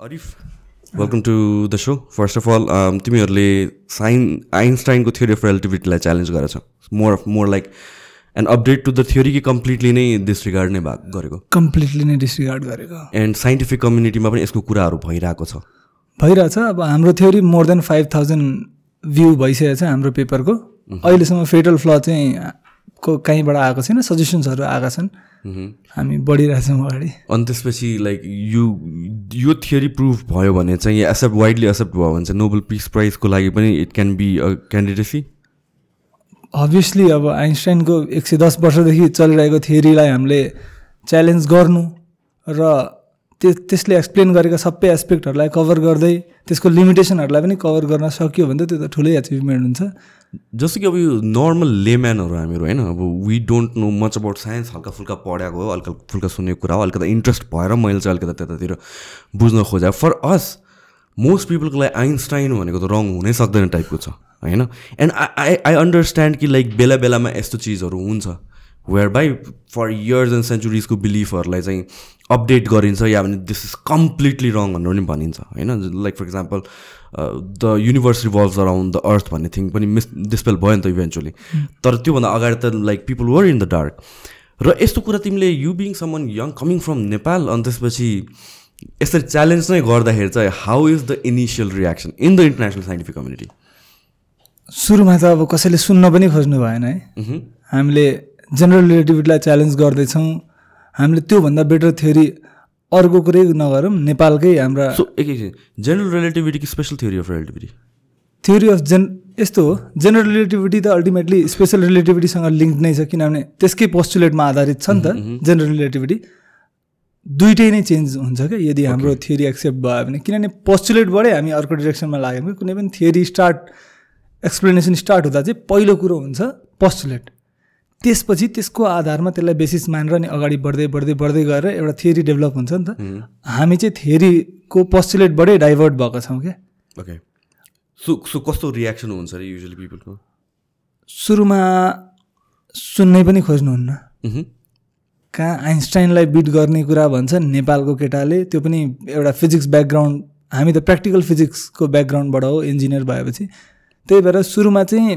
Arif welcome to the so first of all तिमीहरूले साइन आइन्स्टाइनको थ्योरी अफ रिलेटिभिटीलाई च्यालेन्ज गरेछ। More of more like and update to the theory कि completely नै डिसरिगार्ड नै भाग गरेको। कम्प्लिटली नै डिसरिगार्ड गरेको। एन्ड साइन्टिफिक कम्युनिटीमा पनि यसको कुराहरू भइरहेको छ। भइरहेछ। अब हाम्रो theory more than five thousand view भइसकेको छ हाम्रो पेपरको अहिलेसम्म फेटल फ्ल चाहिँ को कहीँबाट आएको छैन। सजेसन्सहरू आएका छन्। हामी बढिरहेछौँ अगाडि। अनि त्यसपछि लाइक यो यो थियोरी प्रुभ भयो भने चाहिँ एक्सेप्ट वाइडली एक्सेप्ट भयो भने चाहिँ नोबल पिस प्राइजको लागि पनि it can be a candidacy obviously अब आइन्स्टाइनको एक सय दस वर्षदेखि चलिरहेको थियोरीलाई हामीले च्यालेन्ज गर्नु र त्यस त्यसले एक्सप्लेन गरेका सबै एस्पेक्टहरूलाई कभर गर्दै त्यसको लिमिटेसनहरूलाई पनि कभर गर्न सक्यो भने त त्यो त ठुलै एचिभमेन्ट हुन्छ। जस्तो कि अब यो नर्मल लेम्यानहरू हामीहरू होइन अब we don't know much about science हल्का फुल्का पढाएको हो हल्का फुल्का सुनेको कुरा हो अलिकति इन्ट्रेस्ट भएर मैले चाहिँ अलिकति त्यतातिर बुझ्न खोजेँ फर अस मोस्ट पिपलको लागि आइन्स्टाइन भनेको त रङ हुनै सक्दैन टाइपको छ होइन? एन्ड आई आई अन्डरस्ट्यान्ड कि लाइक बेला बेलामा यस्तो चिजहरू हुन्छ। Where by for years and सेन्चुरिजको बिलिफहरूलाई चाहिँ अपडेट गरिन्छ या भने दिस इज कम्प्लिटली रङ भनेर पनि भनिन्छ होइन? Like for example the universe revolve around the earth भन्ने थिङ पनि मिस डिस्पेल भयो नि त इभेन्चुली तर त्योभन्दा अगाडि त like people were in the dark र यस्तो कुरा तिमीले you being someone young coming from Nepal अनि त्यसपछि यसरी च्यालेन्ज नै गर्दाखेरि चाहिँ how is the initial reaction in the international scientific community सुरुमा त अब कसैले सुन्न पनि खोज्नु भएन है। हामीले जेनरल रिलेटिभिटीलाई च्यालेन्ज गर्दैछौँ। हामीले त्योभन्दा बेटर थ्योरी अर्को कुरै नगरौँ। नेपालकै हाम्रा जेनरल रिलेटिभिटी कि special theory of relativity theory of जेन यस्तो हो। जेनरल रिलेटिभिटी त अल्टिमेटली स्पेसल रिलेटिभिटीसँग लिङ्क नै छ किनभने त्यसकै पोस्टुलेटमा आधारित छ नि त जेनरल रिलेटिभिटी दुइटै नै चेन्ज हुन्छ क्या यदि हाम्रो थ्योरी एक्सेप्ट भयो भने। किनभने पोस्टुलेटबाटै हामी अर्को डिरेक्सनमा लाग्यौँ कि कुनै पनि थ्योरी स्टार्ट एक्सप्लेनेसन स्टार्ट हुँदा चाहिँ पहिलो कुरो हुन्छ पोस्टुलेट त्यसपछि त्यसको आधारमा त्यसलाई बेसिस मानेर नि अगाडि बढ्दै बढ्दै बढ्दै गएर एउटा थियोरी डेभलप हुन्छ नि त। हामी चाहिँ थियोरीको पोस्टुलेटबाटै डाइभर्ट भएको छौँ क्या। ओके सो सो कस्तो रियाक्सन हुन्छ अरे युजली पिपलको सुरुमा सुन्नै पनि खोज्नुहुन्न। कहाँ आइन्स्टाइनलाई बिट गर्ने कुरा भन्छ नेपालको केटाले त्यो पनि एउटा फिजिक्स ब्याकग्राउन्ड हामी त प्र्याक्टिकल फिजिक्सको ब्याकग्राउन्डबाट हो इन्जिनियर भएपछि। त्यही भएर सुरुमा चाहिँ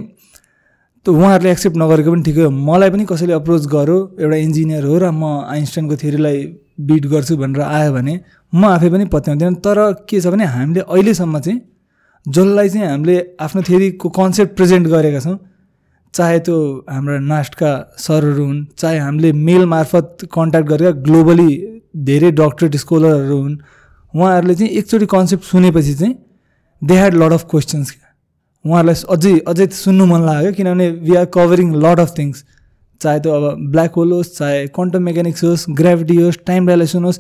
त्यो उहाँहरूले एक्सेप्ट नगरेको पनि ठिकै हो। मलाई पनि कसैले अप्रोच गर्यो एउटा इन्जिनियर हो र म आइन्स्टाइनको थ्योरीलाई बिट गर्छु भनेर आयो भने म आफै पनि पत्याउँदैन। तर के छ भने हामीले अहिलेसम्म चाहिँ जसलाई चाहिँ हामीले आफ्नो थ्योरीको कन्सेप्ट प्रेजेन्ट गरेका छौँ चाहे त्यो हाम्रा नास्टका सरहरू हुन् चाहे हामीले मेल मार्फत कन्ट्याक्ट गरेका ग्लोबली धेरै डक्टरेट स्कोलरहरू हुन् उहाँहरूले चाहिँ एकचोटि कन्सेप्ट सुनेपछि चाहिँ they had lot of questions क्या उहाँहरूलाई अझै अझै सुन्नु मन लाग्यो किनभने we are covering lot of things चाहे त्यो अब ब्ल्याक होल होस् चाहे क्वान्टम मेकानिक्स होस् ग्राभिटी होस् टाइम डाइलेसन होस्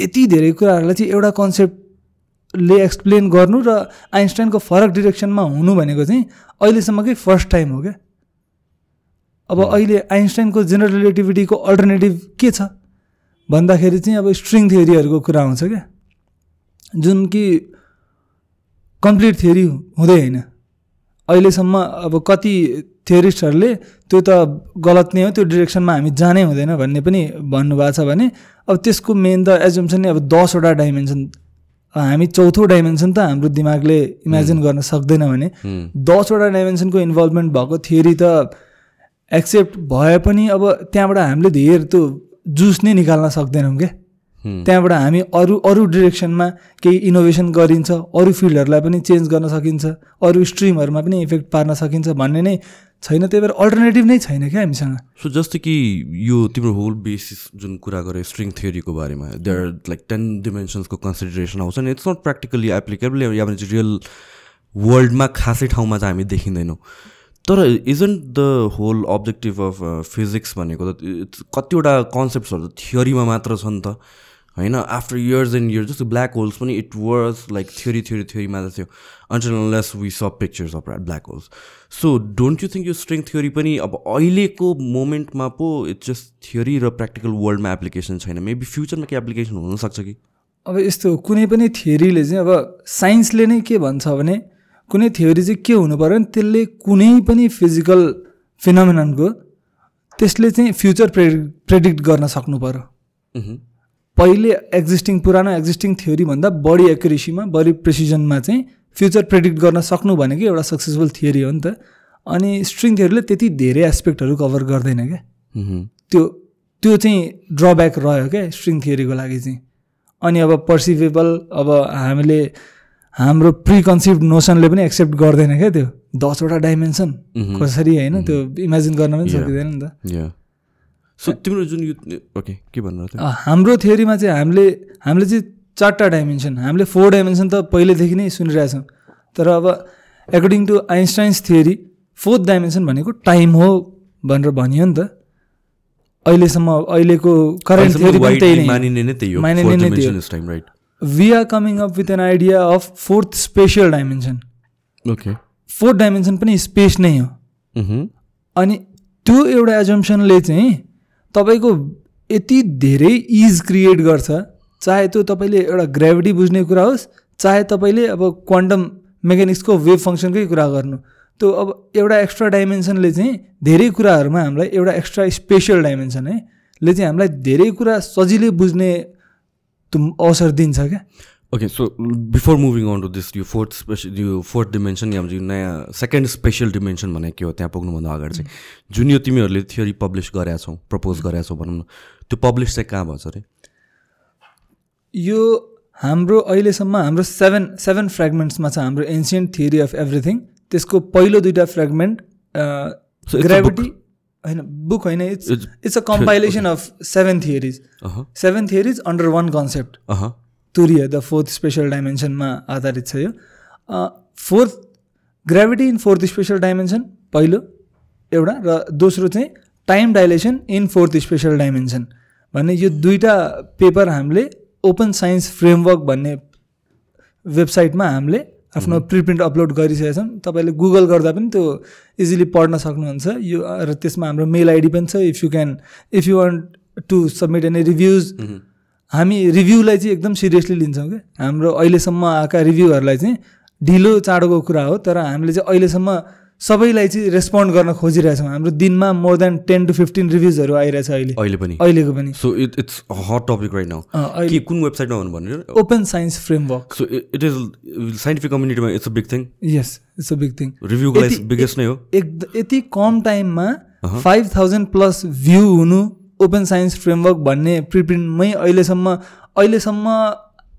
यति धेरै कुराहरूलाई चाहिँ एउटा कन्सेप्टले एक्सप्लेन गर्नु र आइन्स्टाइनको फरक डिरेक्सनमा हुनु भनेको चाहिँ अहिलेसम्मकै फर्स्ट टाइम हो क्या? अब अहिले आइन्स्टाइनको जेनरल रिलेटिभिटीको अल्टरनेटिभ के छ? भन्दाखेरि चाहिँ अब स्ट्रिङ थियोरीहरूको कुरा आउँछ क्या? जुन कि कम्प्लिट थियोरी हुँदै होइन। अहिलेसम्म अब कति थ्योरिस्टहरूले त्यो त गलत नै हो त्यो डिरेक्सनमा हामी जानै हुँदैन भन्ने पनि भन्नुभएको छ भने अब त्यसको मेन त एजुम्सन नै अब दसवटा डाइमेन्सन हामी चौथो डाइमेन्सन त हाम्रो दिमागले इमेजिन गर्न सक्दैन भने दसवटा डाइमेन्सनको इन्भल्भमेन्ट भएको थियोरी त एक्सेप्ट भए पनि अब त्यहाँबाट हामीले धेरै त्यो जुस नै निकाल्न सक्दैनौँ क्या त्यहाँबाट हामी अरू अरू डिरेक्सनमा केही इनोभेसन गरिन्छ अरू फिल्डहरूलाई पनि चेन्ज गर्न सकिन्छ अरू स्ट्रिमहरूमा पनि इफेक्ट पार्न सकिन्छ भन्ने नै छैन त्यही भएर अल्टरनेटिभ नै छैन क्या हामीसँग। सो जस्तो कि यो तिम्रो होल बेसिस जुन कुरा गऱ्यो स्ट्रिङ थियोरीको बारेमा देयर लाइक टेन डिमेन्सन्सको कन्सिडरेसन आउँछ नि इट्स नट प्र्याक्टिकली एप्लिकेबल या भने चाहिँ रियल वर्ल्डमा खासै ठाउँमा चाहिँ हामी देखिँदैनौँ। तर isn't the whole objective of physics भनेको त कतिवटा कन्सेप्ट्सहरू त थियोरीमा मात्र छ नि त। होइन आफ्टर इयर्स एन्ड इयर्स जस्तो ब्ल्याक होल्स पनि it was like theory theory थ्योरीमा त थियो until less we saw pictures of black holes so don't you think यो स्ट्रिङ थ्योरी पनि अब अहिलेको मोमेन्टमा पो इट्स जस्ट थ्योरी र प्र्याक्टिकल वर्ल्डमा एप्लिकेसन छैन? मेबी फ्युचरमा के एप्लिकेसन हुनसक्छ कि? अब यस्तो कुनै पनि थियोरीले चाहिँ अब साइन्सले नै के भन्छ भने कुनै थ्योरी चाहिँ के हुनु पऱ्यो भने त्यसले कुनै पनि फिजिकल फिनोमिनको त्यसले चाहिँ फ्युचर प्रे प्रेडिक्ट गर्न सक्नु पऱ्यो पहिले एक्जिस्टिङ पुरानो एक्जिस्टिङ थ्योरीभन्दा बढी एक्युरेसीमा बढी प्रेसिजनमा चाहिँ फ्युचर प्रेडिक्ट गर्न सक्नु भनेको एउटा सक्सेसफुल थियोरी हो नि त। अनि स्ट्रिङ थियोरीले त्यति धेरै एस्पेक्टहरू कभर गर्दैन क्या। त्यो त्यो चाहिँ ड्रब्याक रह्यो क्या स्ट्रिङ थियोरीको लागि चाहिँ। अनि अब पर्सिभेबल अब हामीले हाम्रो प्रिकन्सिभ नोसनले पनि एक्सेप्ट गर्दैन क्या त्यो। दसवटा डाइमेन्सन। कसरी होइन त्यो इमेजिन गर्न पनि. सकिँदैन नि त। सो तिम्रो जुन यो ओके के भन्नु हाम्रो थ्योरीमा चाहिँ हामीले हामीले चाहिँ चारवटा डाइमेन्सन हामीले फोर डाइमेन्सन त पहिलेदेखि नै सुनिरहेछौँ तर अब according to Einstein's theory fourth dimension भनेको टाइम हो भनेर भनियो नि त। अहिलेसम्म अहिलेको करेन्ट थ्योरी मानिने नै त्यही हो। मानिने नै त्यही we are coming up with an idea of fourth spatial dimension okay fourth dimension पनि स्पेस नै हो। मह्म। अनि त्यो एउटा एजम्सनले चाहिँ तपाईँको यति धेरै इज क्रिएट गर्छ चाहे त्यो तपाईँले एउटा ग्राभिटी बुझ्ने कुरा होस् चाहे तपाईँले अब क्वान्टम मेकानिक्सको वेभ फङ्सनकै कुरा गर्नु। त्यो अब एउटा एक्स्ट्रा डाइमेन्सनले चाहिँ धेरै कुराहरूमा हामीलाई एउटा एक्स्ट्रा स्पेसियल डाइमेन्सन है ले चाहिँ हामीलाई धेरै कुरा सजिलै बुझ्ने अवसर दिन्छ क्या। Okay so before moving on to this यो फोर्थ स्पेसल यो फोर्थ डिमेन्सन या यो नयाँ सेकेन्ड स्पेसल डिमेन्सन भनेको के हो त्यहाँ पुग्नुभन्दा अगाडि चाहिँ जुन यो तिमीहरूले थियोरी पब्लिस गरेका छौ प्रपोज गरेका छौ भनौँ न त्यो पब्लिस चाहिँ कहाँ भएछ अरे यो हाम्रो अहिलेसम्म हाम्रो सेभेन सेभेन फ्रेगमेन्ट्समा छ हाम्रो एन्सियन्ट थियरी अफ एभ्रिथिङ त्यसको पहिलो दुइटा फ्रेगमेन्ट ग्राभिटी होइन बुक होइन it's it's a compilation of seven theories seven theories under one concept uh तुरिय the fourth spatial डाइमेन्सनमा आधारित छ यो। Fourth gravity in fourth spatial dimension पहिलो एउटा र दोस्रो चाहिँ time dilation in fourth spatial dimension भन्ने यो दुईवटा पेपर हामीले ओपन साइन्स फ्रेमवर्क भन्ने वेबसाइटमा हामीले आफ्नो प्रिप्रिन्ट अपलोड गरिसकेका छौँ। तपाईँले गुगल गर्दा पनि त्यो इजिली पढ्न सक्नुहुन्छ। यो र त्यसमा हाम्रो मेल आइडी पनि छ। If you can if you want to submit any reviews हामी रिभ्यूलाई चाहिँ एकदम सिरियसली लिन्छौँ क्या हाम्रो अहिलेसम्म आएका रिभ्यूहरूलाई चाहिँ ढिलो चाँडोको कुरा हो तर हामीले चाहिँ अहिलेसम्म सबैलाई चाहिँ रेस्पोन्ड गर्न खोजिरहेछौँ। हाम्रो दिनमा more than ten to fifteen रिभ्युजहरू आइरहेछ अहिले। अहिले पनि? अहिलेको पनि। So it it's hot topic right now के कुन वेबसाइटमा भन्नु भन्नु open science framework so it is scientific कम्युनिटीमा it's a big thing yes it's a big thing रिभ्यूको लागि बिगेस्ट नै हो। एक यति कम टाइममा फाइभ थाउजन्ड प्लस भ्यू हुनु ओपन साइन्स फ्रेमवर्क भन्ने प्रिप्रिन्टमै अहिलेसम्म अहिलेसम्म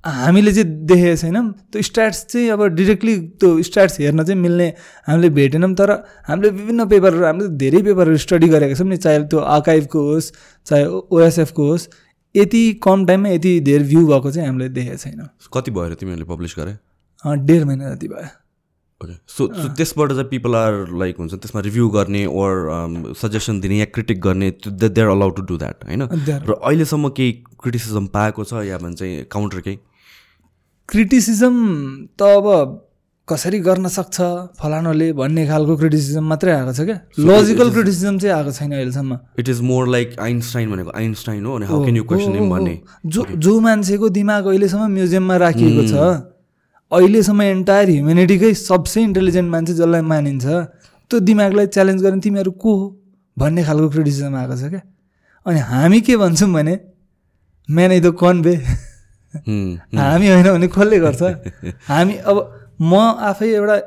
हामीले चाहिँ देखेको छैनौँ। त्यो स्ट्याट्स चाहिँ अब डिरेक्टली त्यो स्ट्याट्स हेर्न चाहिँ मिल्ने हामीले भेटेनौँ तर हामीले विभिन्न पेपरहरू हामीले धेरै पेपरहरू स्टडी गरेका छौँ नि चाहे त्यो आर्काइभको होस् चाहे ओएसएफको होस् यति कम टाइममा यति धेरै भ्यू भएको चाहिँ हामीले देखेको छैनौँ। कति भयो तिमीहरूले पब्लिस गरे? डेढ महिना जति भयो। ओके सो सो त्यसबाट चाहिँ पिपल आर लाइक हुन्छ त्यसमा रिभ्यू गर्ने ओर सजेसन दिने या क्रिटिक गर्ने they are allowed to do that होइन? Are- र अहिलेसम्म केही क्रिटिसिजम पाएको छ या भन्छ काउन्टर केही? क्रिटिसिजम त अब कसरी गर्न सक्छ फलानोले भन्ने खालको क्रिटिसिजम मात्रै आएको छ क्या? लजिकल क्रिटिसिजम चाहिँ आएको छैन अहिलेसम्म। It is more like Einstein भनेको आइन्स्टाइन हो अनि हाउ क्यान यु क्वेसन भन्ने। जो जो मान्छेको दिमाग अहिलेसम्म म्युजियममा राखिएको छ अहिलेसम्म एन्टायर ह्युमेनिटीकै सबसे इन्टेलिजेन्ट मान्छे जसलाई मानिन्छ त्यो दिमागलाई च्यालेन्ज गर्ने तिमीहरू को हो भन्ने खालको क्रिटिसिजम आएको छ क्या? अनि हामी के भन्छौँ भने म्यान आई द कन बे हुँ, हामी होइन भने कसले गर्छ? हामी अब म आफै एउटा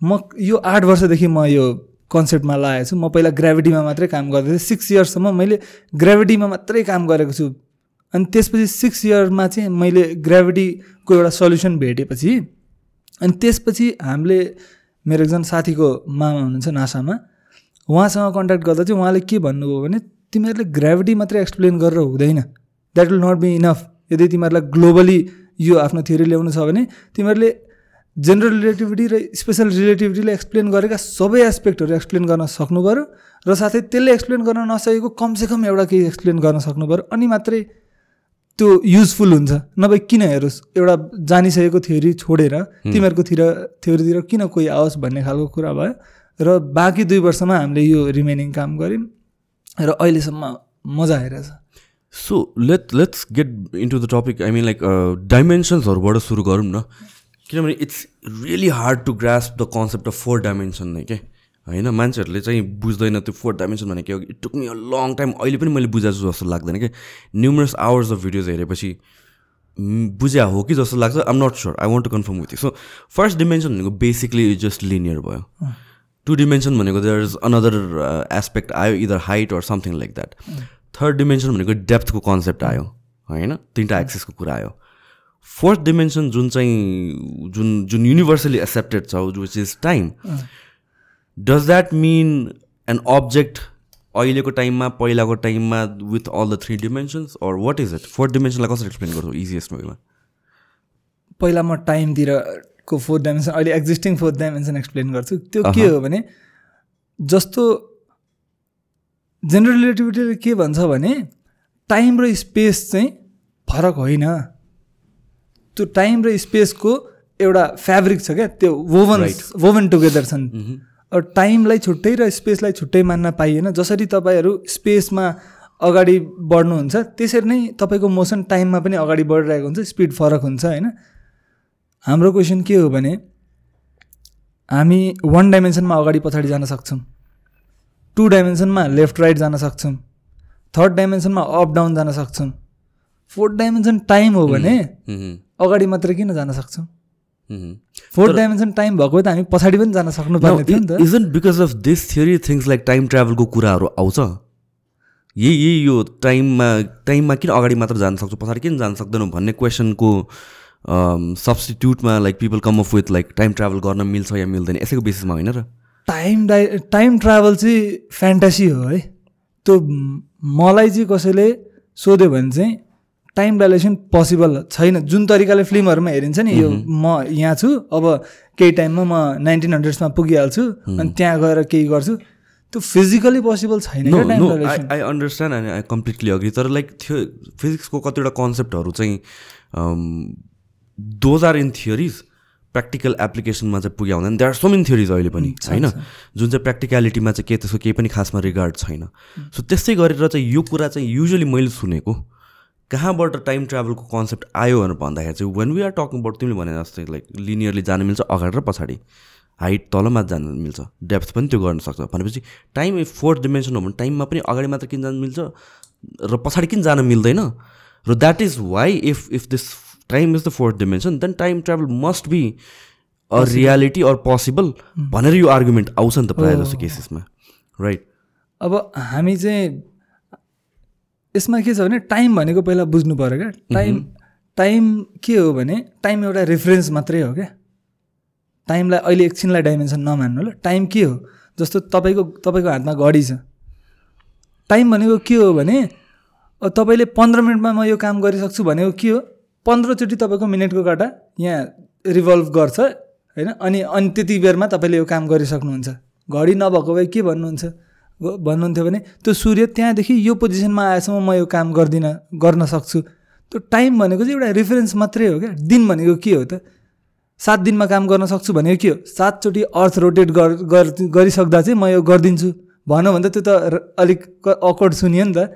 म यो आठ वर्षदेखि म यो कन्सेप्टमा लागेको छु। म पहिला ग्राभिटीमा मात्रै काम गर्दै थिएँ सिक्स इयर्ससम्म मैले ग्राभिटीमा मात्रै काम गरेको छु। अनि त्यसपछि सिक्स इयरमा चाहिँ मैले ग्राभिटीको एउटा सल्युसन भेटेपछि अनि त्यसपछि हामीले मेरो एकजना साथीको मामा हुनुहुन्छ नासामा उहाँसँग कन्ट्याक्ट गर्दा चाहिँ उहाँले के भन्नुभयो भने तिमीहरूले ग्राभिटी मात्रै एक्सप्लेन गरेर हुँदैन। That will not be enough यदि तिमीहरूलाई ग्लोबली यो आफ्नो थ्योरी ल्याउनु छ भने तिमीहरूले जेनरल रिलेटिभिटी र स्पेसल रिलेटिभिटीले एक्सप्लेन गरेका सबै एस्पेक्टहरू एक्सप्लेन गर्न सक्नु पऱ्यो र साथै त्यसले एक्सप्लेन गर्न नसकेको कमसेकम एउटा केही एक्सप्लेन गर्न सक्नु पऱ्यो अनि मात्रै त्यो युजफुल हुन्छ। नभए किन हेरोस् एउटा जानिसकेको थ्योरी छोडेर तिमीहरूकोतिर थ्योरीतिर किन कोही आओस् भन्ने खालको कुरा भयो र बाँकी दुई वर्षमा हामीले यो रिमेनिङ काम गऱ्यौँ र अहिलेसम्म मजा आइरहेछ। So let let's get into the topic I mean like डाइमेन्सन्सहरूबाट सुरु गरौँ न। किनभने it's really hard to grasp the concept of four dimension नै के होइन मान्छेहरूले चाहिँ बुझ्दैन त्यो फोर्थ डाइमेन्सन भनेको हो it took me a long time अहिले पनि मैले बुझाएको छु जस्तो लाग्दैन कि न्युमरस आवर्स अफ भिडियोज हेरेपछि म, बुझ्या हो कि जस्तो लाग्छ I'm not sure I want to confirm with so first dimension भनेको बेसिकली जस्ट लिनियर भयो। टु डिमेन्सन भनेको देयर इज अनदर एस्पेक्ट आयो either height or something like that third dimension भनेको डेप्थको कन्सेप्ट आयो होइन? तिनवटा एक्सेसको कुरा आयो। फोर्थ डिमेन्सन जुन चाहिँ जुन जुन युनिभर्सली एक्सेप्टेड छ which is time does that mean an object अहिलेको टाइममा पहिलाको टाइममा with all the three dimensions or what is it fourth डिमेन्सनलाई कसरी एक्सप्लेन गर्छौ इजिएस्ट वेमा पहिला म टाइमतिरको फोर्थ डाइमेन्सन अहिले एक्जिस्टिङ फोर्थ डाइमेन्सन एक्सप्लेन गर्छु। त्यो के हो भने जस्तो जेनरल रिलेटिभिटीले के भन्छ भने टाइम र स्पेस चाहिँ फरक होइन। त्यो टाइम र स्पेसको एउटा फेब्रिक छ क्या त्यो वोभन वोभन टुगेदर छन्। अब टाइमलाई छुट्टै र स्पेसलाई छुट्टै मान्न पाइएन। जसरी तपाईँहरू स्पेसमा अगाडि बढ्नुहुन्छ त्यसरी नै तपाईँको मोसन टाइममा पनि अगाडि बढिरहेको हुन्छ स्पिड फरक हुन्छ होइन? हाम्रो क्वेसन के हो भने हामी वान डाइमेन्सनमा अगाडि पछाडि जान सक्छौँ टु डाइमेन्सनमा लेफ्ट राइट जान सक्छौँ थर्ड डाइमेन्सनमा अप डाउन जान सक्छौँ। फोर्थ डाइमेन्सन टाइम हो भने अगाडि मात्रै किन जान सक्छौँ? फोर्थ डाइमेन्सन टाइम भएको भए त हामी पछाडि पनि जान सक्नुपर्ने थियो नि त। Isn't because of this theory things like time ट्राभलको कुराहरू आउँछ। यही यही यो टाइममा टाइममा किन अगाडि मात्र जान सक्छौ पछाडि किन जान सक्दैनौ भन्ने क्वेसनको सब्सटिट्युटमा like people come of with like time travel गर्न मिल्छ या मिल्दैन यसैको बेसिसमा होइन र। टाइम डाइ टाइम ट्राभल चाहिँ फ्यान्टासी हो है। त्यो मलाई चाहिँ कसैले सोध्यो भने चाहिँ टाइम डाइलेसन पोसिबल छैन। जुन तरिकाले फिल्महरूमा हेरिन्छ नि यो म यहाँ छु अब केही टाइममा म नाइन्टिन हन्ड्रेड्समा पुगिहाल्छु अनि त्यहाँ गएर केही गर्छु त्यो फिजिकली पोसिबल छैन I understand and I completely agree तर लाइक थियो फिजिक्सको कतिवटा कन्सेप्टहरू चाहिँ those are in theories practical एप्लिकेसनमा चाहिँ पुग्यो हुँदैन। There are so many theories अहिले पनि होइन? जुन चाहिँ प्र्याक्टिकलिटीमा चाहिँ के त्यसको केही पनि खासमा रिगार्ड छैन। सो त्यस्तै गरेर चाहिँ यो कुरा चाहिँ युजली मैले सुनेको। कहाँबाट टाइम ट्राभलको कन्सेप्ट आयो भनेर भन्दाखेरि चाहिँ when we are talking about तिमीले भने जस्तै लाइक लिनियरली जानु मिल्छ अगाडि र पछाडि। हाइट तलमाथि जानु मिल्छ। डेप्थ पनि त्यो गर्न सक्छ। भनेपछि टाइम फोर्थ डिमेन्सन हो भने टाइममा पनि अगाडि मात्र किन जानु मिल्छ? र पछाडि किन जान मिल्दैन? र that is why if if this time is the fourth dimension then time travel must be a reality or possible भनेर यो आर्गुमेन्ट आउँछ नि त प्रायः जस्तो केसेसमा राइट अब हामी चाहिँ यसमा के छ भने टाइम भनेको पहिला बुझ्नु पऱ्यो क्या। टाइम टाइम के हो भने टाइम एउटा रेफरेन्स मात्रै हो क्या। टाइमलाई अहिले एकछिनलाई डाइमेन्सन नमान्नु ल। टाइम के हो? जस्तो तपाईँको तपाईँको हातमा घडी छ। टाइम भनेको के हो भने तपाईँले पन्ध्र मिनटमा म यो काम गरिसक्छु भनेको के हो? पन्ध्रचोटि तपाईँको मिनटको काटा यहाँ रिभल्भ गर्छ होइन? अनि अनि त्यति बेरमा तपाईँले यो काम गरिसक्नुहुन्छ। घडी नभएको भए के भन्नुहुन्छ? भन्नुहुन्थ्यो भने त्यो सूर्य त्यहाँदेखि यो पोजिसनमा आएसम्म म यो काम गर्दिनँ गर्न सक्छु। त्यो टाइम भनेको चाहिँ एउटा रेफरेन्स मात्रै हो क्या। दिन भनेको के हो त? सात दिनमा काम गर्न सक्छु भनेको के हो? सातचोटि अर्थ रोटेट गर गर- गरिसक्दा चाहिँ म यो गरिदिन्छु। भनौँ भने त त्यो त अलिक अकवर्ड सुनियो नि त।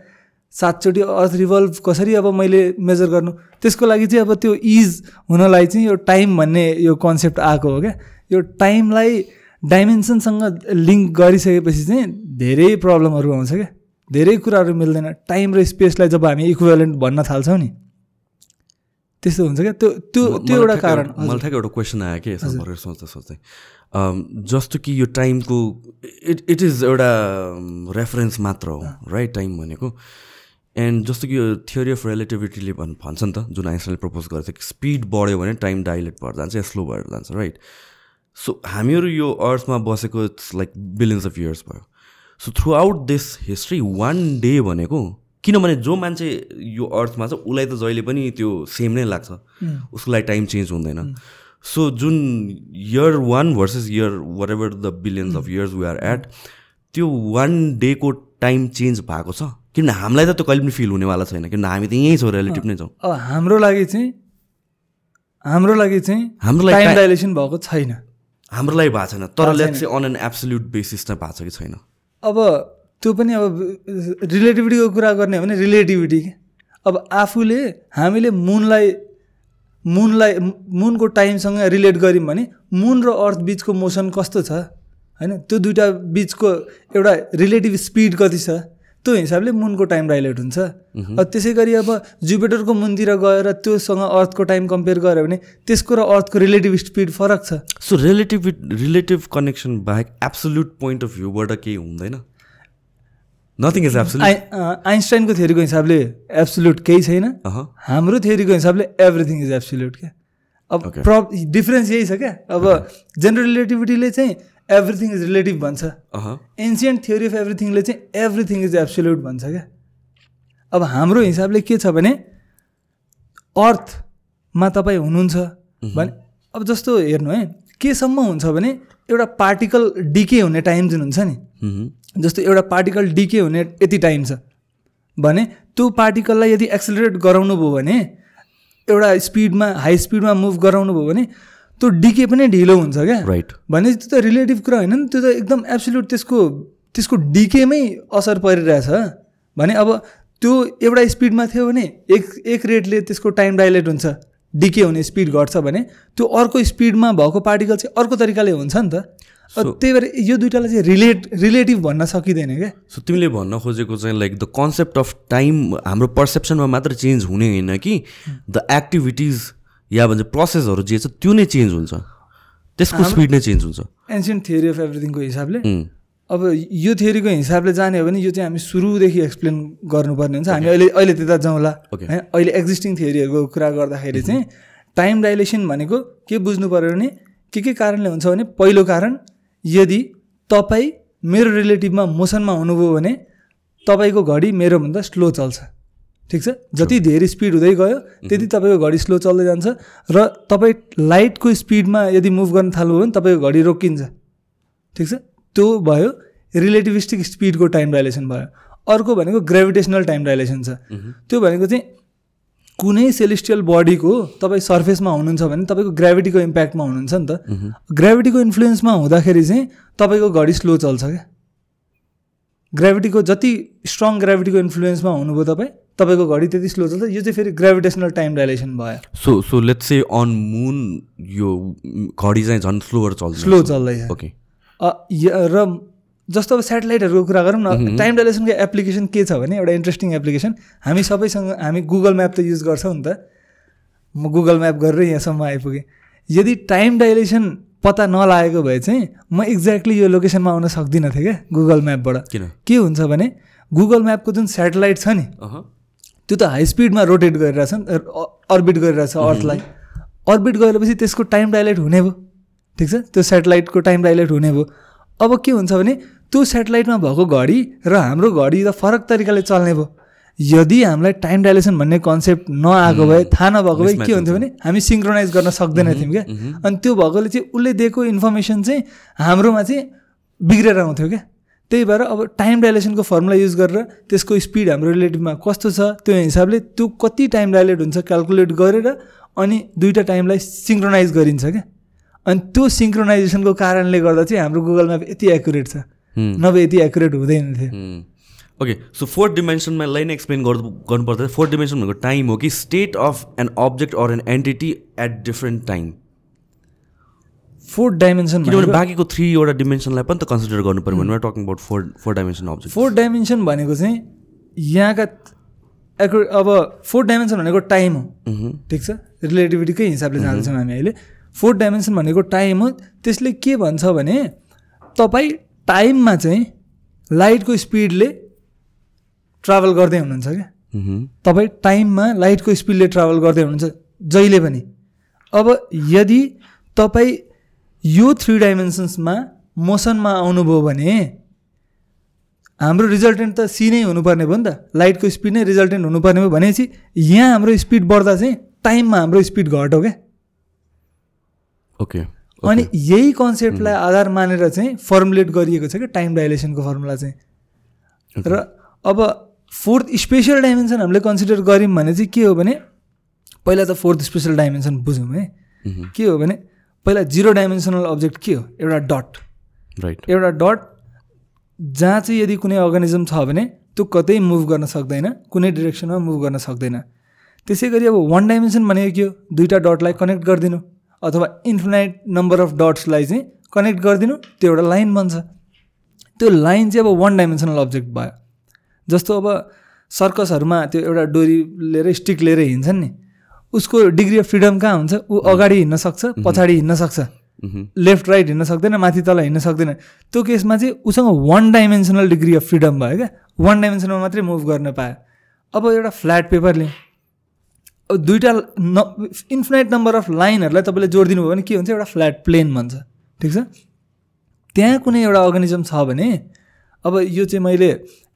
सातचोटि अर्थ रिभल्भ कसरी अब मैले मेजर गर्नु? त्यसको लागि चाहिँ अब त्यो इज हुनलाई चाहिँ यो टाइम भन्ने यो कन्सेप्ट आएको हो क्या। यो टाइमलाई डाइमेन्सनसँग लिङ्क गरिसकेपछि चाहिँ धेरै प्रब्लमहरू आउँछ क्या। धेरै कुराहरू मिल्दैन। टाइम र स्पेसलाई जब हामी इक्वेलेन्ट भन्न थाल्छौँ नि त्यस्तो हुन्छ क्या। त्यो त्यो त्यो एउटा कारण। मलाई ठ्याक्कै एउटा क्वेसन आयो कि यसमा सोच्दा सोच्दै। जस्तो कि यो टाइमको इट इट इज एउटा रेफरेन्स मात्र हो राइट टाइम भनेको। एन्ड जस्तो कि यो थियोरी अफ रिलेटिभिटीले भन् भन्छ नि त जुन आइन्सटाइनले प्रपोज गरेको थियो स्पिड बढ्यो भने टाइम डाइलेट भएर जान्छ या स्लो भएर जान्छ राइट सो हामीहरू यो अर्थमा बसेको it's like billions of years भयो। So throughout this history one day भनेको किनभने जो मान्छे यो अर्थमा छ उसलाई त जहिले पनि त्यो सेम नै लाग्छ। उसको लागि टाइम चेन्ज हुँदैन। सो जुन year one versus year whatever the billions of years we are at त्यो वान डेको टाइम चेन्ज भएको छ। किनभने हामीलाई त त्यो कहिले पनि फिल हुनेवाला छैन। किनभने हामी त यहीँ छौँ रिलेटिभ नै छौँ। अब हाम्रो लागि चाहिँ हाम्रो लागि चाहिँ हाम्रो लागि डाइलेसन भएको छैन। हाम्रो लागि भएको छैन तर लेट्स चाहिँ अन एन एब्सोल्युट बेसिस चाहिँ भएको छ कि छैन? अब त्यो पनि अब रिलेटिभिटीको कुरा गर्ने हो भने रिलेटिभिटी के अब आफूले हामीले मुनलाई मुनलाई मुनको टाइमसँग रिलेट गऱ्यौँ भने मुन र अर्थ बिचको मोसन कस्तो छ? होइन त्यो दुइटा बिचको एउटा रिलेटिभ स्पिड कति छ? त्यो हिसाबले मुनको टाइम डाइलेट हुन्छ। अब त्यसै गरी अब जुपिटरको मुनतिर गएर त्योसँग अर्थको टाइम कम्पेयर गऱ्यो भने त्यसको र अर्थको रिलेटिभ स्पिड फरक छ। सो रिलेटिभ रिलेटिभ कनेक्सन बाहेक एब्सोल्युट पोइन्ट अफ भ्यूबाट केही हुँदैन। नथिङ इज एब्सोल्युट आइ आइन्स्टाइनको थ्योरीको हिसाबले एब्सोल्युट केही छैन। हाम्रो थ्योरीको हिसाबले एभ्रिथिङ इज एब्सोल्युट क्या। अब. प्र डिफ्रेन्स यही छ क्या। अब जेनरल रिलेटिभिटीले चाहिँ एभ्रिथिङ इज रिलेटिभ भन्छ एन्सियन्ट थ्योरी अफ एभ्रिथिङले चाहिँ एभ्रिथिङ इज एब्सोल्युट भन्छ क्या। अब हाम्रो हिसाबले के छ भने अर्थमा तपाईँ हुनुहुन्छ भने अब जस्तो हेर्नु है केसम्म हुन्छ भने एउटा पार्टिकल डिके हुने टाइम जुन हुन्छ नि. जस्तो एउटा पार्टिकल डिके हुने यति टाइम छ। भने त्यो पार्टिकललाई यदि एक्सिलरेट गराउनु भयो भने एउटा स्पिडमा हाई स्पिडमा मुभ गराउनु भयो भने त्यो डिके पनि ढिलो हुन्छ क्या। राइट भने त्यो त रिलेटिभ कुरा होइन नि त्यो त एकदम एब्सोल्युट त्यसको त्यसको डिकेमै असर परिरहेछ। भने अब त्यो एउटा स्पिडमा थियो भने एक एक रेटले त्यसको टाइम डाइलेट हुन्छ। डिके हुने स्पिड घट्छ भने त्यो अर्को स्पिडमा भएको पार्टिकल चाहिँ अर्को तरिकाले हुन्छ नि त। त्यही भएर यो दुइटालाई चाहिँ रिलेट रिलेटिभ भन्न सकिँदैन क्या। सो तिमीले भन्न खोजेको चाहिँ like the concept of time हाम्रो पर्सेप्सनमा मात्र चेन्ज हुने होइन कि द एक्टिभिटिज या भन्छ प्रोसेसहरू जे छ त्यो नै चेन्ज हुन्छ। त्यसको स्पिड नै चेन्ज हुन्छ। एन्सियन्ट थियोरी अफ एभ्रिथिङको हिसाबले? अब यो थियोरीको हिसाबले जाने हो भने यो चाहिँ हामी सुरुदेखि एक्सप्लेन गर्नुपर्ने हुन्छ। हामी अहिले अहिले त्यता जाउँला Okay. है अहिले एक्जिस्टिङ थियोरीहरूको कुरा गर्दाखेरि चाहिँ टाइम डाइलेसन भनेको के बुझ्नु पऱ्यो भने के के कारणले हुन्छ भने पहिलो कारण यदि तपाईँ मेरो रिलेटिभमा मोसनमा हुनुभयो भने तपाईँको घडी मेरोभन्दा स्लो चल्छ। ठिक छ? जति धेरै स्पिड हुँदै गयो त्यति तपाईँको घडी स्लो चल्दै जान्छ र तपाईँ लाइटको स्पिडमा यदि मुभ गर्न थाल्नुभयो भने तपाईँको घडी रोकिन्छ। ठिक छ? त्यो भयो रिलेटिभिस्टिक स्पिडको टाइम डाइलेसन भयो। अर्को भनेको ग्रेभिटेसनल टाइम डाइलेसन छ। त्यो भनेको चाहिँ कुनै सेलेस्टियल बडीको तपाईँ सर्फेसमा हुनुहुन्छ भने तपाईँको ग्राभिटीको इम्प्याक्टमा हुनुहुन्छ नि त। ग्राभिटीको इन्फ्लुएन्समा हुँदाखेरि चाहिँ तपाईँको घडी स्लो चल्छ क्या। ग्राभिटीको जति स्ट्रङ ग्राभिटीको इन्फ्लुएन्समा हुनुभयो तपाईँ तपाईँको घडी त्यति स्लो चल्छ यो चाहिँ फेरि ग्राभिटेसनल टाइम डाइलेसन भयो। So so let's say on moon यो घडी चाहिँ झन् स्लोवर चल्छ स्लो चल्दैछ ओके र जस्तो अब सेटेलाइटहरूको कुरा गरौँ न टाइम डाइलेसनको एप्लिकेसन के छ भने एउटा इन्ट्रेस्टिङ एप्लिकेसन हामी सबैसँग हामी गुगल म्याप त युज गर्छौँ नि त। म गुगल म्याप गरेर यहाँसम्म आइपुगेँ। यदि टाइम डाइलेसन पत्ता नलागेको भए चाहिँ म एक्ज्याक्टली यो लोकेसनमा आउन सक्दिनँ थिएँ क्या गुगल म्यापबाट किन? के हुन्छ भने गुगल म्यापको जुन सेटेलाइट छ नि त्यो त हाई स्पिडमा रोटेट गरिरहेछ नि अर्बिट गरिरहेछ अर्थलाई अर्बिट गरेपछि त्यसको टाइम डाइलेट हुने भयो। ठिक छ? त्यो सेटेलाइटको टाइम डाइलेट हुने भयो। अब के हुन्छ भने त्यो सेटेलाइटमा भएको घडी र हाम्रो घडी त फरक तरिकाले चल्ने भयो। यदि हामीलाई टाइम डाइलेसन भन्ने कन्सेप्ट नआएको भए थाहा नभएको भए के हुन्थ्यो भने हामी सिङ्क्रोनाइज गर्न सक्दैन थियौँ क्या? अनि त्यो भएकोले चाहिँ उसले दिएको इन्फर्मेसन चाहिँ हाम्रोमा चाहिँ बिग्रेर आउँथ्यो क्या? त्यही भएर अब टाइम डाइलेसनको फर्मुला युज गरेर त्यसको स्पिड हाम्रो रिलेटिभमा कस्तो छ त्यो हिसाबले त्यो कति टाइम डाइलेट हुन्छ क्यालकुलेट गरेर अनि दुईवटा टाइमलाई सिङ्क्रोनाइज गरिन्छ क्या। अनि त्यो सिङ्क्रोनाइजेसनको कारणले गर्दा चाहिँ हाम्रो गुगल म्याप यति एकुरेट छ. नभए यति एकुरेट हुँदैन थियो। ओके सो फोर्थ डिमेन्सनमा यसलाई नै एक्सप्लेन गर् गर्नुपर्दा फोर्थ डिमेन्सन भनेको टाइम हो कि state of an object or an entity at different time fourth dimension किनभने बाँकीको थ्रीवटा डिमेन्सनलाई पनि त कन्सिडर गर्नु पऱ्यो भने talking about four four dimension object fourth dimension भनेको चाहिँ यहाँका एकु अब फोर्थ डाइमेन्सन भनेको टाइम हो। ठिक छ? रिलेटिभिटीकै हिसाबले जाँदैछौँ हामी अहिले। फोर्थ डाइमेन्सन भनेको टाइम हो। त्यसले के भन्छ भने तपाईँ टाइममा चाहिँ लाइटको स्पिडले ट्राभल गर्दै हुनुहुन्छ क्या। तपाईँ टाइममा लाइटको स्पिडले ट्राभल गर्दै हुनुहुन्छ जहिले पनि। अब यदि तपाईँ यो थ्री डाइमेन्सन्समा मोसनमा आउनुभयो भने हाम्रो रिजल्टेन्ट त सी नै हुनुपर्ने भयो नि त। लाइटको स्पिड नै रिजल्टेन्ट हुनुपर्ने भयो भनेपछि यहाँ हाम्रो स्पिड बढ्दा चाहिँ टाइममा हाम्रो स्पिड घट्यो क्या। ओके अनि यही कन्सेप्टलाई आधार मानेर चाहिँ फर्मुलेट गरिएको छ क्या टाइम डाइलेसनको फर्मुला चाहिँ। र अब फोर्थ स्पेसल डाइमेन्सन हामीले कन्सिडर गऱ्यौँ भने चाहिँ के हो भने पहिला त फोर्थ स्पेसल डाइमेन्सन बुझौँ है। के हो भने पहिला जिरो डाइमेन्सनल अब्जेक्ट के हो? एउटा डट। राइट एउटा डट जहाँ चाहिँ यदि कुनै अर्गानिजम छ भने त्यो कतै मुभ गर्न सक्दैन कुनै डिरेक्सनमा मुभ गर्न सक्दैन। त्यसै गरी अब वान डाइमेन्सन भनेको के हो? दुईवटा डटलाई कनेक्ट गरिदिनु अथवा इन्फिनाइट नम्बर अफ डट्सलाई चाहिँ कनेक्ट गरिदिनु त्यो एउटा लाइन बन्छ। त्यो लाइन चाहिँ अब वान डाइमेन्सनल अब्जेक्ट भयो। जस्तो अब सर्कसहरूमा त्यो एउटा डोरी लिएर स्टिक लिएर हिँड्छन् नि। उसको डिग्री अफ फ्रिडम कहाँ हुन्छ? ऊ अगाडि हिँड्न सक्छ पछाडि हिँड्न सक्छ। लेफ्ट राइट हिँड्न सक्दैन माथि तल हिँड्न सक्दैन। त्यो केसमा चाहिँ उसँग one dimensional degree of freedom भयो क्या। वान डाइमेन्सनमा मात्रै मुभ गर्न पायो। अब एउटा फ्ल्याट पेपरले अब दुइटा न इन्फिनाइट नम्बर अफ लाइनहरूलाई तपाईँले जोडिदिनु भयो भने के हुन्छ? एउटा फ्ल्याट प्लेन भन्छ। ठिक छ? त्यहाँ कुनै एउटा अर्गनिजम छ भने अब यो चाहिँ मैले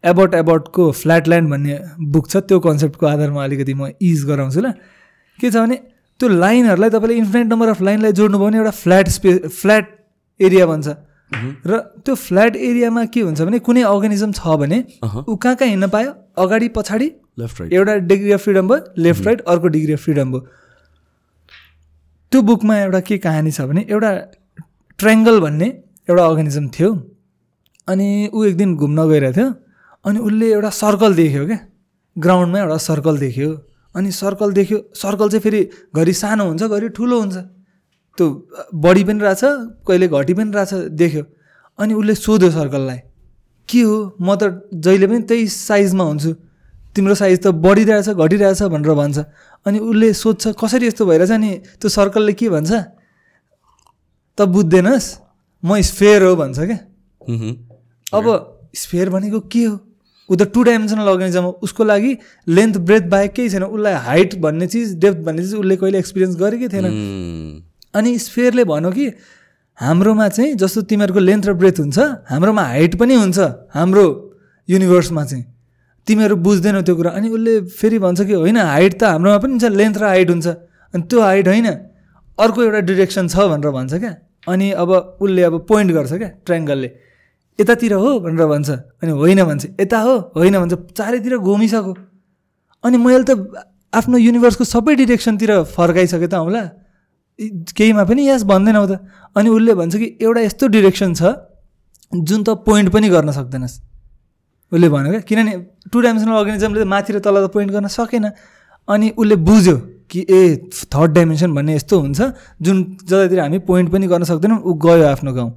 एबर्ट एबर्टको फ्ल्याट ल्यान्ड भन्ने बुक छ त्यो कन्सेप्टको आधारमा अलिकति म इज गराउँछु ल। के छ भने त्यो लाइनहरूलाई तपाईँले इन्फिनाइट नम्बर अफ लाइनलाई जोड्नुभयो भने एउटा फ्ल्याट स्पे फ्ल्याट एरिया भन्छ। र त्यो फ्ल्याट एरियामा के हुन्छ भने कुनै अर्गनिजम छ भने ऊ कहाँ कहाँ हिँड्न पायो? अगाडि पछाडि? लेफ्ट राइट एउटा डिग्री अफ फ्रिडम भयो लेफ्ट राइट अर्को डिग्री अफ फ्रिडम भयो। त्यो बुकमा एउटा के कहानी छ भने एउटा ट्रायङ्गल भन्ने एउटा अर्गनिजम थियो। अनि ऊ एक दिन घुम्न गइरहेको थियो। अनि उसले एउटा सर्कल देख्यो क्या। ग्राउन्डमा एउटा सर्कल देख्यो। अनि सर्कल देख्यो सर्कल चाहिँ फेरि घरि सानो हुन्छ घरि ठुलो हुन्छ। त्यो बढी पनि रहेछ कहिले घटी पनि रहेछ देख्यो। अनि उसले सोध्यो सर्कललाई के हो? म त जहिले पनि त्यही साइजमा हुन्छु। तिम्रो साइज त बढिरहेछ घटिरहेछ भनेर भन्छ। अनि उसले सोध्छ कसरी यस्तो भइरहेछ अनि त्यो सर्कलले के भन्छ? त बुझ्दैनस् म स्फेयर हो भन्छ क्या। अब स्फेयर भनेको के हो? ऊ त टु डाइमेन्सनल अर्गनिजम हो उसको लागि लेन्थ ब्रेथ बाहेक केही छैन। उसलाई हाइट भन्ने चिज डेप्थ भन्ने चिज उसले कहिले एक्सपिरियन्स गरेकै थिएन। अनि स्फेयरले भन्यो कि हाम्रोमा चाहिँ जस्तो तिमीहरूको लेन्थ र ब्रेथ हुन्छ हाम्रोमा हाइट पनि हुन्छ हाम्रो युनिभर्समा चाहिँ। तिमीहरू बुझ्दैनौ त्यो कुरा। अनि उसले फेरि भन्छ कि होइन हाइट त हाम्रोमा पनि हुन्छ लेन्थ र हाइट हुन्छ। अनि त्यो हाइट होइन अर्को एउटा डिरेक्सन छ भनेर भन्छ क्या। अनि अब उसले अब पोइन्ट गर्छ क्या ट्राइङ्गलले यतातिर हो भनेर भन्छ अनि होइन भन्छ। यता हो होइन भन्छ। चारैतिर घुमिसक्यो। अनि मैले त आफ्नो युनिभर्सको सबै डिरेक्सनतिर फर्काइसकेँ त होला केहीमा पनि यस भन्दैनौ त। अनि उसले भन्छ कि एउटा यस्तो डिरेक्सन छ जुन त पोइन्ट पनि गर्न सक्दैनस्। उसले भन्यो क्या किनभने टु डाइमेन्सनल अर्गनिजमले माथि र तल त पोइन्ट गर्न सकेन। अनि उसले बुझ्यो कि ए थर्ड डाइमेन्सन भन्ने यस्तो हुन्छ जुन जतातिर हामी पोइन्ट पनि गर्न सक्दैनौँ ऊ गयो आफ्नो गाउँ।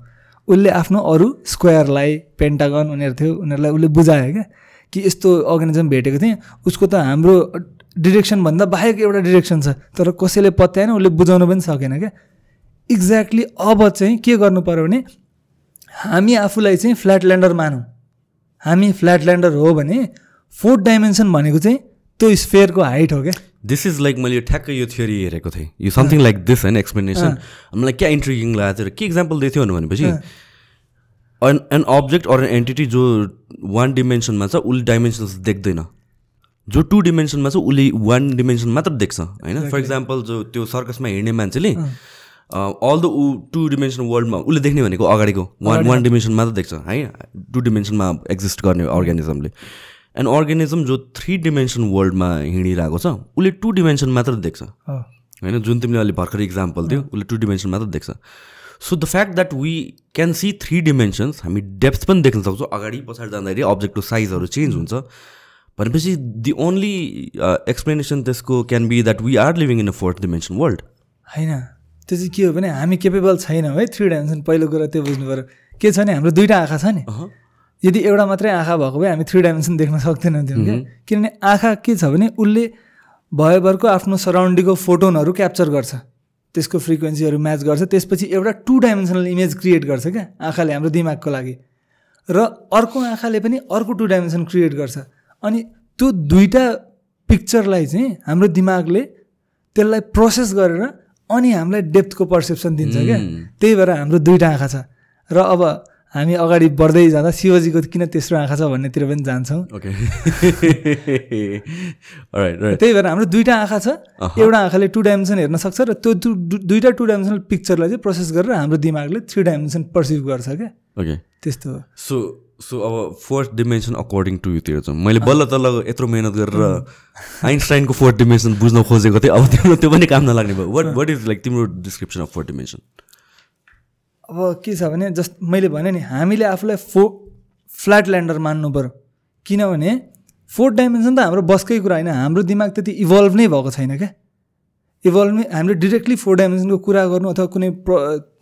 उसले आफ्नो अरू स्क्वायरलाई पेन्टागन उनीहरू थियो उनीहरूलाई उसले बुझायो क्या कि यस्तो अर्गनिजम भेटेको थिएँ। उसको त हाम्रो डिरेक्सनभन्दा बाहेक एउटा डिरेक्सन छ तर कसैले पत्याएन उसले बुझाउनु पनि सकेन क्या। एक्ज्याक्टली अब चाहिँ के गर्नु पऱ्यो भने हामी आफूलाई चाहिँ फ्ल्याट ल्यान्डर मानौँ। हामी फ्ल्याट ल्यान्डर हो भने फोर्थ डाइमेन्सन भनेको चाहिँ त्यो स्फेयरको हाइट हो क्या। दिस इज लाइक मैले ठ्याक्कै यो थ्योरी हेरेको थिएँ। यो समथिङ लाइक दिस होइन एक्सप्लेनेसन मलाई क्या इन्ट्रिगिङ लागेको थियो र के इक्जाम्पल दिएको थियो भनेपछि an an object or an entity जो वान डिमेन्सनमा छ उसले डाइमेन्सन्स देख्दैन। जो टु डिमेन्सनमा छ उसले वान डिमेन्सन मात्र देख्छ होइन? फर इक्जाम्पल जो त्यो सर्कसमा हिँड्ने मान्छेले अल द ऊ टु डिमेन्सन वर्ल्डमा उसले देख्ने भनेको अगाडिको वान वान डिमेन्सन मात्र देख्छ है? टु डिमेन्सनमा एक्जिस्ट गर्ने अर्ग्यानिजमले एन्ड अर्ग्यानिजम जो थ्री डिमेन्सन वर्ल्डमा हिँडिरहेको छ उसले टु डिमेन्सन मात्र देख्छ। होइन जुन तिमीले अहिले भर्खर इक्जाम्पल दियो उसले टु डिमेन्सन मात्र देख्छ। So the fact that we can see three dimensions हामी डेप्थ पनि देख्न सक्छौँ। अगाडि पछाडि जाँदाखेरि अब्जेक्टको साइजहरू चेन्ज हुन्छ। भनेपछि दि ओन्ली एक्सप्लेनेसन त्यसको can be that we are living in a fourth dimension world होइन। त्यो चाहिँ के हो भने हामी केपेबल छैनौँ है थ्री डाइमेन्सन पहिलो कुरा त्यो बुझ्नु पऱ्यो के छ भने हाम्रो दुइटा आँखा छ नि। यदि एउटा मात्रै आँखा भएको भए हामी थ्री डाइमेन्सन देख्न सक्दैनौँ थियौँ क्या किनभने आँखा के छ भने उसले भयोभरको आफ्नो सराउन्डिङको फोटोनहरू क्याप्चर गर्छ। त्यसको फ्रिक्वेन्सीहरू म्याच गर्छ। त्यसपछि एउटा टु डाइमेन्सनल इमेज क्रिएट गर्छ क्या आँखाले हाम्रो दिमागको लागि। र अर्को आँखाले पनि अर्को टु डाइमेन्सन क्रिएट गर्छ। अनि त्यो दुइटा पिक्चरलाई चाहिँ हाम्रो दिमागले त्यसलाई प्रोसेस गरेर अनि हामीलाई डेप्थको पर्सेप्सन दिन्छ क्या। त्यही भएर हाम्रो दुइटा आँखा छ। र अब हामी अगाडि बढ्दै जाँदा शिवजीको किन तेस्रो आँखा छ भन्नेतिर पनि जान्छौँ। ओके त्यही भएर हाम्रो दुइटा आँखा छ। एउटा आँखाले टु डाइमेन्सन हेर्न सक्छ र त्यो दुइटा टु डाइमेन्सनल पिक्चरलाई चाहिँ प्रोसेस गरेर हाम्रो दिमागले थ्री डाइमेन्सन पर्सिभ गर्छ क्या। ओके त्यस्तो हो। सो सो अब फोर्थ डिमेन्सन अकर्डिङ टु युतिर चाहिँ मैले बल्ल तल्ल यत्रो मिहिनेत गरेर आइन्स्टाइनको फोर्थ डिमेन्सन बुझ्न खोजेको थिएँ अब तिम्रो त्यो पनि काम नलाग्ने भयो। वाट वाट इज लाइक तिम्रो डिस्क्रिप्सन अफ फोर्थ डिमेन्सन अब के छ भने जस्ट मैले भने नि हामीले आफूलाई फो फ्ल्याट ल्यान्डर मान्नु पऱ्यो किनभने फोर्थ डाइमेन्सन त हाम्रो बसकै कुरा होइन हाम्रो दिमाग त्यति इभल्भ नै भएको छैन क्या। इभल्भ हामीले डिरेक्टली फोर डाइमेन्सनको कुरा गर्नु अथवा कुनै प्र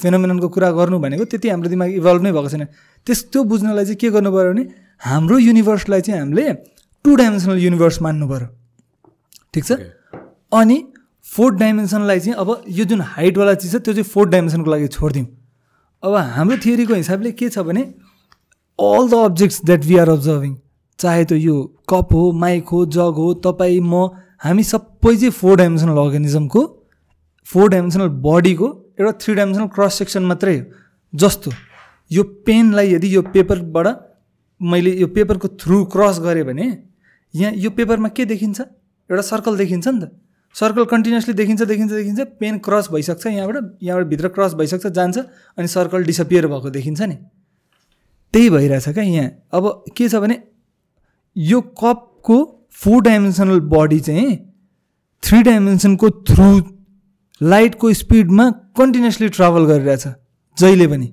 फेनोमेननको कुरा गर्नु भनेको त्यति हाम्रो दिमाग इभल्भ नै भएको छैन। त्यस त्यो बुझ्नलाई चाहिँ के गर्नु पऱ्यो भने हाम्रो युनिभर्सलाई चाहिँ हामीले टु डाइमेन्सनल युनिभर्स मान्नु पऱ्यो ठिक छ? अनि फोर्थ डाइमेन्सनलाई चाहिँ अब यो जुन हाइटवाला चिज छ त्यो चाहिँ फोर्थ डाइमेन्सनको लागि छोडिदिउँ। अब हाम्रो थियोरीको हिसाबले के छ भने all the objects that we are observing चाहे त्यो यो कप हो माइक हो जग हो तपाईँ म हामी सबै चाहिँ फोर डाइमेन्सनल अर्गानिजमको फोर डाइमेन्सनल बडीको एउटा थ्री डाइमेन्सनल क्रस सेक्सन मात्रै हो। जस्तो यो पेनलाई यदि यो पेपरबाट मैले यो पेपरको थ्रु क्रस गरेँ भने यहाँ यो पेपरमा के देखिन्छ? एउटा सर्कल देखिन्छ नि त। सर्कल कन्टिन्युसली देखिन्छ देखिन्छ देखिन्छ पेन क्रस भइसक्छ यहाँबाट यहाँबाट भित्र क्रस भइसक्छ जान्छ अनि सर्कल डिसपियर भएको देखिन्छ नि। त्यही भइरहेछ क्या यहाँ। अब के छ भने यो कपको फोर डाइमेन्सनल बडी चाहिँ थ्री डाइमेन्सनको थ्रु लाइटको स्पिडमा कन्टिन्युसली ट्राभल गरिरहेछ जहिले पनि।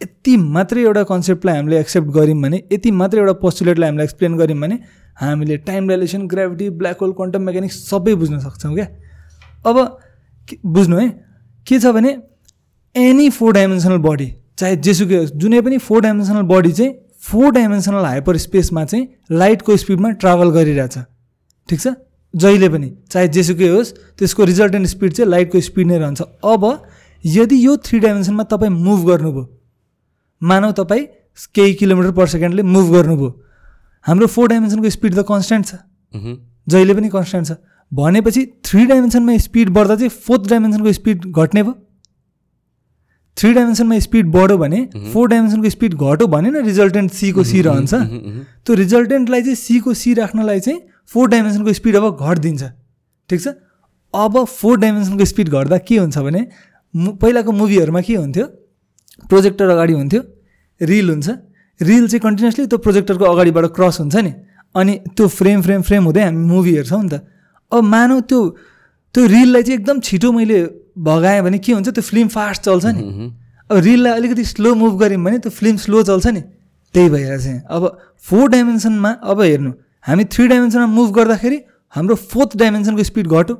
यति मात्रै एउटा कन्सेप्टलाई हामीले एक्सेप्ट गऱ्यौँ भने यति मात्रै एउटा पोस्टुलेटलाई हामीले एक्सप्लेन गऱ्यौँ भने हामीले time dilation gravity black hole quantum mechanics सबै बुझ्न सक्छौँ क्या? अब बुझ्नु है? के छ भने एनी फोर डाइमेन्सनल बडी चाहे जेसुकै होस् जुनै पनि फोर डाइमेन्सनल बडी चाहिँ फोर डाइमेन्सनल हाइपर स्पेसमा चाहिँ लाइटको स्पिडमा ट्राभल गरिरहेछ। ठिक छ? जहिले पनि चाहे जेसुकै होस् त्यसको रिजल्टेन्ट स्पिड चाहिँ लाइटको स्पिड नै रहन्छ। अब यदि यो थ्री डाइमेन्सनमा तपाईँ मुभ गर्नुभयो मानव तपाईँ केही किलोमिटर पर सेकेन्डले मुभ गर्नुभयो हाम्रो फोर डाइमेन्सनको स्पिड त कन्सटेन्ट छ। जहिले पनि कन्सटेन्ट छ। भनेपछि थ्री डाइमेन्सनमा स्पिड बढ्दा चाहिँ फोर्थ डाइमेन्सनको स्पिड घट्ने भयो। थ्री डाइमेन्सनमा स्पिड बढ्यो भने फोर डाइमेन्सनको स्पिड घट्यो भने न रिजल्टेन्ट सीको सी रहन्छ। त्यो रिजल्टेन्टलाई चाहिँ सीको सी राख्नलाई चाहिँ फोर डाइमेन्सनको स्पिड अब घटिदिन्छ। ठिक छ? अब फोर डाइमेन्सनको स्पिड घट्दा के हुन्छ भने पहिलाको मुभीहरूमा के हुन्थ्यो? प्रोजेक्टर अगाडि हुन्थ्यो। रिल हुन्छ। रिल चाहिँ कन्टिन्युसली त्यो प्रोजेक्टरको अगाडिबाट क्रस हुन्छ नि। अनि त्यो फ्रेम फ्रेम फ्रेम हुँदै हामी मुभी हेर्छौँ नि त। अब मानौ त्यो त्यो रिललाई चाहिँ एकदम छिटो मैले भगाएँ भने के हुन्छ त्यो फिल्म फास्ट चल्छ नि। अब रिललाई अलिकति स्लो मुभ गऱ्यौँ भने त्यो फिल्म स्लो चल्छ नि। त्यही भएर चाहिँ। अब फोर डाइमेन्सनमा अब हेर्नु। हामी थ्री डाइमेन्सनमा मुभ गर्दाखेरि हाम्रो फोर्थ डाइमेन्सनको स्पिड घट्यो।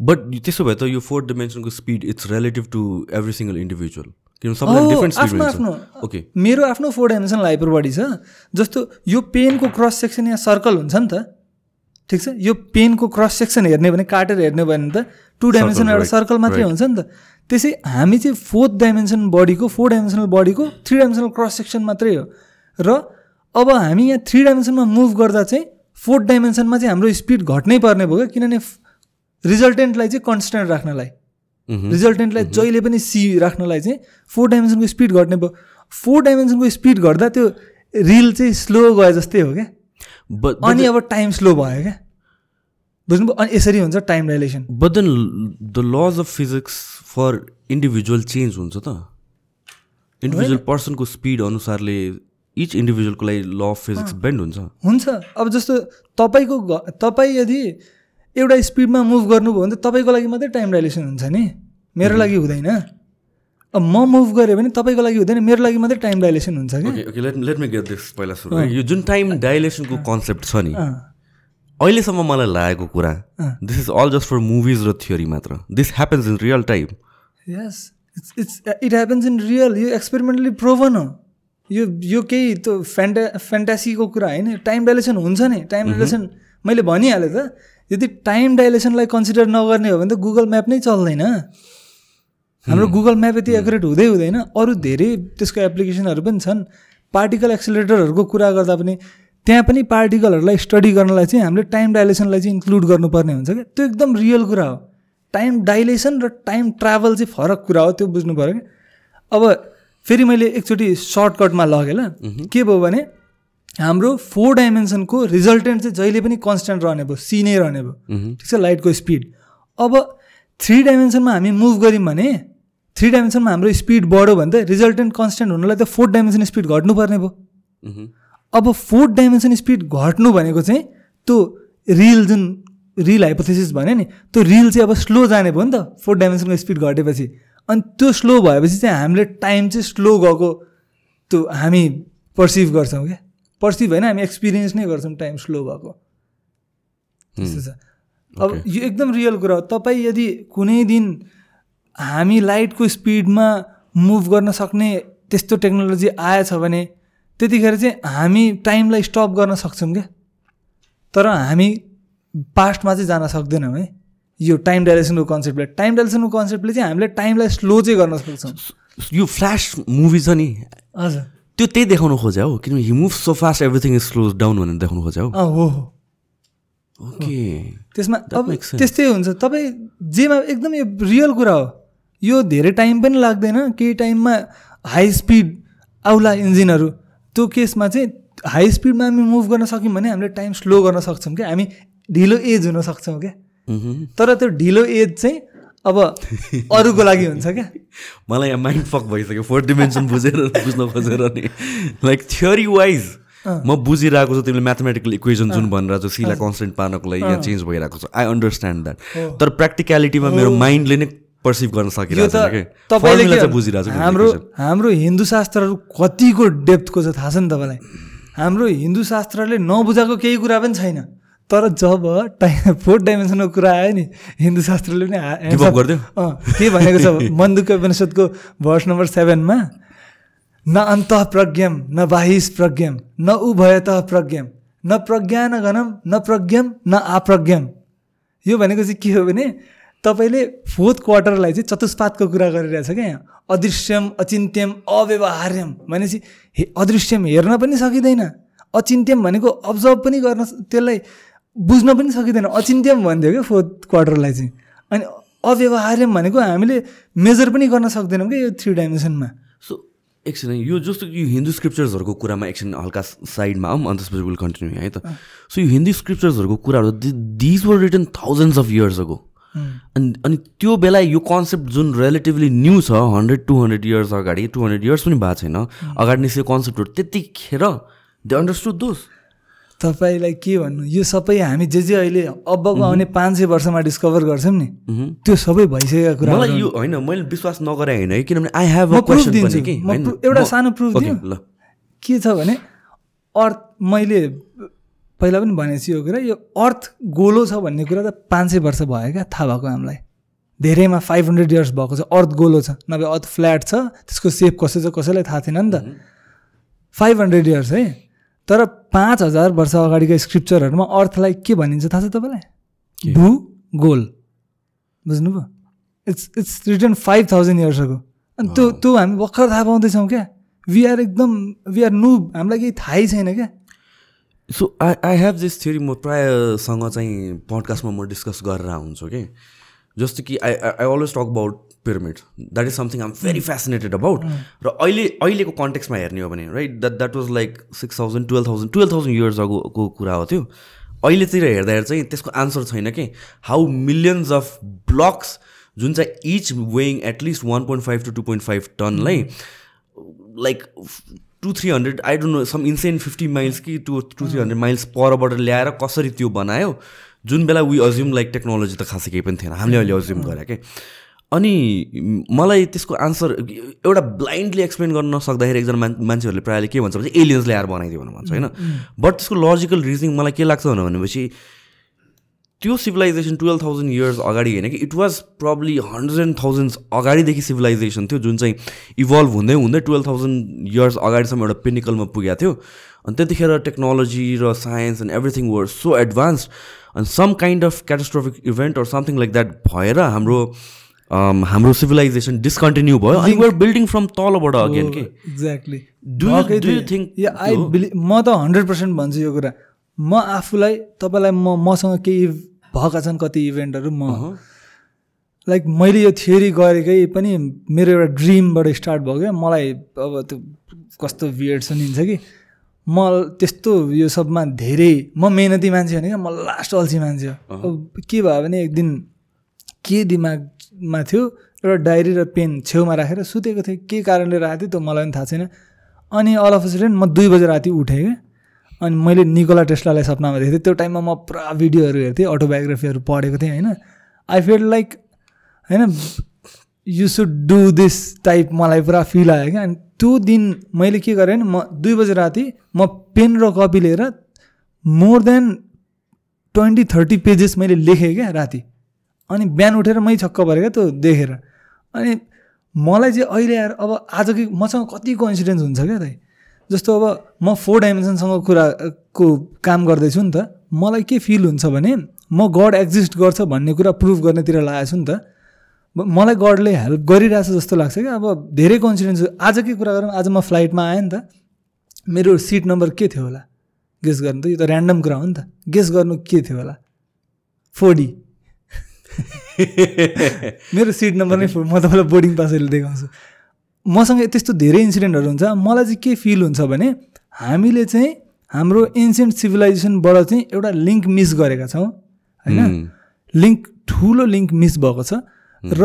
बट त्यसो भए त यो fourth डाइमेन्सनको speed it's relative to every single individual आफ्नो आफ्नो। ओके मेरो आफ्नो फोर डाइमेन्सनल हाइपर बडी छ जस्तो यो पेनको क्रस सेक्सन यहाँ सर्कल हुन्छ नि त ठिक छ? यो पेनको क्रस सेक्सन हेर्ने भने काटेर हेर्ने भयो भने त टु डाइमेन्सन एउटा सर्कल मात्रै हुन्छ नि त। त्यसै हामी चाहिँ फोर्थ डाइमेन्सन बडीको फोर डाइमेन्सनल बडीको थ्री डाइमेन्सनल क्रस सेक्सन मात्रै हो। र अब हामी यहाँ थ्री डाइमेन्सनमा मुभ गर्दा चाहिँ फोर्थ डाइमेन्सनमा चाहिँ हाम्रो स्पिड घट्नै पर्ने भयो क्या किनभने रिजल्टेन्टलाई चाहिँ कन्सटेन्ट राख्नलाई। रिजल्टेन्टलाई जहिले पनि सी राख्नलाई चाहिँ फोर डाइमेन्सनको स्पिड घट्ने भयो। फोर डाइमेन्सनको स्पिड घट्दा त्यो रिल चाहिँ स्लो गयो जस्तै हो क्या। अनि अब टाइम स्लो भयो क्या। बुझ्नुभयो? अनि यसरी हुन्छ time dilation but then the laws of physics for individual change हुन्छ त। इन्डिभिजुअल पर्सनको स्पिड अनुसारले इच इन्डिभिजुअलको लागि ल अफ फिजिक्स बेन्ड हुन्छ। हुन्छ। अब जस्तो तपाईँको तपाईँ यदि एउटा स्पिडमा मुभ गर्नुभयो भने त तपाईँको लागि मात्रै टाइम डाइलेसन हुन्छ नि? मेरो लागि हुँदैन। अब म मुभ गरेँ भने तपाईँको लागि हुँदैन मेरो लागि मात्रै टाइम डाइलेसन हुन्छ कि let let me get this पहिला सुरु। यो जुन टाइम डाइलेसनको कन्सेप्ट छ नि अहिलेसम्म मलाई लागेको कुरा this is all just for movies र थियोरी मात्र। This happens in real time yes it's it's it happens in real यो एक्सपेरिमेन्टली प्रोभन हो। यो यो केही त्यो फ्यान्टा फ्यान्टासीको कुरा होइन। टाइम डाइलेसन हुन्छ नि। टाइम डाइलेसन मैले भनिहालेँ त यदि टाइम डाइलेसनलाई कन्सिडर नगर्ने हो भने त गुगल म्याप नै चल्दैन। हाम्रो गुगल म्याप यति एकुरेट हुँदै हुँदैन। अरू धेरै त्यसको एप्लिकेसनहरू पनि छन्। पार्टिकल एक्सिलेटरहरूको कुरा गर्दा पनि त्यहाँ पनि पार्टिकलहरूलाई स्टडी गर्नलाई चाहिँ हामीले टाइम डाइलेसनलाई चाहिँ इन्क्लुड गर्नुपर्ने हुन्छ क्या। त्यो एकदम रियल कुरा हो। टाइम डाइलेसन र टाइम ट्राभल चाहिँ फरक कुरा हो त्यो बुझ्नु पऱ्यो क्या। अब फेरि मैले एकचोटि सर्टकटमा लगेँ ल। के भयो भने हाम्रो फोर डाइमेन्सनको रिजल्टेन्ट चाहिँ जहिले पनि कन्सटेन्ट रहने भयो सी नै रहने भयो। ठिक छ? लाइटको स्पिड अब थ्री डाइमेन्सनमा हामी मुभ गऱ्यौँ भने थ्री डाइमेन्सनमा हाम्रो स्पिड बढ्यो भने त रिजल्टेन्ट कन्सटेन्ट हुनलाई त फोर्थ डाइमेन्सन स्पिड घट्नुपर्ने भयो। अब फोर्थ डाइमेन्सन स्पिड घट्नु भनेको चाहिँ त्यो रिल जुन रिल हाइपोथेसिस भन्यो नि त्यो रिल चाहिँ अब स्लो जाने भयो नि त फोर्थ डाइमेन्सनको स्पिड घटेपछि। अनि त्यो स्लो भएपछि चाहिँ हामीले टाइम चाहिँ स्लो गएको त्यो हामी पर्सिभ गर्छौँ क्या। पर्सिभ होइन हामी एक्सपिरियन्स नै गर्छौँ टाइम स्लो भएको। त्यस्तो छ। अब यो एकदम रियल कुरा हो। तपाईँ यदि कुनै दिन हामी लाइटको स्पिडमा मुभ गर्न सक्ने त्यस्तो टेक्नोलोजी आएछ भने त्यतिखेर चाहिँ हामी टाइमलाई स्टप गर्न सक्छौँ क्या? तर हामी पास्टमा चाहिँ जान सक्दैनौँ है। यो टाइम डाइलेसनको कन्सेप्टले टाइम डाइलेसनको कन्सेप्टले चाहिँ हामीले टाइमलाई स्लो चाहिँ गर्न सक्छौँ। यो फ्ल्यास मुभी छ नि। हजुर। त्यो त्यही देखाउनु खोज्यो हो किनभने he move so fast everything is slow down भनेर देखाउनु खोज्यो हो ओके त्यसमा अब. त्यस्तै हुन्छ। तपाईँ जेमा एकदम यो रियल कुरा हो। यो धेरै टाइम पनि लाग्दैन। केही टाइममा हाई स्पिड आउला इन्जिनहरू त्यो केसमा चाहिँ हाई स्पिडमा हामी मुभ गर्न सक्यौँ भने हामीले टाइम स्लो गर्न सक्छौँ क्या। हामी ढिलो एज हुन सक्छौँ क्या। तर त्यो ढिलो एज चाहिँ अब अरूको लागि हुन्छ क्या? मलाई यहाँ माइन्ड फक भइसक्यो। फोर्थ डिमेन्सन बुझेर बुझ्न खोजेर नि। लाइक थ्योरी वाइज म बुझिरहेको छु तिमीले म्याथमेटिकल इक्वेसन जुन भनेर चाहिँ सीलाई कन्सटेन्ट पार्नको लागि यहाँ चेन्ज भइरहेको छ। आई अन्डरस्ट्यान्ड द्याट तर प्र्याक्टिकलिटीमा मेरो माइन्डले नै पर्सिभ गर्न सकिरहेको छु हाम्रो हाम्रो हिन्दू शास्त्रहरू कतिको डेप्थको छ थाहा छ नि तपाईँलाई? हाम्रो हिन्दू शास्त्रले नबुझाएको केही कुरा पनि छैन। तर जब टाइम फोर्थ डाइमेन्सनको कुरा आयो नि हिन्दू शास्त्रले पनि? अँ, के भनेको छ? मन्दुक उपनिषदको भर्स नम्बर सेभेनमा न अन्त प्रज्ञम न बाहिस प्रज्ञम न उभयत प्रज्ञम न प्रज्ञान घनम न प्रज्ञम न आप्रज्ञम यो भनेको चाहिँ के हो भने तपाईँले फोर्थ क्वार्टरलाई चाहिँ चतुष्पातको कुरा गरिरहेछ क्या यहाँ। अदृश्यम अचिन्त्यम अव्यवहार्यम भनेपछि हे अदृश्यम हेर्न पनि सकिँदैन। अचिन्त्यम भनेको अब्जर्भ पनि गर्न त्यसलाई बुझ्न पनि सकिँदैन। अचिन्त्यम भनिदियो क्या फोर्थ क्वार्टरलाई चाहिँ। अनि अव्यवहार्यम भनेको हामीले मेजर पनि गर्न सक्दैनौँ क्या यो थ्री डाइमेन्सनमा सो एकछिन यो जस्तो यो हिन्दू स्क्रिप्चर्सहरूको कुरामा एकछिन हल्का साइडमा आऊँ अन्त त्यसपछि विल कन्टिन्यू है त। सो यो हिन्दी स्क्रिप्चर्सहरूको कुराहरू these were written thousands of years अगो अनि अनि त्यो बेला यो कन्सेप्ट जुन रिलेटिभली न्यू छ हन्ड्रेड टू हन्ड्रेड इयर्स अगाडि टू हन्ड्रेड इयर्स पनि भएको छैन। अगाडि निस्केको कन्सेप्टहरू त्यतिखेर दे अन्डरस्टुड दोस तपाईँलाई के भन्नु? यो सबै हामी जे जे अहिले अबको आउने पाँच सय वर्षमा डिस्कभर गर्छौँ नि। त्यो सबै भइसकेका कुरा मलाई यो होइन मैले विश्वास नगरे होइन है किनभने आई हेभ एउटा सानो प्रुफ दिउँ। ल। के छ भने अर्थ मैले पहिला पनि भनेको छु यो कुरा यो अर्थ गोलो छ भन्ने कुरा त पाँच सय वर्ष भयो क्या थाहा भएको हामीलाई। धेरैमा फाइभ हन्ड्रेड इयर्स भएको छ अर्थ गोलो छ। नभए अर्थ फ्ल्याट छ त्यसको सेप कसो छ कसैलाई थाहा थिएन नि त। फाइभ हन्ड्रेड इयर्स है। तर पाँच हजार वर्ष अगाडिको स्क्रिप्चरहरूमा अर्थलाई के भनिन्छ थाहा छ तपाईँलाई? भू गोल। बुझ्नुभयो? It's it's written five thousand इयर्सको अनि त्यो त्यो हामी भर्खर थाहा पाउँदैछौँ क्या। वी आर एकदम वी आर नु हामीलाई केही थाहै छैन क्या। So I I have this theory म प्रायःसँग चाहिँ पडकास्टमा म डिस्कस गरेर हुन्छु कि। जस्तो कि I I always talk about pyramid that is something I'm very fascinated about र अहिले अहिलेको कन्टेक्समा हेर्ने हो भने right that that was like six thousand twelve thousand twelve thousand years अगोको कुरा हो त्यो? अहिलेतिर हेर्दाखेरि चाहिँ त्यसको आन्सर छैन कि? हाउ मिलियन्स अफ ब्लक्स जुन चाहिँ each weighing at least one point five to two point five टनलाई like to three hundred I don't know some insane fifty miles कि to to three hundred miles परबाट ल्याएर कसरी त्यो बनायो? जुन बेला we assume like technology त खासै केही पनि थिएन। हामीले अहिले अज्युम गरे क्या अनि मलाई त्यसको आन्सर एउटा ब्लाइन्डली एक्सप्लेन गर्न नसक्दाखेरि एकजना मान मान्छेहरूले प्रायःले के भन्छ भने एलियन्स ल्याएर बनाइदियो भनेर भन्छ होइन? बट त्यसको लजिकल रिजनिङ मलाई के लाग्छ भनेपछि त्यो सिभिलाइजेसन टुवेल्भ थाउजन्ड इयर्स अगाडि होइन कि it was probably hundred and thousands अगाडिदेखि सिभिलाइजेसन थियो जुन चाहिँ इभल्भ हुँदै हुँदै टुवेल्भ थाउजन्ड इयर्स अगाडिसम्म एउटा पिनिकलमा पुगेको थियो। अनि त्यतिखेर टेक्नोलोजी र science and everything were so advance अनि some kind of catastrophic event or something like that भएर हाम्रो हाम्रो सिभिलाइजेसन डिस्कन्टिन्यू भयो. अनि वेयर बिल्डिङ फ्रम तलबाट अगेन के एक्ज्याक्टली आई बिलिभ म त हन्ड्रेड पर्सेन्ट भन्छु यो कुरा। म आफूलाई तपाईँलाई म मसँग केही भएका छन् कति इभेन्टहरू म लाइक मैले यो थियोरी गरेकै पनि मेरो एउटा ड्रिमबाट स्टार्ट भयो क्या। मलाई अब त्यो कस्तो वियर्ड सुनिन्छ कि? म त्यस्तो यो सबमा धेरै म मेहनती मान्छे होइन क्या। म लास्ट अल्छी मान्छे हो। अब के भयो भने एक दिन के दिमागमा थियो एउटा डायरी र पेन छेउमा राखेर सुतेको थिएँ। के कारणले राखेको थिएँ त्यो मलाई पनि थाहा छैन। अनि अल अफ सिडेन्ट म दुई बजे राति उठेँ क्या अनि मैले निकोला टेस्लालाई सपनामा देखेको थिएँ। त्यो टाइममा म पुरा भिडियोहरू हेर्थेँ अटोबायोग्राफीहरू पढेको थिएँ होइन। आई फिल लाइक होइन you should do this type मलाई पुरा फिल आयो क्या। अनि त्यो दिन मैले के गरेँ भने म दुई बजे राति म पेन र कपी लिएर more than twenty thirty pages मैले लेखेँ क्या राति। अनि बिहान उठेर मै छक्क परेँ क्या त्यो देखेर। अनि मलाई चाहिँ अहिले आएर अब आजकै मसँग कतिको इन्सिडेन्स हुन्छ क्या दाइ? जस्तो अब म फोर डाइमेन्सनसँग कुराको काम गर्दैछु नि त मलाई के फिल हुन्छ भने म गड एक्जिस्ट गर्छ भन्ने कुरा प्रुभ गर्नेतिर लागेको छु नि त। मलाई गडले हेल्प गरिरहेछ जस्तो लाग्छ क्या। अब धेरै कन्सिडेन्स आजकै कुरा गरौँ आज म फ्लाइटमा आएँ नि त मेरो सिट नम्बर के थियो होला? गेस गर्नु त यो त ऱ्यान्डम कुरा हो नि त। गेस गर्नु के थियो होला? फोर्डी मेरो सिट नम्बर नै फोर म तपाईँलाई बोर्डिङ पासले देखाउँछु। मसँग त्यस्तो धेरै इन्सिडेन्टहरू हुन्छ। मलाई चाहिँ के फिल हुन्छ भने हामीले चाहिँ हाम्रो एन्सियन्ट सिभिलाइजेसनबाट चाहिँ एउटा लिङ्क मिस गरेका छौँ होइन? लिङ्क ठुलो लिङ्क मिस भएको छ। र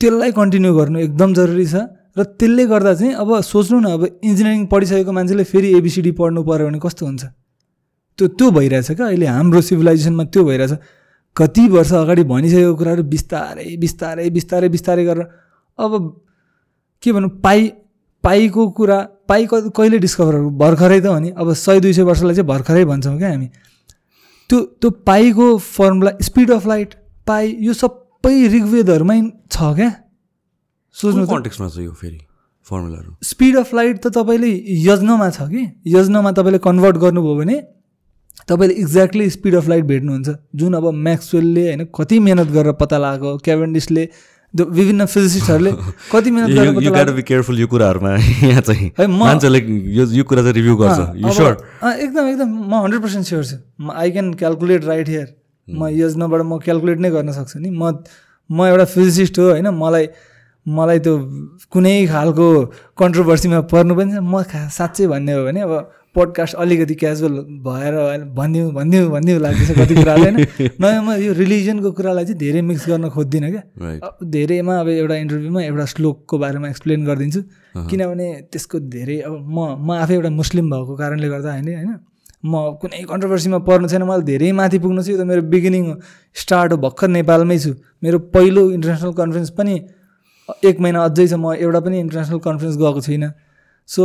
त्यसलाई कन्टिन्यू गर्नु एकदम जरुरी छ। र त्यसले गर्दा चाहिँ अब सोच्नु न अब इन्जिनियरिङ पढिसकेको मान्छेले फेरि एबिसिडी पढ्नु पऱ्यो भने कस्तो हुन्छ? त्यो त्यो भइरहेछ क्या। अहिले हाम्रो सिभिलाइजेसनमा त्यो भइरहेछ। कति वर्ष अगाडि भनिसकेको कुराहरू बिस्तारै बिस्तारै बिस्तारै बिस्तारै गरेर अब के भनौँ पाइ पाइको कुरा पाइ कहिले डिस्कभर भर्खरै त हो नि। अब सय दुई सय वर्षलाई चाहिँ भर्खरै भन्छौँ क्या हामी। त्यो त्यो पाइको formula speed of light pi यो सबै ऋग्वेदहरूमै छ क्या। सोच्नु कन्टेक्समा छ यो फेरि फर्मुलाहरू स्पिड अफ लाइट त तपाईँले यज्नमा छ कि? यज्नमा तपाईँले कन्भर्ट गर्नुभयो भने तपाईँले एक्ज्याक्टली स्पिड अफ लाइट भेट्नुहुन्छ। जुन अब म्याक्सवेलले होइन कति मिहिनेत गरेर पत्ता लगाएको क्याभेन्डिसले विभिन्न फिजिसिस्टहरूले कति मिहिनेत गरेर केयरफुल यो कुराहरूमा। यहाँ चाहिँ मान्छेले यो यो कुरा चाहिँ रिभ्यू गर्छ। एकदम एकदम म हन्ड्रेड पर्सेन्ट स्योर छु। I can calculate right here म योजनाबाट म क्यालकुलेट नै गर्न सक्छु नि। म म एउटा फिजिसिस्ट हो होइन। मलाई मलाई त्यो कुनै खालको कन्ट्रोभर्सीमा पर्नु पनि छ म साँच्चै भन्ने हो भने अब पोडकास्ट अलिकति क्याजुअल भएर भनिदिउँ भनिदिउँ भनिदिउँ लाग्दैछ कति कुराले होइन। नयाँ म यो रिलिजनको कुरालाई चाहिँ धेरै मिक्स गर्न खोज्दिनँ क्या। धेरैमा अब एउटा इन्टरभ्यूमा एउटा श्लोकको बारेमा एक्सप्लेन गरिदिन्छु। किनभने त्यसको धेरै अब म म आफै एउटा मुस्लिम भएको कारणले गर्दा होइन होइन म कुनै कन्ट्रोभर्सीमा पर्नु छैन मलाई धेरै माथि पुग्नु छ। यो त मेरो बिगिनिङ स्टार्ट हो भर्खर नेपालमै छु। मेरो पहिलो इन्टरनेसनल कन्फरेन्स पनि एक महिना अझै छ म एउटा पनि इन्टरनेसनल कन्फरेन्स गएको छुइनँ। So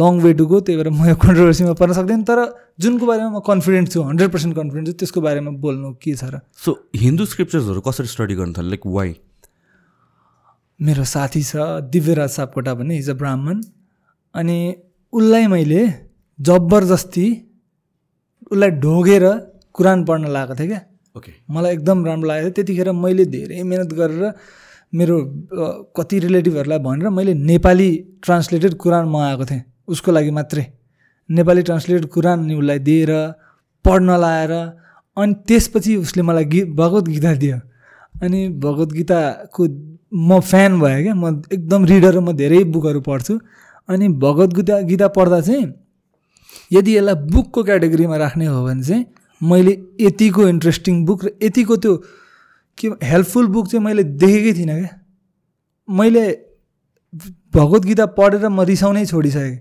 long way to go त्यही भएर म यो कन्ट्रोभर्सीमा पर्न सक्दैन। तर जुनको बारेमा म कन्फिडेन्ट छु हन्ड्रेड पर्सेन्ट कन्फिडेन्ट छु त्यसको बारेमा बोल्नु के छ र? सो हिन्दू स्क्रिप्चर्सहरू कसरी स्टडी गर्नु थाल्यो? लाइक वाइ मेरो साथी छ दिव्यराज सापकोटा भन्ने इज अ ब्राह्मण अनि उसलाई मैले जबरजस्ती उसलाई ढोगेर कुरान पढ्न लगाएको थिएँ क्या। ओके मलाई एकदम राम्रो लागेको थियो। त्यतिखेर मैले धेरै मिहिनेत गरेर मेरो कति रिलेटिभहरूलाई भनेर मैले नेपाली ट्रान्सलेटेड कुरान मगाएको थिएँ। उसको लागि मात्रै। नेपाली ट्रान्सलेटेड कुरान उसलाई दिएर पढ्न लाएर अनि त्यसपछि उसले मलाई गीत भगवत गीता दियो। अनि भगवत गीताको म फ्यान भएँ क्या। म एकदम रिडर म धेरै बुकहरू पढ्छु। अनि भगवत गीता गीता पढ्दा चाहिँ यदि यसलाई बुकको क्याटेगोरीमा राख्ने हो भने चाहिँ मैले यतिको इन्ट्रेस्टिङ बुक र यतिको त्यो के हेल्पफुल बुक चाहिँ मैले देखेकै थिइनँ क्या। मैले भगवत गीता पढेर म रिसाउनै छोडिसकेँ।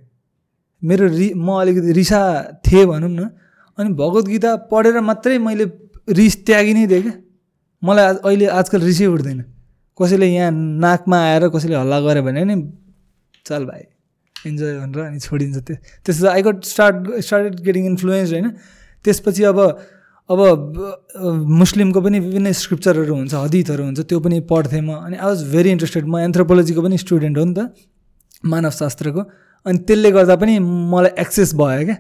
मेरो रि म अलिकति रिसा थिएँ भनौँ न अनि भगवत गीता पढेर मात्रै मैले रिस त्यागी नै दिएँ क्या। मलाई अहिले आजकल रिसै उठ्दैन। कसैले यहाँ नाकमा आएर कसैले हल्ला गऱ्यो भने नि चल भाइ इन्जोय भनेर अनि छोडिन्छ त्यो त्यसो I got start started getting influence होइन। त्यसपछि अब अब मुस्लिमको पनि विभिन्न स्क्रिप्चरहरू हुन्छ हदितहरू हुन्छ त्यो पनि पढ्थेँ म। अनि आई वाज भेरी इन्ट्रेस्टेड म एन्थ्रोपोलोजीको पनि स्टुडेन्ट हो नि त मानवशास्त्रको। अनि त्यसले गर्दा पनि मलाई एक्सेस भयो क्या।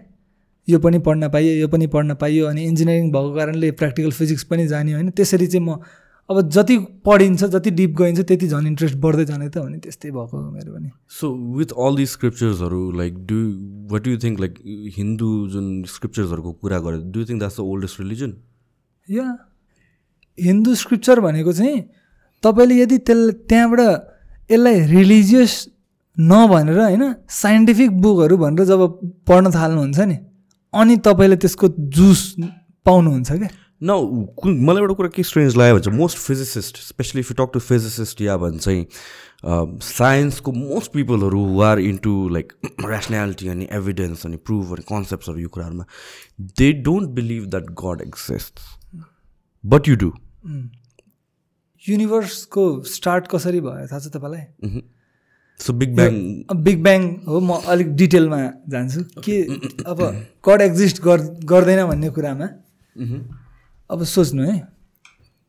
यो पनि पढ्न पाइयो यो पनि पढ्न पाइयो। अनि इन्जिनियरिङ भएको कारणले प्र्याक्टिकल फिजिक्स पनि जाने होइन। त्यसरी चाहिँ म अब जति पढिन्छ जति डिप गइन्छ त्यति झन् इन्ट्रेस्ट बढ्दै जाने त हो नि त्यस्तै भएको मेरो पनि। So with all the स्क्रिप्चर्सहरू like do what you think like Hindu जुन स्क्रिप्चर्सहरूको कुरा गर्यो do think that's the oldest religion yeah Hindu scripture भनेको चाहिँ तपाईँले यदि त्यसलाई त्यहाँबाट यसलाई रिलिजियस नभनेर होइन साइन्टिफिक बुकहरू भनेर जब पढ्न थाल्नुहुन्छ नि अनि तपाईँले त्यसको जुस पाउनुहुन्छ क्या? न कुन मलाई एउटा कुरा के स्ट्रेन्ज लाग्यो भने चाहिँ most physicist specially if you talk to physicist या भने चाहिँ साइन्सको most पिपलहरू who are into like rationality अनि एभिडेन्स अनि प्रुभ अनि कन्सेप्ट्सहरू यो कुराहरूमा they don't believe that god exist but you do युनिभर्सको start कसरी भयो? थाहा छ तपाईँलाई? So big bang big bang हो म अलिक डिटेलमा जान्छु। के अब गड एक्जिस्ट गर्दैन भन्ने कुरामा अब सोच्नु है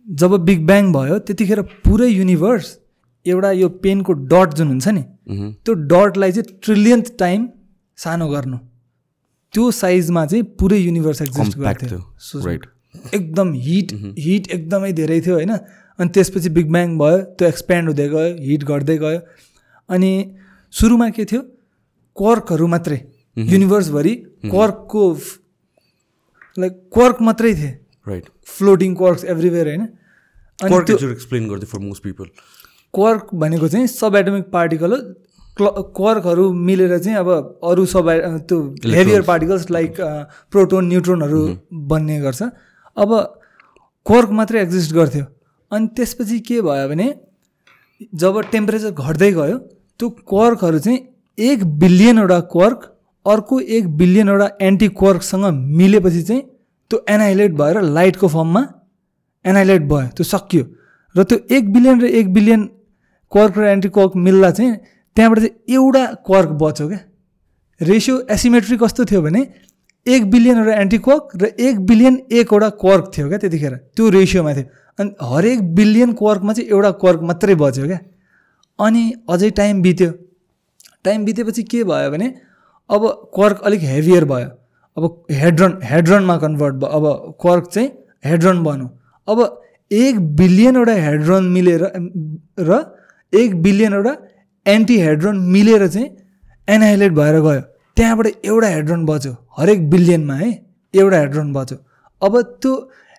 जब बिग ब्याङ भयो त्यतिखेर पुरै युनिभर्स एउटा यो पेनको डट जुन हुन्छ नि। त्यो डटलाई चाहिँ ट्रिलियन्थ टाइम सानो गर्नु। त्यो साइजमा चाहिँ पुरै युनिभर्स एक्जिस्ट Compact गर्थ्यो. एकदम हिट हिट एकदमै धेरै थियो होइन? अनि त्यसपछि बिग ब्याङ भयो त्यो एक्सप्यान्ड हुँदै गयो हिट घट्दै गयो। अनि सुरुमा के थियो? क्वर्कहरू मात्रै। युनिभर्सभरि क्वर्कको लाइक क्वर्क मात्रै थिए। राइट फ्लोटिङ क्वर्क्स एभ्रिवेयर होइन? अनि एक्सप्लेन गरिदियो फर मोस्ट पिपल क्वर्क भनेको चाहिँ सब एटोमिक पार्टिकल हो। क्ल क्वर्कहरू मिलेर चाहिँ अब अरू सब त्यो हेभियर पार्टिकल्स लाइक प्रोटोन न्युट्रोनहरू बन्ने गर्छ। अब क्वर्क मात्रै एक्जिस्ट गर्थ्यो। अनि त्यसपछि के भयो भने जब टेम्परेचर घट्दै गयो त्यो क्वर्कहरू चाहिँ एक बिलियनवटा क्वर्क अर्को एक बिलियनवटा एन्टी क्वर्कसँग मिलेपछि चाहिँ त्यो एनाइलेट भएर लाइटको फर्ममा एनाइलेट भयो त्यो सकियो। र त्यो एक बिलियन र एक बिलियन क्वर्क र एन्टी क्वर्क मिल्दा चाहिँ त्यहाँबाट चाहिँ एउटा क्वर्क बच्यो क्या। रेसियो एसिमेट्री कस्तो थियो भने एक बिलियनवटा एन्टी क्वर्क र एक बिलियन एकवटा क्वर्क थियो क्या त्यतिखेर त्यो रेसियोमा थियो। अनि हरेक बिलियन क्वर्कमा चाहिँ एउटा क्वर्क मात्रै बच्यो क्या। अनि अझै टाइम बित्यो। टाइम बितेपछि के भयो भने अब क्वर्क अलिक हेभियर भयो। अब हेड्रन हेड्रनमा कन्भर्ट भयो अब क्वर्क चाहिँ हेड्रन बन्यो। अब एक बिलियनवटा हेड्रोन मिलेर र एक बिलियनवटा एन्टी हेड्रोन मिलेर चाहिँ एनाइलेट भएर गयो। त्यहाँबाट एउटा हेड्रोन बच्यो हरेक बिलियनमा है एउटा हेड्रोन बच्यो। अब त्यो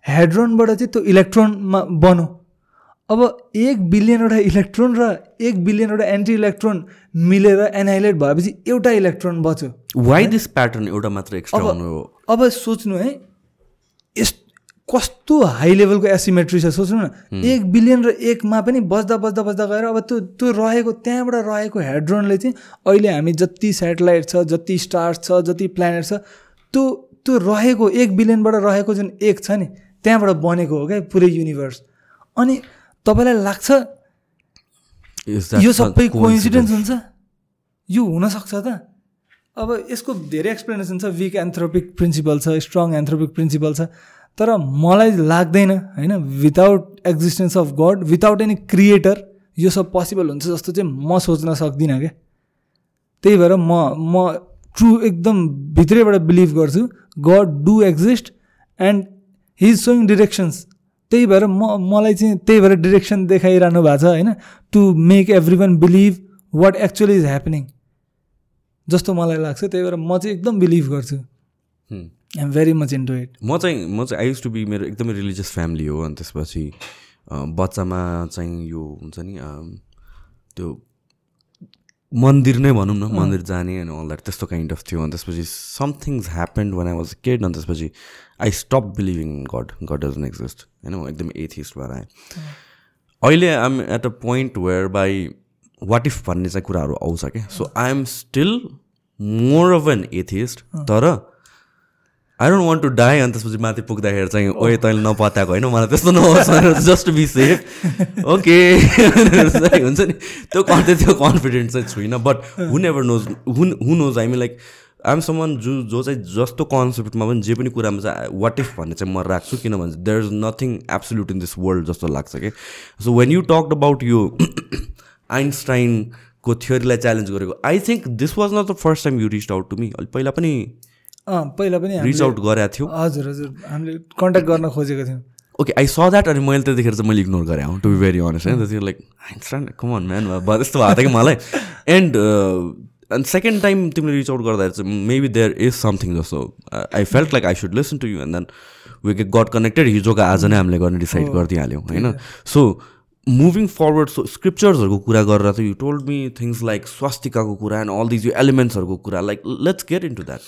हेड्रोनबाट चाहिँ त्यो इलेक्ट्रोनमा बन्यो। अब एक बिलियनवटा इलेक्ट्रोन र एक बिलियनवटा एन्टी इलेक्ट्रोन मिलेर एनाइलेट भएपछि एउटा इलेक्ट्रोन बच्यो। वाइ दिस प्याटर्न एउटा मात्र एक्स्ट्रा अब हुनु हो? अब सोच्नु है यस कस्तो हाई लेभलको एसिमेट्री छ सोच्नु न। एक बिलियन र एकमा पनि बस्दा बस्दा बस्दा गएर अब त्यो त्यो रहेको त्यहाँबाट रहेको हेड्रोनले चाहिँ अहिले हामी जति सेटेलाइट छ जति स्टार्स छ जति प्लानेट छ त्यो त्यो रहेको एक बिलियनबाट रहेको जुन एक छ नि त्यहाँबाट बनेको हो क्या पुरै युनिभर्स अनि तपाईँलाई लाग्छ? यो सबै? कोइन्सिडेन्स हुन्छ? यो हुनसक्छ त। अब यसको धेरै एक्सप्लेनेसन छ। विक एन्थ्रोपिक प्रिन्सिपल छ स्ट्रङ एन्थ्रोपिक प्रिन्सिपल छ। तर मलाई लाग्दैन होइन? Without existence of god without any creator यो सब पोसिबल हुन्छ जस्तो चाहिँ म सोच्न सक्दिनँ क्या। त्यही भएर म म ट्रु एकदम भित्रैबाट बिलिभ गर्छु। God do exist and he is showing directions त्यही भएर म मलाई चाहिँ त्यही भएर डिरेक्सन देखाइरहनु भएको छ होइन? To make everyone believe what actually is happening जस्तो मलाई लाग्छ त्यही भएर म चाहिँ एकदम बिलिभ गर्छु। Hmm. I'm very much into it म चाहिँ म चाहिँ आई युज टु बी मेरो एकदमै रिलिजियस फ्यामिली हो अनि त्यसपछि बच्चामा चाहिँ यो हुन्छ नि त्यो मन्दिर नै भनौँ न मन्दिर जाने अनि अल द्याट त्यस्तो काइन्ड अफ थियो। अनि त्यसपछि somethings happened when I was kid अनि त्यसपछि I stop believing in god god doesn't exist होइन म एकदमै एथिस्ट भएर आएँ। अहिले I'm at a point where by what if भन्ने चाहिँ कुराहरू आउँछ क्या? So I am still more of an atheist तर I don't want to die अनि त्यसपछि माथि पुग्दाखेरि चाहिँ ओए तैँले नपत्याएको होइन मलाई त्यस्तो नहोस् भनेर जस्ट बी सेफ ओके हुन्छ नि। त्यो त्यो कन्फिडेन्ट चाहिँ छुइनँ बट हु नेभर नोज हुन who knows I mean like I'm someone जो जो चाहिँ जस्तो कन्सेप्टमा पनि जे पनि कुरामा चाहिँ वाट इफ भन्ने चाहिँ म राख्छु किनभने there is nothing absolute in this world जस्तो लाग्छ कि so when you talk about यो आइन्स्टाइनको थ्योरीलाई च्यालेन्ज गरेको I think this was not the first time you reach out to me अलिक पहिला पनि पहिला पनि रिच आउट गरेको थियो। हजुर हजुर हामीले कन्ट्याक्ट गर्न खोजेको थियौँ। ओके आई स द्याट अनि मैले त्यतिखेर चाहिँ मैले इग्नोर गरेँ हौ? टु बी भेरी अनेस्ट होइन लाइक आइन्स्टाइन कमन म्यान भयो त्यस्तो भएको थियो कि मलाई। एन्ड एन्ड सेकेन्ड टाइम तिमीले रिच आउट गर्दाखेरि चाहिँ मेबी देयर इज समथिङ जस्तो I felt like I should listen to you and then we get got connected हिजोको आज नै हामीले गर्ने डिसाइड गरिदिइहाल्यौँ होइन? सो मुभिङ फरवर्ड सो स्क्रिप्चर्सहरूको कुरा गरेर त you told me things like स्वास्तिकाको कुरा एन्ड अल दिज यो एलिमेन्ट्सहरूको कुरा. Like let's get into that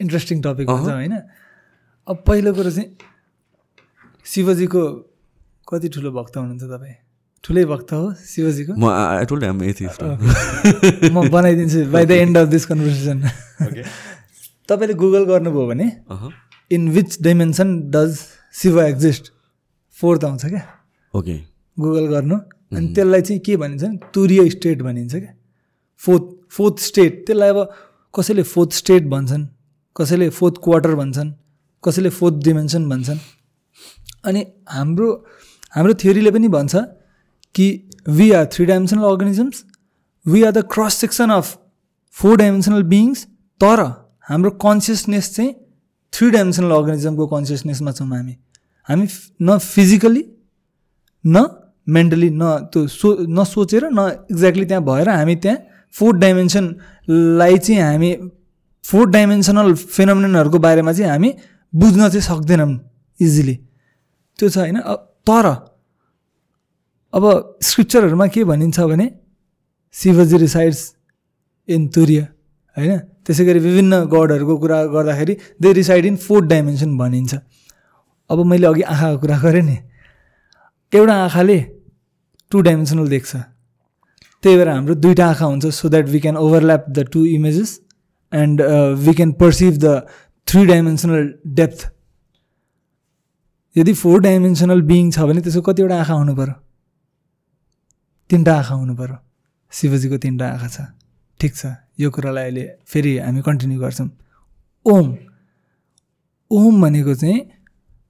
interesting topic हुन्छ होइन? अब पहिलो कुरो चाहिँ शिवजीको कति ठुलो भक्त हुनुहुन्छ तपाईँ? ठुलै भक्त हो शिवजीको? म आई टोल्ड एम एथिस्ट म बनाइदिन्छु by the end of this conversation तपाईँले गुगल गर्नुभयो भने in which dimension does Shiva exist fourth आउँछ क्या। ओके गुगल गर्नु। अनि त्यसलाई चाहिँ के भनिन्छ भने तुरीय स्टेट भनिन्छ क्या। फोर्थ फोर्थ स्टेट त्यसलाई अब कसैले फोर्थ स्टेट भन्छन् कसैले फोर्थ क्वार्टर भन्छन् कसैले फोर्थ डिमेन्सन भन्छन्। अनि हाम्रो हाम्रो थियोरीले पनि भन्छ कि we are three dimensional organisms we are the cross section of four dimensional beings तर हाम्रो कन्सियसनेस चाहिँ थ्री डाइमेन्सनल अर्गानिजमको कन्सियसनेसमा छौँ हामी। हामी न फिजिकली न मेन्टली न त्यो सो न सोचेर न एक्ज्याक्टली त्यहाँ भएर हामी त्यहाँ फोर्थ डाइमेन्सनलाई चाहिँ हामी फोर्थ डाइमेन्सनल फेनोमिनहरूको बारेमा चाहिँ हामी बुझ्न चाहिँ सक्दैनौँ इजिली त्यो छ होइन। तर अब स्क्रिप्चरहरूमा के भनिन्छ भने शिवजी रिसाइड्स इन तुर्य होइन? त्यसै गरी विभिन्न गडहरूको कुरा गर्दाखेरि they reside in fourth dimension भनिन्छ। अब मैले अघि आँखाको कुरा गरेँ नि। एउटा आँखाले टु डाइमेन्सनल देख्छ। त्यही भएर हाम्रो दुइटा आँखा हुन्छ so that we can overlap the two images and we can perceive the three dimensional depth यदि फोर डाइमेन्सनल बिइङ छ भने त्यसको कतिवटा आँखा हुनु पऱ्यो तिनवटा आँखा हुनु पऱ्यो शिवजीको तिनवटा आँखा छ। ठिक छ। यो कुरालाई अहिले फेरि हामी कन्टिन्यू गर्छौँ। ओम। ओम भनेको चाहिँ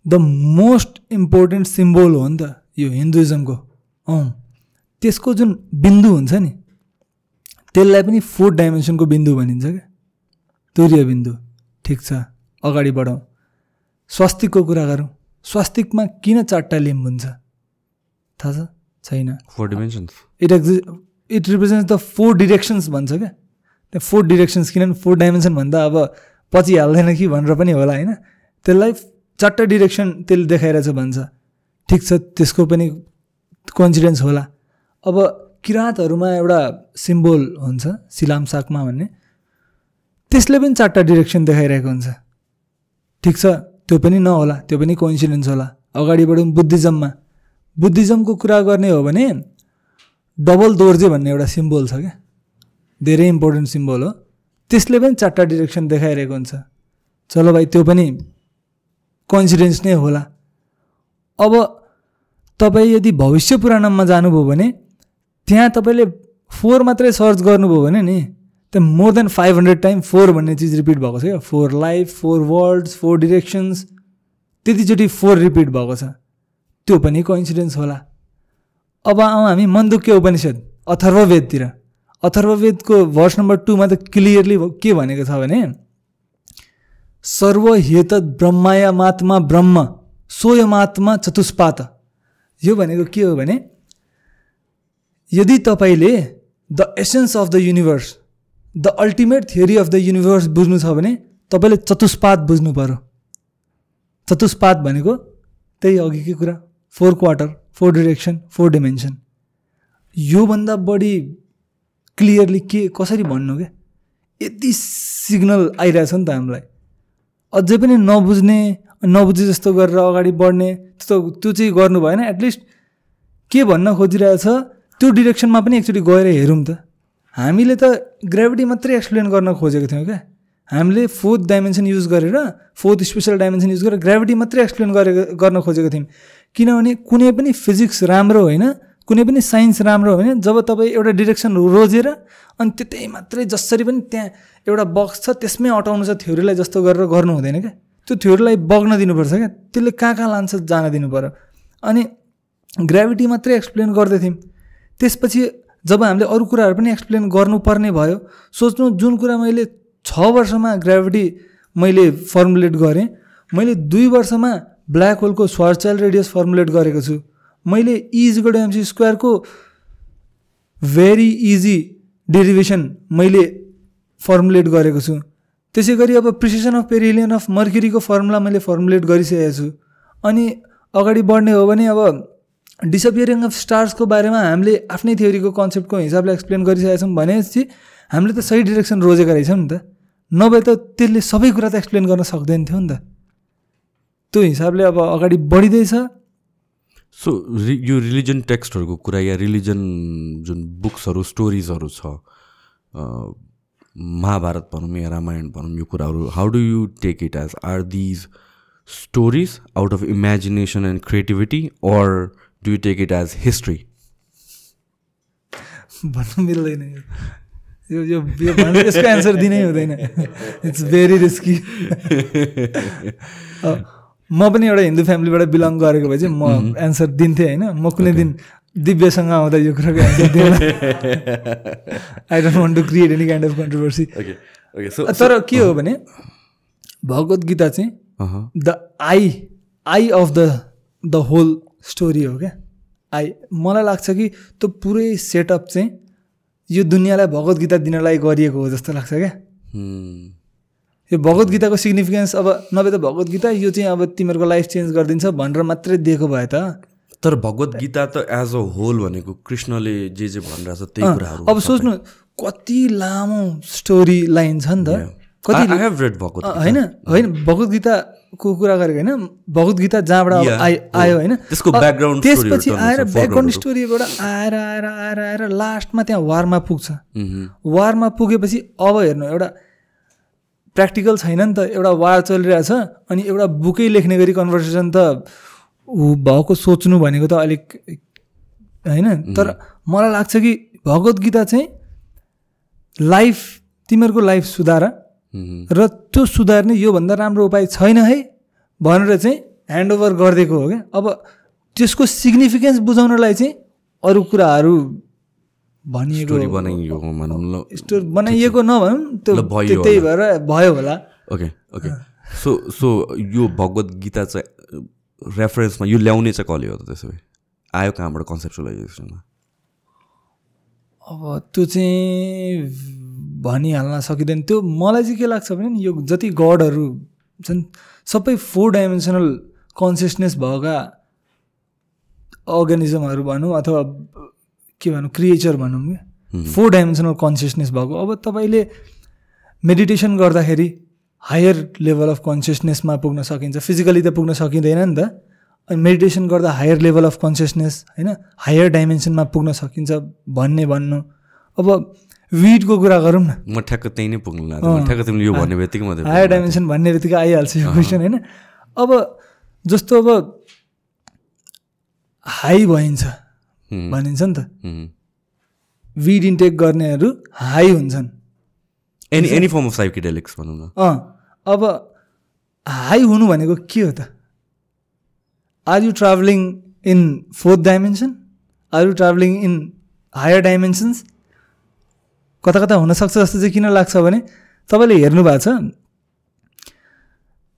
द मोस्ट इम्पोर्टेन्ट सिम्बोल हो नि त यो हिन्दुइजमको। ओम। त्यसको जुन बिन्दु हुन्छ नि त्यसलाई पनि फोर्थ डाइमेन्सनको बिन्दु भनिन्छ क्या। तुर्य बिन्दु। ठिक छ। अगाडि बढौँ स्वास्तिकको कुरा गरौँ। स्वास्तिकमा किन चारवटा लिम्ब हुन्छ? थाहा छ? छैन। Four dimensions it exist it represents the four directions भन्छ क्या। त्यो फोर डिरेक्सन्स किनभने फोर डाइमेन्सन भन्दा अब पछि हाल्दैन कि भनेर पनि होला होइन? त्यसलाई चारवटा डिरेक्सन त्यसले देखाइरहेछ भन्छ। ठिक छ त्यसको पनि कन्सिडेन्स होला। अब किराँतहरूमा एउटा सिम्बोल हुन्छ सिलाम साकमा भन्ने। त्यसले पनि चारवटा डिरेक्सन देखाइरहेको हुन्छ। ठिक छ त्यो पनि नहोला त्यो पनि कोइन्सिडेन्स होला। अगाडि बढौँ बुद्धिज्ममा। बुद्धिज्मको कुरा गर्ने हो भने डबल दोर्जे भन्ने एउटा सिम्बोल छ क्या। धेरै इम्पोर्टेन्ट सिम्बोल हो। त्यसले पनि चारवटा डिरेक्सन देखाइरहेको हुन्छ। चलो भाइ त्यो पनि कोइन्सिडेन्स नै होला। अब तपाईँ यदि भविष्य पुराणमा जानुभयो भने त्यहाँ तपाईँले फोर मात्रै सर्च गर्नुभयो भने नि त्यहाँ more than five hundred time four भन्ने चिज रिपिट भएको छ क्या। Four life four words four directions त्यतिचोटि four repeat भएको छ। त्यो पनि कोइन्सिडेन्स होला। अब आउँ हामी मन्दुक्य उपनिषद अथर्ववेदतिर। अथर्ववेदको भर्स नम्बर टूमा त क्लियरली के भनेको छ भने सर्वहेत ब्रह्मायामात्मा ब्रह्म सोयमात्मा चतुष्पात। यो भनेको के हो भने यदि तपाईँले the essence of the universe the ultimate theory of the universe बुझ्नु छ भने तपाईँले चतुष्पात बुझ्नु पऱ्यो चतुष्पात भनेको त्यही अघिकै कुरा। Four quarter four direction four dimension योभन्दा बढी क्लियरली के कसरी भन्नु क्या यति सिग्नल आइरहेछ नि त हामीलाई। अझै पनि नबुझ्ने नबुझे जस्तो गरेर अगाडि बढ्ने त्यस्तो त्यो चाहिँ गर्नु भएन। एटलिस्ट के भन्न खोजिरहेछ त्यो डिरेक्सनमा पनि एकचोटि गएर हेरौँ त। हामीले त ग्राभिटी मात्रै एक्सप्लेन गर्न खोजेको थियौँ क्या हामीले फोर्थ डाइमेन्सन युज गरेर फोर्थ स्पेसल डाइमेन्सन युज गरेर ग्राभिटी मात्रै एक्सप्लेन गरेको गर्न खोजेको थियौँ। किनभने कुनै पनि फिजिक्स राम्रो होइन कुनै पनि साइन्स राम्रो हो भने जब तपाईँ एउटा डिरेक्सन रोजेर अनि त्यतै मात्रै जसरी पनि त्यहाँ एउटा बक्स छ त्यसमै अटाउनु छ थ्योरीलाई जस्तो गरेर गर्नु हुँदैन क्या। त्यो थ्योरीलाई बग्न दिनुपर्छ क्या। त्यसले कहाँ कहाँ लान्छ जान दिनु पऱ्यो अनि ग्राभिटी मात्रै एक्सप्लेन गर्दै थियौँ त्यसपछि जब हामीले अरू कुराहरू पनि एक्सप्लेन गर्नुपर्ने भयो सोच्नु जुन कुरा मैले छ वर्षमा ग्राभिटी मैले फर्मुलेट गरेँ मैले दुई वर्षमा ब्ल्याक होलको स्वार्चाइल रेडियस फर्मुलेट गरेको छु। मैले इजको एमसी स्क्वायरको भेरी इजी डेरिभेसन मैले फर्मुलेट गरेको छु। त्यसै गरी अब प्रिसिसन अफ पेरिलियन अफ मर्क्युरीको फर्मुला मैले फर्मुलेट गरिसकेको छु। अनि अगाडि बढ्ने हो भने अब डिसपियरिङ अफ स्टार्सको बारेमा हामीले आफ्नै थ्योरीको कन्सेप्टको हिसाबले एक्सप्लेन गरिसकेका छौँ भनेपछि हामीले त सही डिरेक्सन रोजेको रहेछौँ नि त। नभए त त्यसले सबै कुरा त एक्सप्लेन गर्न सक्दैन थियो नि त। त्यो हिसाबले अब अगाडि बढिँदैछ। सो रि यो रिलिजन टेक्स्टहरूको कुरा या रिलिजन जुन बुक्सहरू स्टोरिजहरू छ महाभारत भनौँ या रामायण भनौँ यो कुराहरू how do you take it as are these stories out of imagination and creativity or do you take it as history भन्नु मिल्दैन यो। यो यसको एन्सर दिनै हुँदैन। इट्स भेरी रिस्की म पनि एउटा हिन्दू फ्यामिलीबाट बिलङ गरेको भए चाहिँ म एन्सर दिन्थेँ होइन। म कुनै दिन दिव्यसँग आउँदा यो कुराको एन्सर दिएन I don't want to create any kind of controversy okay okay so तर के हो भने भगवत गीता चाहिँ the eye eye of the the whole story हो क्या। आई मलाई लाग्छ कि त्यो पुरै सेटअप चाहिँ यो दुनियाँलाई भगवत गीता दिनलाई गरिएको हो जस्तो लाग्छ क्या। यो भगवत गीताको सिग्निफिकेन्स अब नभए त भगवत गीता यो चाहिँ अब तिमीहरूको लाइफ चेन्ज गरिदिन्छ भनेर मात्रै दिएको भए त। तर भगवत गीता त एज अ होल भनेको कृष्णले जे जे भनिरहेको छ त्यही कुराहरू अब सोच्नु कति लामो स्टोरी लाइन छ नि त। कति होइन होइन भगवत गीताको कुरा गरेको होइन भगवत गीता जहाँबाट हो। आयो होइन। त्यसको background त्यसपछि आएर ब्याकग्राउन्ड। स्टोरीबाट आएर आएर आएर आएर लास्टमा त्यहाँ वारमा पुग्छ। मह्म। वारमा पुगेपछि अब हेर्नु एउटा प्र्याक्टिकल छैन नि त एउटा वार चलिरहेछ अनि एउटा बुकै लेख्ने गरी कन्भर्सेसन त ऊ भएको सोच्नु भनेको त अलिक होइन? तर मलाई लाग्छ कि भगवत गीता चाहिँ लाइफ तिमीहरूको लाइफ सुधार। र त्यो सुधार्ने योभन्दा राम्रो उपाय छैन है भनेर चाहिँ ह्यान्डओभर गरिदिएको हो क्या। अब त्यसको सिग्निफिकेन्स बुझाउनलाई चाहिँ अरू कुराहरू भनिएको स्टोरी बनाइयो भनौँ ल। स्टोर बनाइएको नभनौँ त्यो त्यही भएर भयो होला। ओके ओके सो सो यो भगवत गीता चाहिँ रेफरेन्समा यो ल्याउने चाहिँ कसले हो त त्यसो भए? आयो कहाँबाट कन्सेप्चुलाइजेसनमा अब त्यो चाहिँ भनिहाल्न सकिँदैन। त्यो मलाई चाहिँ के लाग्छ भने यो जति गडहरू छन् सबै फोर डाइमेन्सनल कन्सियसनेस भएका अर्गानिजमहरू भनौँ अथवा के भनौँ क्रिएचर भनौँ क्या फोर डाइमेन्सनल कन्सियसनेस भएको। अब तपाईँले मेडिटेसन गर्दाखेरि हायर लेभल अफ कन्सियसनेसमा पुग्न सकिन्छ। फिजिकली त पुग्न सकिँदैन नि त। अनि मेडिटेसन गर्दा हायर लेभल अफ कन्सियसनेस होइन हायर डाइमेन्सनमा पुग्न सकिन्छ भन्ने भन्नु। अब विडको कुरा गरौँ न। म ठ्याक्क त्यहीँ नै पुग्नु यो भन्ने बित्तिकै हायर डाइमेन्सन भन्ने बित्तिकै आइहाल्छ यो क्वेसन होइन। अब जस्तो अब हाई भइन्छ। भनिन्छ नि त। विड इन्टेक गर्नेहरू हाई हुन्छन्। Any any form of psychedelics भनौँ न। अँ अब हाई हुनु भनेको के हो त? Are you travelling in fourth dimension are you travelling in higher dimensions कता कता हुनसक्छ जस्तो चाहिँ किन लाग्छ भने तपाईँले हेर्नु भएको छ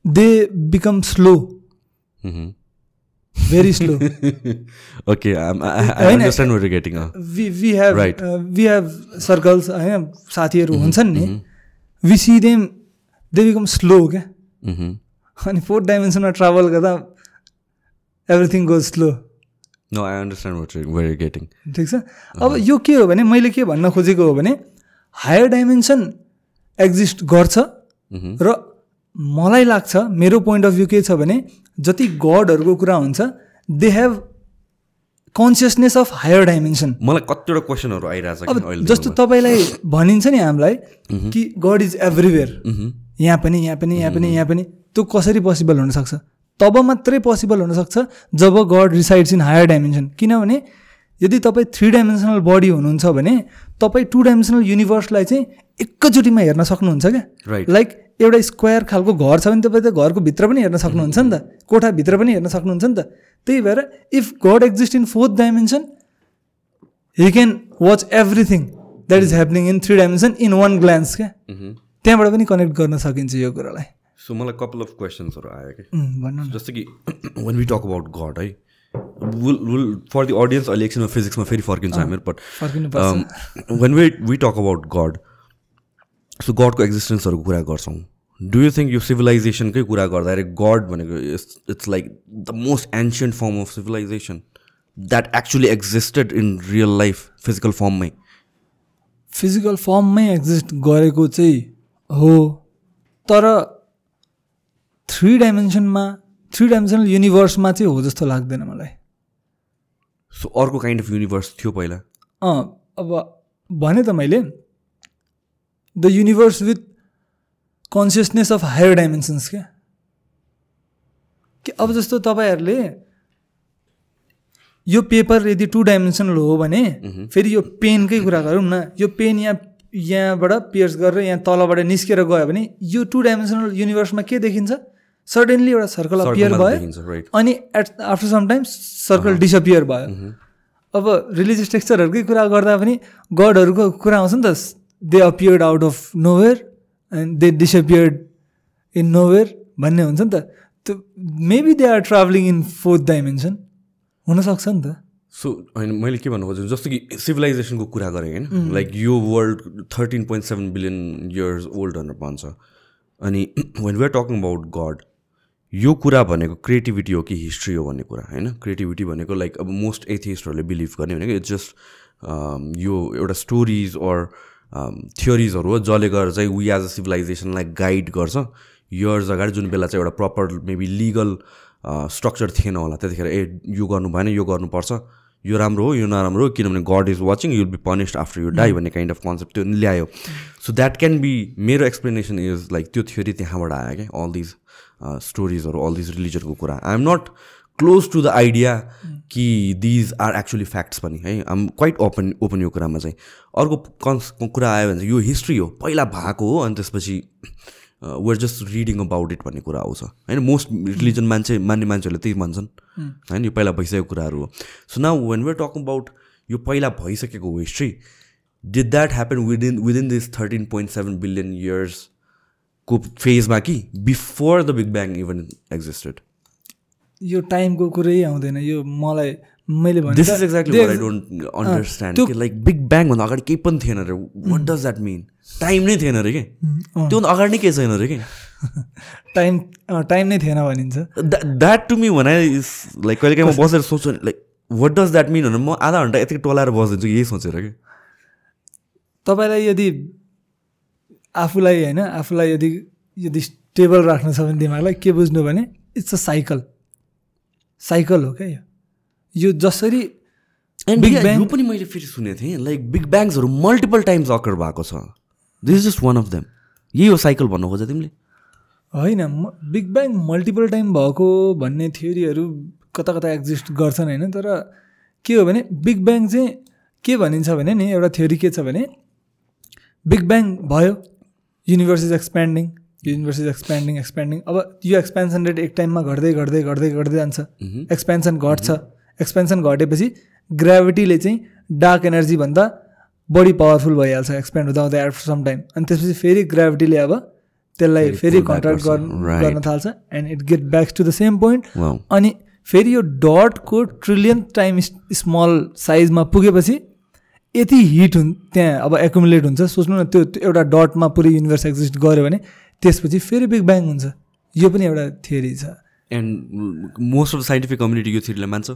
they become slow. Very slow okay we we have Right. We have circles होइन साथीहरू हुन्छन् नि we see them they become slow क्या अनि फोर्थ डाइमेन्सनमा ट्राभल गर्दा everything goes slow no I understand getting ठिक छ अब यो के हो भने मैले के भन्न खोजेको हो भने हायर डाइमेन्सन एक्जिस्ट गर्छ र मलाई लाग्छ मेरो पोइन्ट अफ भ्यू के छ भने जति गडहरूको कुरा हुन्छ they have consciousness of higher dimension मलाई कतिवटा क्वेसनहरू आइरहेछ अब किन अहिले जस्तो तपाईँलाई भनिन्छ नि हामीलाई कि गड इज एभ्रिवेयर यहाँ पनि यहाँ पनि यहाँ पनि यहाँ पनि। त्यो कसरी पोसिबल हुनसक्छ? तब मात्रै पोसिबल हुनसक्छ जब God resides in higher dimension किनभने यदि तपाईँ थ्री डाइमेन्सनल बडी हुनुहुन्छ भने तपाईँ टु डाइमेन्सनल युनिभर्सलाई चाहिँ एकैचोटिमा हेर्न सक्नुहुन्छ क्या. लाइक एउटा स्क्वायर खालको घर छ भने तपाईँ त घरको भित्र पनि हेर्न सक्नुहुन्छ नि त कोठाभित्र पनि हेर्न सक्नुहुन्छ नि त। त्यही भएर if God exist in fourth dimension he can watch everything that is happening in three dimension in one glance क्या त्यहाँबाट पनि कनेक्ट गर्न सकिन्छ यो कुरालाई। सो मलाई कपाल अफ क्वेसन्सहरू आयो कि उम्, भन्नु जस्तो कि when we talk about God है will will for the audience अहिले एकछिनमा फिजिक्समा फेरि फर्किन्छ हामीहरू but when we we talk about God so गडको एक्जिस्टेन्सहरूको कुरा गर्छौँ। डु यु थिङ्क यो सिभिलाइजेसनकै कुरा गर्दाखेरि गड भनेको it's like the most ancient form of civilisation that actually existed in real life physical फर्ममै physical फर्ममै एक्जिस्ट गरेको चाहिँ हो तर थ्री डाइमेन्सनमा थ्री डाइमेन्सनल युनिभर्समा चाहिँ हो जस्तो लाग्दैन मलाई। सो अर्को काइन्ड अफ युनिभर्स थियो पहिला। अँ अब भने त मैले the universe with consciousness of higher dimensions क्या कि अब जस्तो तपाईँहरूले यो पेपर यदि टु डाइमेन्सनल हो भने फेरि यो पेनकै कुरा गरौँ न यो पेन यहाँ यहाँबाट पियर्स गरेर यहाँ तलबाट निस्केर गयो भने यो टु डाइमेन्सनल युनिभर्समा के देखिन्छ सडनली एउटा सर्कल अपियर भयो अनि at after some time circle disappear भयो अब रिलिजियस टेक्स्चरहरूकै कुरा गर्दा पनि गडहरूको कुरा आउँछ नि त they appeared out of nowhere and they disappeared in nowhere भन्ने हुन्छ नि त. त्यो maybe they are travelling in fourth dimension हुनसक्छ नि त। सो होइन मैले के भन्नु खोजेँ जस्तो कि सिभिलाइजेसनको कुरा गरेँ होइन। लाइक यो world thirteen point seven billion years old भनेर भन्छ। अनि when we are talking about God यो कुरा भनेको क्रिएटिभिटी हो कि हिस्ट्री हो भन्ने कुरा होइन? क्रिएटिभिटी भनेको लाइक अब मोस्ट एथिस्टहरूले बिलिभ गर्ने भनेको इट्स जस्ट यो एउटा स्टोरिज अर थियोरिजहरू हो जसले गर्दा चाहिँ वी एज अ सिभिलाइजेसनलाई गाइड गर्छ। इयर्स अगाडि जुन बेला चाहिँ एउटा प्रपर मेबी लिगल स्ट्रक्चर थिएन होला त्यतिखेर ए यो गर्नु भएन यो गर्नुपर्छ। यो राम्रो हो यो नराम्रो हो किनभने God is watching you'll be punished after you die भन्ने काइन्ड अफ कन्सेप्ट त्यो ल्यायो। सो द्याट क्यान बी मेरो एक्सप्लेनेसन इज लाइक त्यो थ्योरी त्यहाँबाट आयो क्या अल दिज स्टोरिजहरू अल दिज रिलिजनको कुरा। I am not close to the idea कि दिज आर एक्चुली फ्याक्ट्स पनि है? आम क्वाइट ओपन ओपन यो कुरामा चाहिँ। अर्को कन्स कुरा आयो भने चाहिँ यो हिस्ट्री हो पहिला भएको हो अनि त्यसपछि we are just reading about it भन्ने कुरा आउँछ। होइन मोस्ट रिलिजन मान्छे मान्ने मान्छेहरूले त्यही भन्छन्। होइन यो पहिला भइसकेको कुराहरू हो। So now when we're talk about यो पहिला भइसकेको हो history did that happen within within this thirteen point seven billion इयर्सको फेजमा कि? Before the big bang even existed यो टाइमको कुरै आउँदैन। यो मलाई मैले भने दिस त- इज एक्ज्याक्टली त्यो आई डोन्ट अन्डरस्ट्यान्ड त्यो- कि लाइक बिग ब्याङभन्दा अगाडि केही पनि थिएन अरे what does that mean time नै थिएन अरे कि? त्योभन्दा अगाडि नै केही छैन अरे कि? टाइम टाइम नै थिएन भनिन्छ। द्याट टु मी भने लाइक कहिले काहीँ म बसेर सोच्छु like what does that mean भनेर म आधा घन्टा यतिकै टोलाएर बसिदिन्छु यही सोचेर कि? तपाईँलाई यदि आफूलाई होइन आफूलाई यदि यदि स्टेबल राख्नु छ भने दिमागलाई के बुझ्नु भने इट्स अ साइकल साइकल हो क्या यो? यो जसरी एन्ड यो पनि मैले फेरि सुनेको थिएँ। लाइक बिग ब्याङ्सहरू मल्टिपल टाइम्स अकर भएको छ। This is just one of them यही हो साइकल भन्नु खोज तिमीले? होइन म बिग ब्याङ मल्टिपल टाइम भएको भन्ने थ्योरीहरू कता कता एक्जिस्ट गर्छन् होइन? तर के हो भने बिग ब्याङ चाहिँ के भनिन्छ भने नि एउटा थ्योरी के छ भने बिग ब्याङ भयो universe is expanding universe is expanding expanding अब यो एक्सपेन्सन रेट एक टाइममा घट्दै घट्दै घट्दै घट्दै जान्छ। एक्सपेन्सन घट्छ। एक्सपेन्सन घटेपछि ग्राभिटीले चाहिँ डार्क एनर्जीभन्दा बढी पावरफुल भइहाल्छ एक्सपेन्ड हुँदा हुँदै एट सम टाइम अनि त्यसपछि फेरि ग्राभिटीले अब त्यसलाई फेरि गर्छ। गर्न थाल्छ and it get back to the same point. अनि फेरि यो डटको ट्रिलियन टाइम स्मल साइजमा पुगेपछि यति हिट हुन् त्यहाँ अब एकुमुलेट हुन्छ। सोच्नु न त्यो एउटा डटमा पुरै युनिभर्स एक्जिस्ट गऱ्यो भने त्यसपछि फेरि बिग ब्याङ हुन्छ। यो पनि एउटा थियोरी छ। And most of the scientific community यो थिरीलाई मान्छ?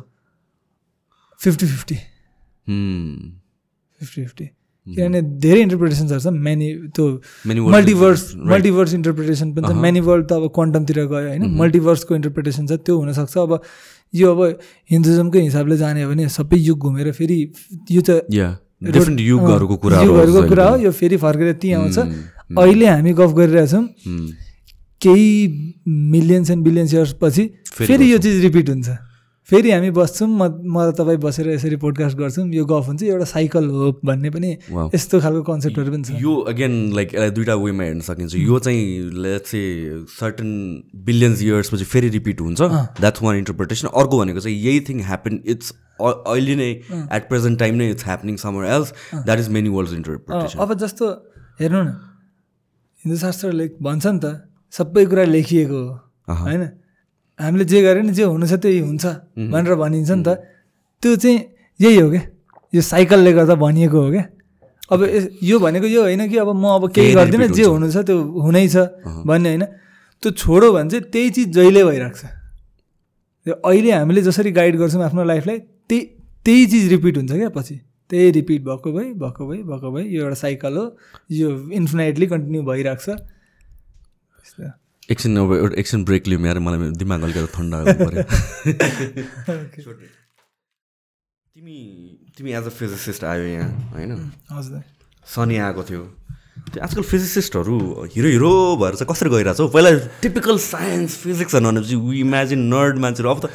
Fifty fifty. फिफ्टी फिफ्टी किनभने धेरै इन्टरप्रिटेसन्सहरू छ मेनी त्यो मल्टिभर्स. मल्टिभर्स इन्टरप्रिटेसन पनि छ। मेनी वर्ल्ड त अब क्वान्टमतिर गयो होइन। मल्टिभर्सको इन्टरप्रिटेसन छ त्यो हुनसक्छ। अब यो अब हिन्दुजमकै हिसाबले जाने हो भने सबै युग घुमेर फेरि यो त युगहरूको कुरा युगहरूको कुरा हो। यो फेरि फर्केर त्यहीँ आउँछ। अहिले हामी गफ गरिरहेछौँ। केही मिलियन्स एन्ड बिलियन्स इयर्स पछि फेरि यो चिज रिपिट हुन्छ। फेरि हामी बस्छौँ म म र तपाईँ बसेर यसरी पोडकास्ट गर्छौँ। यो गफ हुन्छ एउटा साइकल हो भन्ने पनि. यस्तो खालको कन्सेप्टहरू पनि छ। यो अगेन लाइक यसलाई दुइटा वेमा हेर्न सकिन्छ। यो चाहिँ let's say certain billions years पछि फेरि रिपिट हुन्छ। द्याट्स वान इन्टरप्रिटेसन अर्को भनेको चाहिँ यही थिङ ह्यापन इट्स अहिले नै एट प्रेजेन्ट टाइम नै it's happening somewhere else that is many worlds uh, interpretation अब जस्तो हेर्नु न हिन्दू शास्त्रले भन्छ नि त सबै कुरा लेखिएको हो होइन? हामीले जे गरे नि जे हुनु छ त्यही हुन्छ भनेर भनिन्छ नि त। त्यो चाहिँ यही हो क्या यो साइकलले गर्दा भनिएको हो क्या। अब यो भनेको यो होइन कि अब म अब केही गर्दिनँ जे हुनु छ त्यो हुनै छ भन्ने होइन। त्यो छोडो भने चाहिँ त्यही चिज जहिले भइरहेको छ। अहिले हामीले जसरी गाइड गर्छौँ आफ्नो लाइफलाई त्यही त्यही चिज रिपिट हुन्छ क्या पछि। त्यही रिपिट भएको भए भएको भए भएको भए यो एउटा साइकल हो। यो इन्फिनाइटली कन्टिन्यू भइरहेको छ। एकछिन अब एउटा एकछिन ब्रेक लियो मेरो मलाई दिमाग अलिकति ठन्डा पऱ्यो तिमी तिमी एज अ फिजिसिस्ट आयो यहाँ होइन? हजुर। सनी आएको थियो। त्यो आजकल फिजिसिस्टहरू हिरो हिरो भएर चाहिँ कसरी गइरहेको छ हौ? पहिला टिपिकल साइन्स फिजिक्स भनेपछि वी इमेजिन नर्ड मान्छेहरू। अब त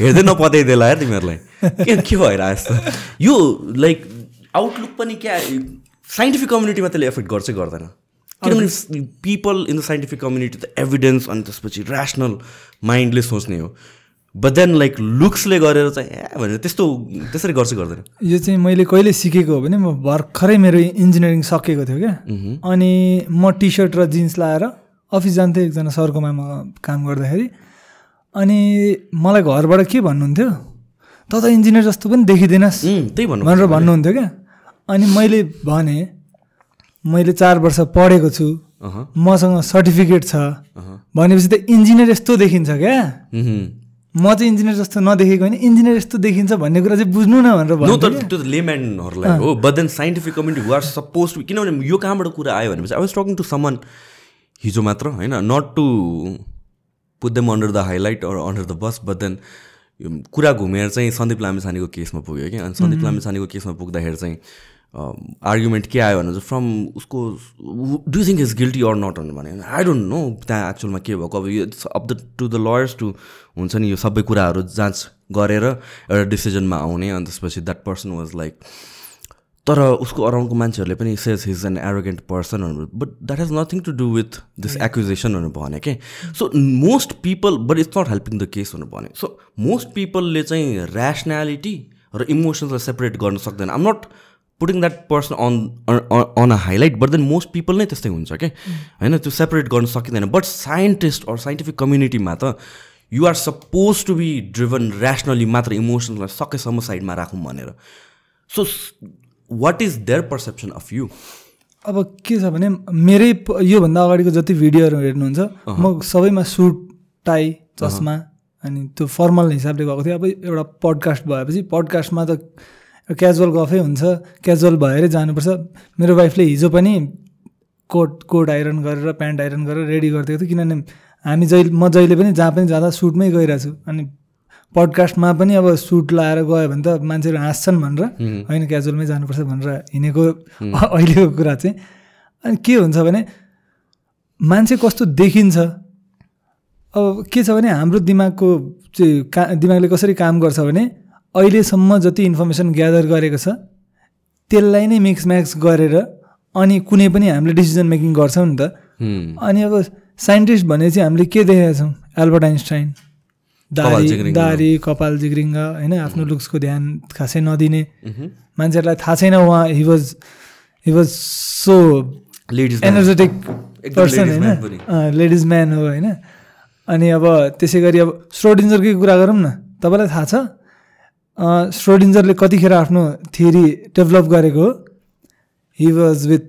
हेर्दै नपत्याइदिएला यार तिमीहरूलाई। के के भएर यस्तो? यो लाइक आउटलुक पनि क्या साइन्टिफिक कम्युनिटीमा त्यसले एफेक्ट गर्छ गर्दैन? किनभने people in the scientific community त एभिडेन्स अनि त्यसपछि ऱ्यासनल माइन्डले सोच्ने हो। बट देन लाइक लुक्सले गरेर चाहिँ ए भनेर त्यस्तो त्यसरी गर्छ गर्दैन? यो चाहिँ मैले कहिले सिकेको हो भने म भर्खरै मेरो इन्जिनियरिङ सकेको थियो क्या। अनि म टी सर्ट र जिन्स लाएर अफिस जान्थेँ एकजना सरकोमा म काम गर्दाखेरि। अनि मलाई घरबाट के भन्नुहुन्थ्यो? त त इन्जिनियर जस्तो पनि देखिँदैनस्। त्यही भन्नु भनेर भन्नुहुन्थ्यो क्या। अनि मैले भने मैले चार वर्ष पढेको छु। मसँग सर्टिफिकेट छ। भनेपछि त इन्जिनियर यस्तो देखिन्छ क्या। म चाहिँ इन्जिनियर जस्तो नदेखेको होइन इन्जिनियर यस्तो देखिन्छ भन्ने कुरा चाहिँ बुझ्नु न भनेर त्यो त लेम्यानहरूलाई हो but then scientific community were supposed to किनभने यो कहाँबाट कुरा आयो भनेपछि I was talking to someone हिजो मात्र होइन not to them under the highlight or under the bus but then कुरा घुमेर चाहिँ सन्दीप लामिछानेको केसमा पुग्यो कि अनि सन्दीप लामिछानेको केसमा पुग्दाखेरि चाहिँ आर्ग्युमेन्ट के आयो भने चाहिँ फ्रम उसको do think is guilty or not भने आई डोन्ट नो त्यहाँ एक्चुअलमा के भएको। अब यो up the to the lawyers to हुन्छ नि यो सबै कुराहरू जाँच गरेर एउटा डिसिजनमा आउने। अनि त्यसपछि द्याट पर्सन वाज लाइक तर उसको अराउन्डको मान्छेहरूले पनि says he's an arrogant person but that has nothing to do with this accusation भनेर भने के so most people but it's not helping the case भनेर भने। सो मोस्ट पिपलले चाहिँ ऱ्यासनालिटी र इमोसन्सलाई सेपरेट गर्न सक्दैन। I'm not putting that person on on a highlight but then most people नै त्यस्तै हुन्छ क्या होइन त्यो सेपरेट गर्न सकिँदैन। बट साइन्टिस्ट अर साइन्टिफिक कम्युनिटीमा त you are supposed to be driven rationally मात्र इमोसन्सलाई सकेसम्म साइडमा राखौँ भनेर। So what is their perception of you अब के छ भने मेरै योभन्दा अगाडिको जति भिडियोहरू हेर्नुहुन्छ म सबैमा सुट टाई चस्मा अनि त्यो फर्मल हिसाबले गएको थियो अब एउटा पडकास्ट भएपछि पडकास्टमा त क्याजुअल गफै हुन्छ क्याजुअल भएरै जानुपर्छ। मेरो वाइफले हिजो पनि कोट कोट आइरन गरेर प्यान्ट आइरन गरेर रेडी गरिदिएको थियो। किनभने हामी जहिले म जहिले पनि जहाँ पनि जाँदा सुटमै गइरहेको छु अनि पडकास्टमा पनि अब सुट लाएर गयो भने त मान्छेहरू हाँस्छन् भनेर। होइन क्याजुअलमै जानुपर्छ भनेर हिँडेको अहिलेको कुरा चाहिँ। अनि के हुन्छ भने मान्छे कस्तो देखिन्छ? अब के छ भने हाम्रो दिमागको चाहिँ का दिमागले कसरी काम गर्छ भने अहिलेसम्म जति इन्फर्मेसन ग्यादर गरेको छ त्यसलाई नै मिक्स म्याक्स गरेर अनि कुनै पनि हामीले डिसिजन मेकिङ गर्छौँ नि त। अनि अब साइन्टिस्ट भने चाहिँ हामीले के देखेका छौँ? एल्बर्ट आइन्स्टाइन दारी। दारी कपाल जिग्रिङ्ग होइन आफ्नो लुक्सको ध्यान खासै नदिने। मान्छेहरूलाई थाहा छैन उहाँ he was he was so ladies energetic person. होइन? लेडिज म्यान हो होइन? अनि अब त्यसै गरी अब स्ट्रोडिन्जरकै कुरा गरौँ न। तपाईँलाई थाहा छ? अँ, स्ट्रोडिन्जरले कतिखेर आफ्नो थियोरी डेभलप गरेको हो? He was with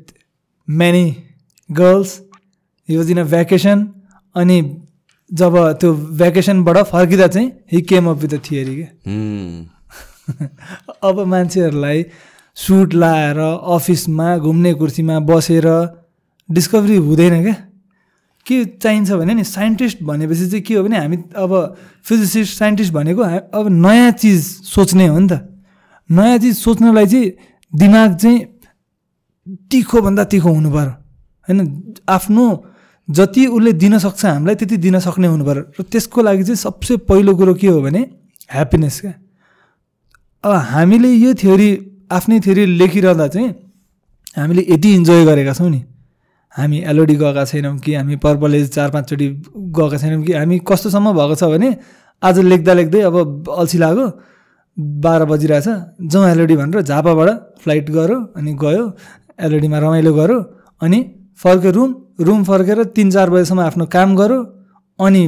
many girls he was in a vacation अनि जब त्यो भ्याकेसनबाट फर्किँदा चाहिँ he came up with a theory क्या अब मान्छेहरूलाई सुट लाएर अफिसमा घुम्ने कुर्सीमा बसेर डिस्कभरी हुँदैन क्या के चाहिन्छ भने नि साइन्टिस्ट भनेपछि चाहिँ के हो भने हामी अब फिजिसिस्ट साइन्टिस्ट भनेको अब नयाँ चिज सोच्ने हो नि त। नयाँ चिज सोच्नलाई चाहिँ दिमाग चाहिँ तिखोभन्दा तिखो हुनु पऱ्यो होइन आफ्नो जति उसले दिन सक्छ हामीलाई त्यति दिन सक्ने हुनु पऱ्यो र त्यसको लागि चाहिँ सबसे पहिलो कुरो के हो भने ह्याप्पिनेस क्या। अब हामीले यो थ्योरी आफ्नै थ्योरी लेखिरहँदा चाहिँ हामीले यति इन्जोय गरेका छौँ नि। हामी एलओडी गएका छैनौँ कि हामी पर्पल एज चार पाँचचोटि गएका छैनौँ कि हामी कस्तोसम्म भएको छ भने आज लेख्दा लेख्दै अब अल्छी लाग्यो बाह्र बजिरहेछ जाउँ एलओडी भनेर झापाबाट फ्लाइट गऱ्यो अनि गयो एलओडीमा रमाइलो गऱ्यो अनि फर्क्यो रुम रुम फर्केर तिन चार बजीसम्म आफ्नो काम गऱ्यो अनि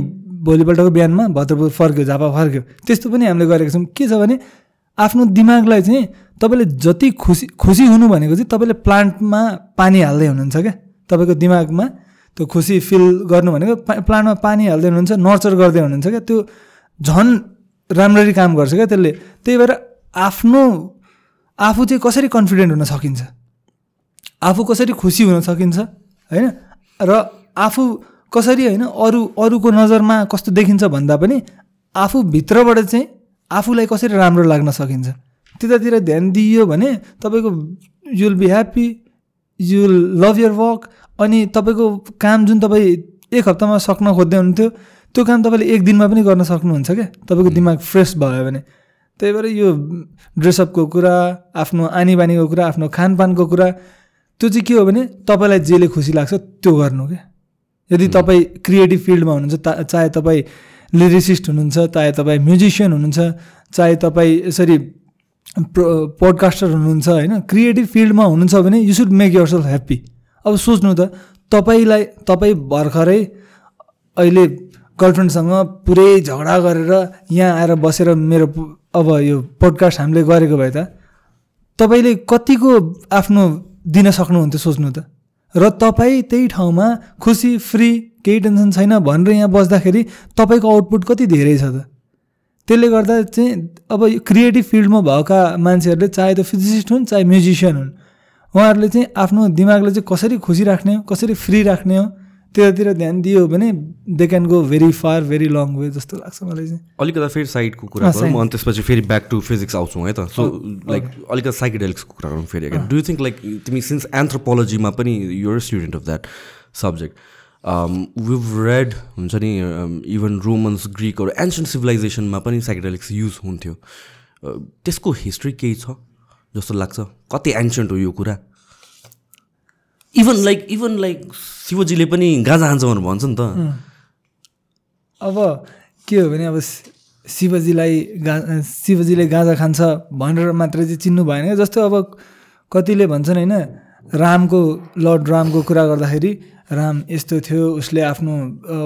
भोलिपल्टको बिहानमा भद्रपुर फर्क्यो झापा फर्क्यो। त्यस्तो पनि हामीले गरेका छौँ। के छ भने आफ्नो दिमागलाई चाहिँ तपाईँले जति खुसी खुसी हुनु भनेको चाहिँ तपाईँले प्लान्टमा पानी हाल्दै हुनुहुन्छ क्या? तपाईँको दिमागमा त्यो खुसी फिल गर्नु भनेको प्लान्टमा पानी हाल्दै हुनुहुन्छ नर्चर गर्दै हुनुहुन्छ क्या? त्यो झन् राम्ररी काम गर्छ क्या त्यसले। त्यही भएर आफ्नो आफू चाहिँ कसरी कन्फिडेन्ट हुन सकिन्छ? आफू कसरी खुसी हुन सकिन्छ? होइन? र आफू कसरी होइन अरू अरूको नजरमा कस्तो देखिन्छ भन्दा पनि आफू भित्रबाट चाहिँ आफूलाई कसरी राम्रो लाग्न सकिन्छ। त्यतातिर ध्यान दिइयो भने तपाईँको you'll be happy you'll love your work अनि तपाईँको काम जुन तपाईँ एक हप्तामा सक्न खोज्दै हुनुहुन्थ्यो त्यो काम तपाईँले एक दिनमा पनि गर्न सक्नुहुन्छ क्या? तपाईँको दिमाग फ्रेस भयो भने। त्यही भएर यो ड्रेसअपको कुरा आफ्नो आनी बानीको कुरा आफ्नो खानपानको कुरा त्यो चाहिँ के हो भने तपाईँलाई जेले खुसी लाग्छ त्यो गर्नु क्या यदि तपाईँ क्रिएटिभ फिल्डमा हुनुहुन्छ ता चाहे तपाईँ लिरिसिस्ट हुनुहुन्छ चाहे तपाईँ म्युजिसियन हुनुहुन्छ चाहे तपाईँ यसरी पोडकास्टर हुनुहुन्छ होइन क्रिएटिभ फिल्डमा हुनुहुन्छ भने you should make yourself happy अब सोच्नु त तपाईँलाई तपाईँ भर्खरै अहिले गर्लफ्रेन्डसँग पुरै झगडा गरेर यहाँ आएर बसेर मेरो अब यो पोडकास्ट हामीले गरेको भए त तपाईँले कतिको आफ्नो दिन सक्नुहुन्थ्यो सोच्नु त। र तपाईँ त्यही ठाउँमा खुसी फ्री केही टेन्सन छैन भनेर यहाँ बस्दाखेरि तपाईँको आउटपुट कति धेरै छ त? त्यसले गर्दा चाहिँ अब क्रिएटिभ फिल्डमा भएका मान्छेहरूले चाहे त फिजिसिस्ट हुन् चाहे म्युजिसियन हुन् उहाँहरूले चाहिँ आफ्नो दिमागलाई चाहिँ कसरी खुसी राख्ने हो कसरी फ्री राख्ने हो त्यतातिर ध्यान दियो भने they can go very far very long way जस्तो लाग्छ मलाई चाहिँ। अलिकता फेरि साइडको कुरा गरौँ अनि त्यसपछि फेरि ब्याक टु फिजिक्स आउँछौँ है त। सो लाइक अलिकति साइकेडेलिक्सको कुरा गरौँ फेरि डु थिङ्क लाइक तिमी सिन्स एन्थ्रोपोलोजीमा पनि your student of that subject we've रेड हुन्छ नि इभन रोमन्स ग्रिकहरू एन्सियन्ट सिभिलाइजेसनमा पनि साइकेडेलिक्स युज हुन्थ्यो। त्यसको हिस्ट्री केही छ जस्तो लाग्छ? कति एन्सियन्ट हो यो कुरा? इभन लाइक इभन लाइक शिवजीले पनि गाजा हान्छ भनेर भन्छ नि त। अब के हो भने अब शिवजीलाई गा शिवजीले गाजा खान्छ भनेर मात्रै चाहिँ चिन्नु भएन क्या। जस्तो अब कतिले भन्छन् होइन रामको लर्ड रामको कुरा गर्दाखेरि राम यस्तो थियो उसले आफ्नो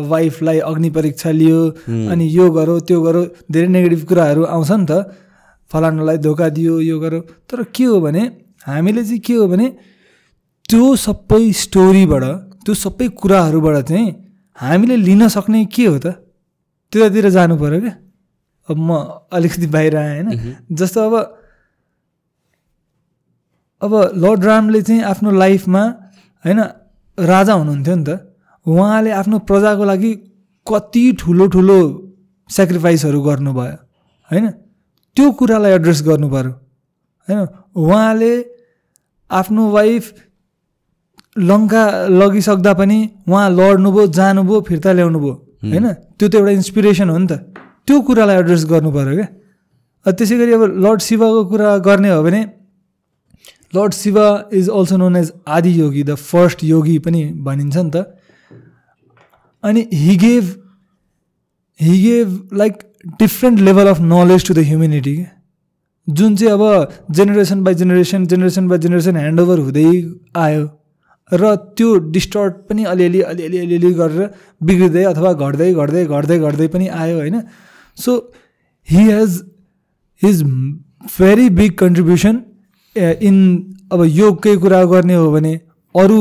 वाइफलाई अग्नि परीक्षा लियो अनि यो गरो त्यो गरो धेरै नेगेटिभ कुराहरू आउँछ नि त। फलानालाई धोका दियो यो गरो। तर के हो भने हामीले चाहिँ के हो भने त्यो सबै स्टोरीबाट त्यो सबै कुराहरूबाट चाहिँ हामीले लिन सक्ने के हो त? त्यतातिर जानु पऱ्यो क्या। अब म अलिकति बाहिर आएँ होइन। जस्तो अब अब लर्ड रामले चाहिँ आफ्नो लाइफमा होइन राजा हुनुहुन्थ्यो नि त। उहाँले आफ्नो प्रजाको लागि कति ठुलो ठुलो सेक्रिफाइसहरू गर्नुभयो होइन? त्यो कुरालाई एड्रेस गर्नु पऱ्यो होइन? उहाँले आफ्नो वाइफ लङ्का लगिसक्दा पनि उहाँ लड्नुभयो जानुभयो फिर्ता ल्याउनु भयो होइन? त्यो त एउटा इन्सपिरेसन हो नि त। त्यो कुरालाई एड्रेस गर्नु पऱ्यो क्या। त्यसै गरी अब लर्ड शिवको कुरा गर्ने हो भने lord Shiva is also known as Adi Yogi the first योगी पनि भनिन्छ नि त। अनि he gave he gave like different level of knowledge to the humanity क्या जुन चाहिँ अब generation by generation generation by generation handover हुँदै आयो। र त्यो डिस्टर्ट पनि अलिअलि अलिअलि अलिअलि गरेर बिग्रिँदै अथवा घट्दै घट्दै घट्दै घट्दै पनि आयो होइन। So he has his very big contribution in अब योगकै कुरा गर्ने हो भने अरू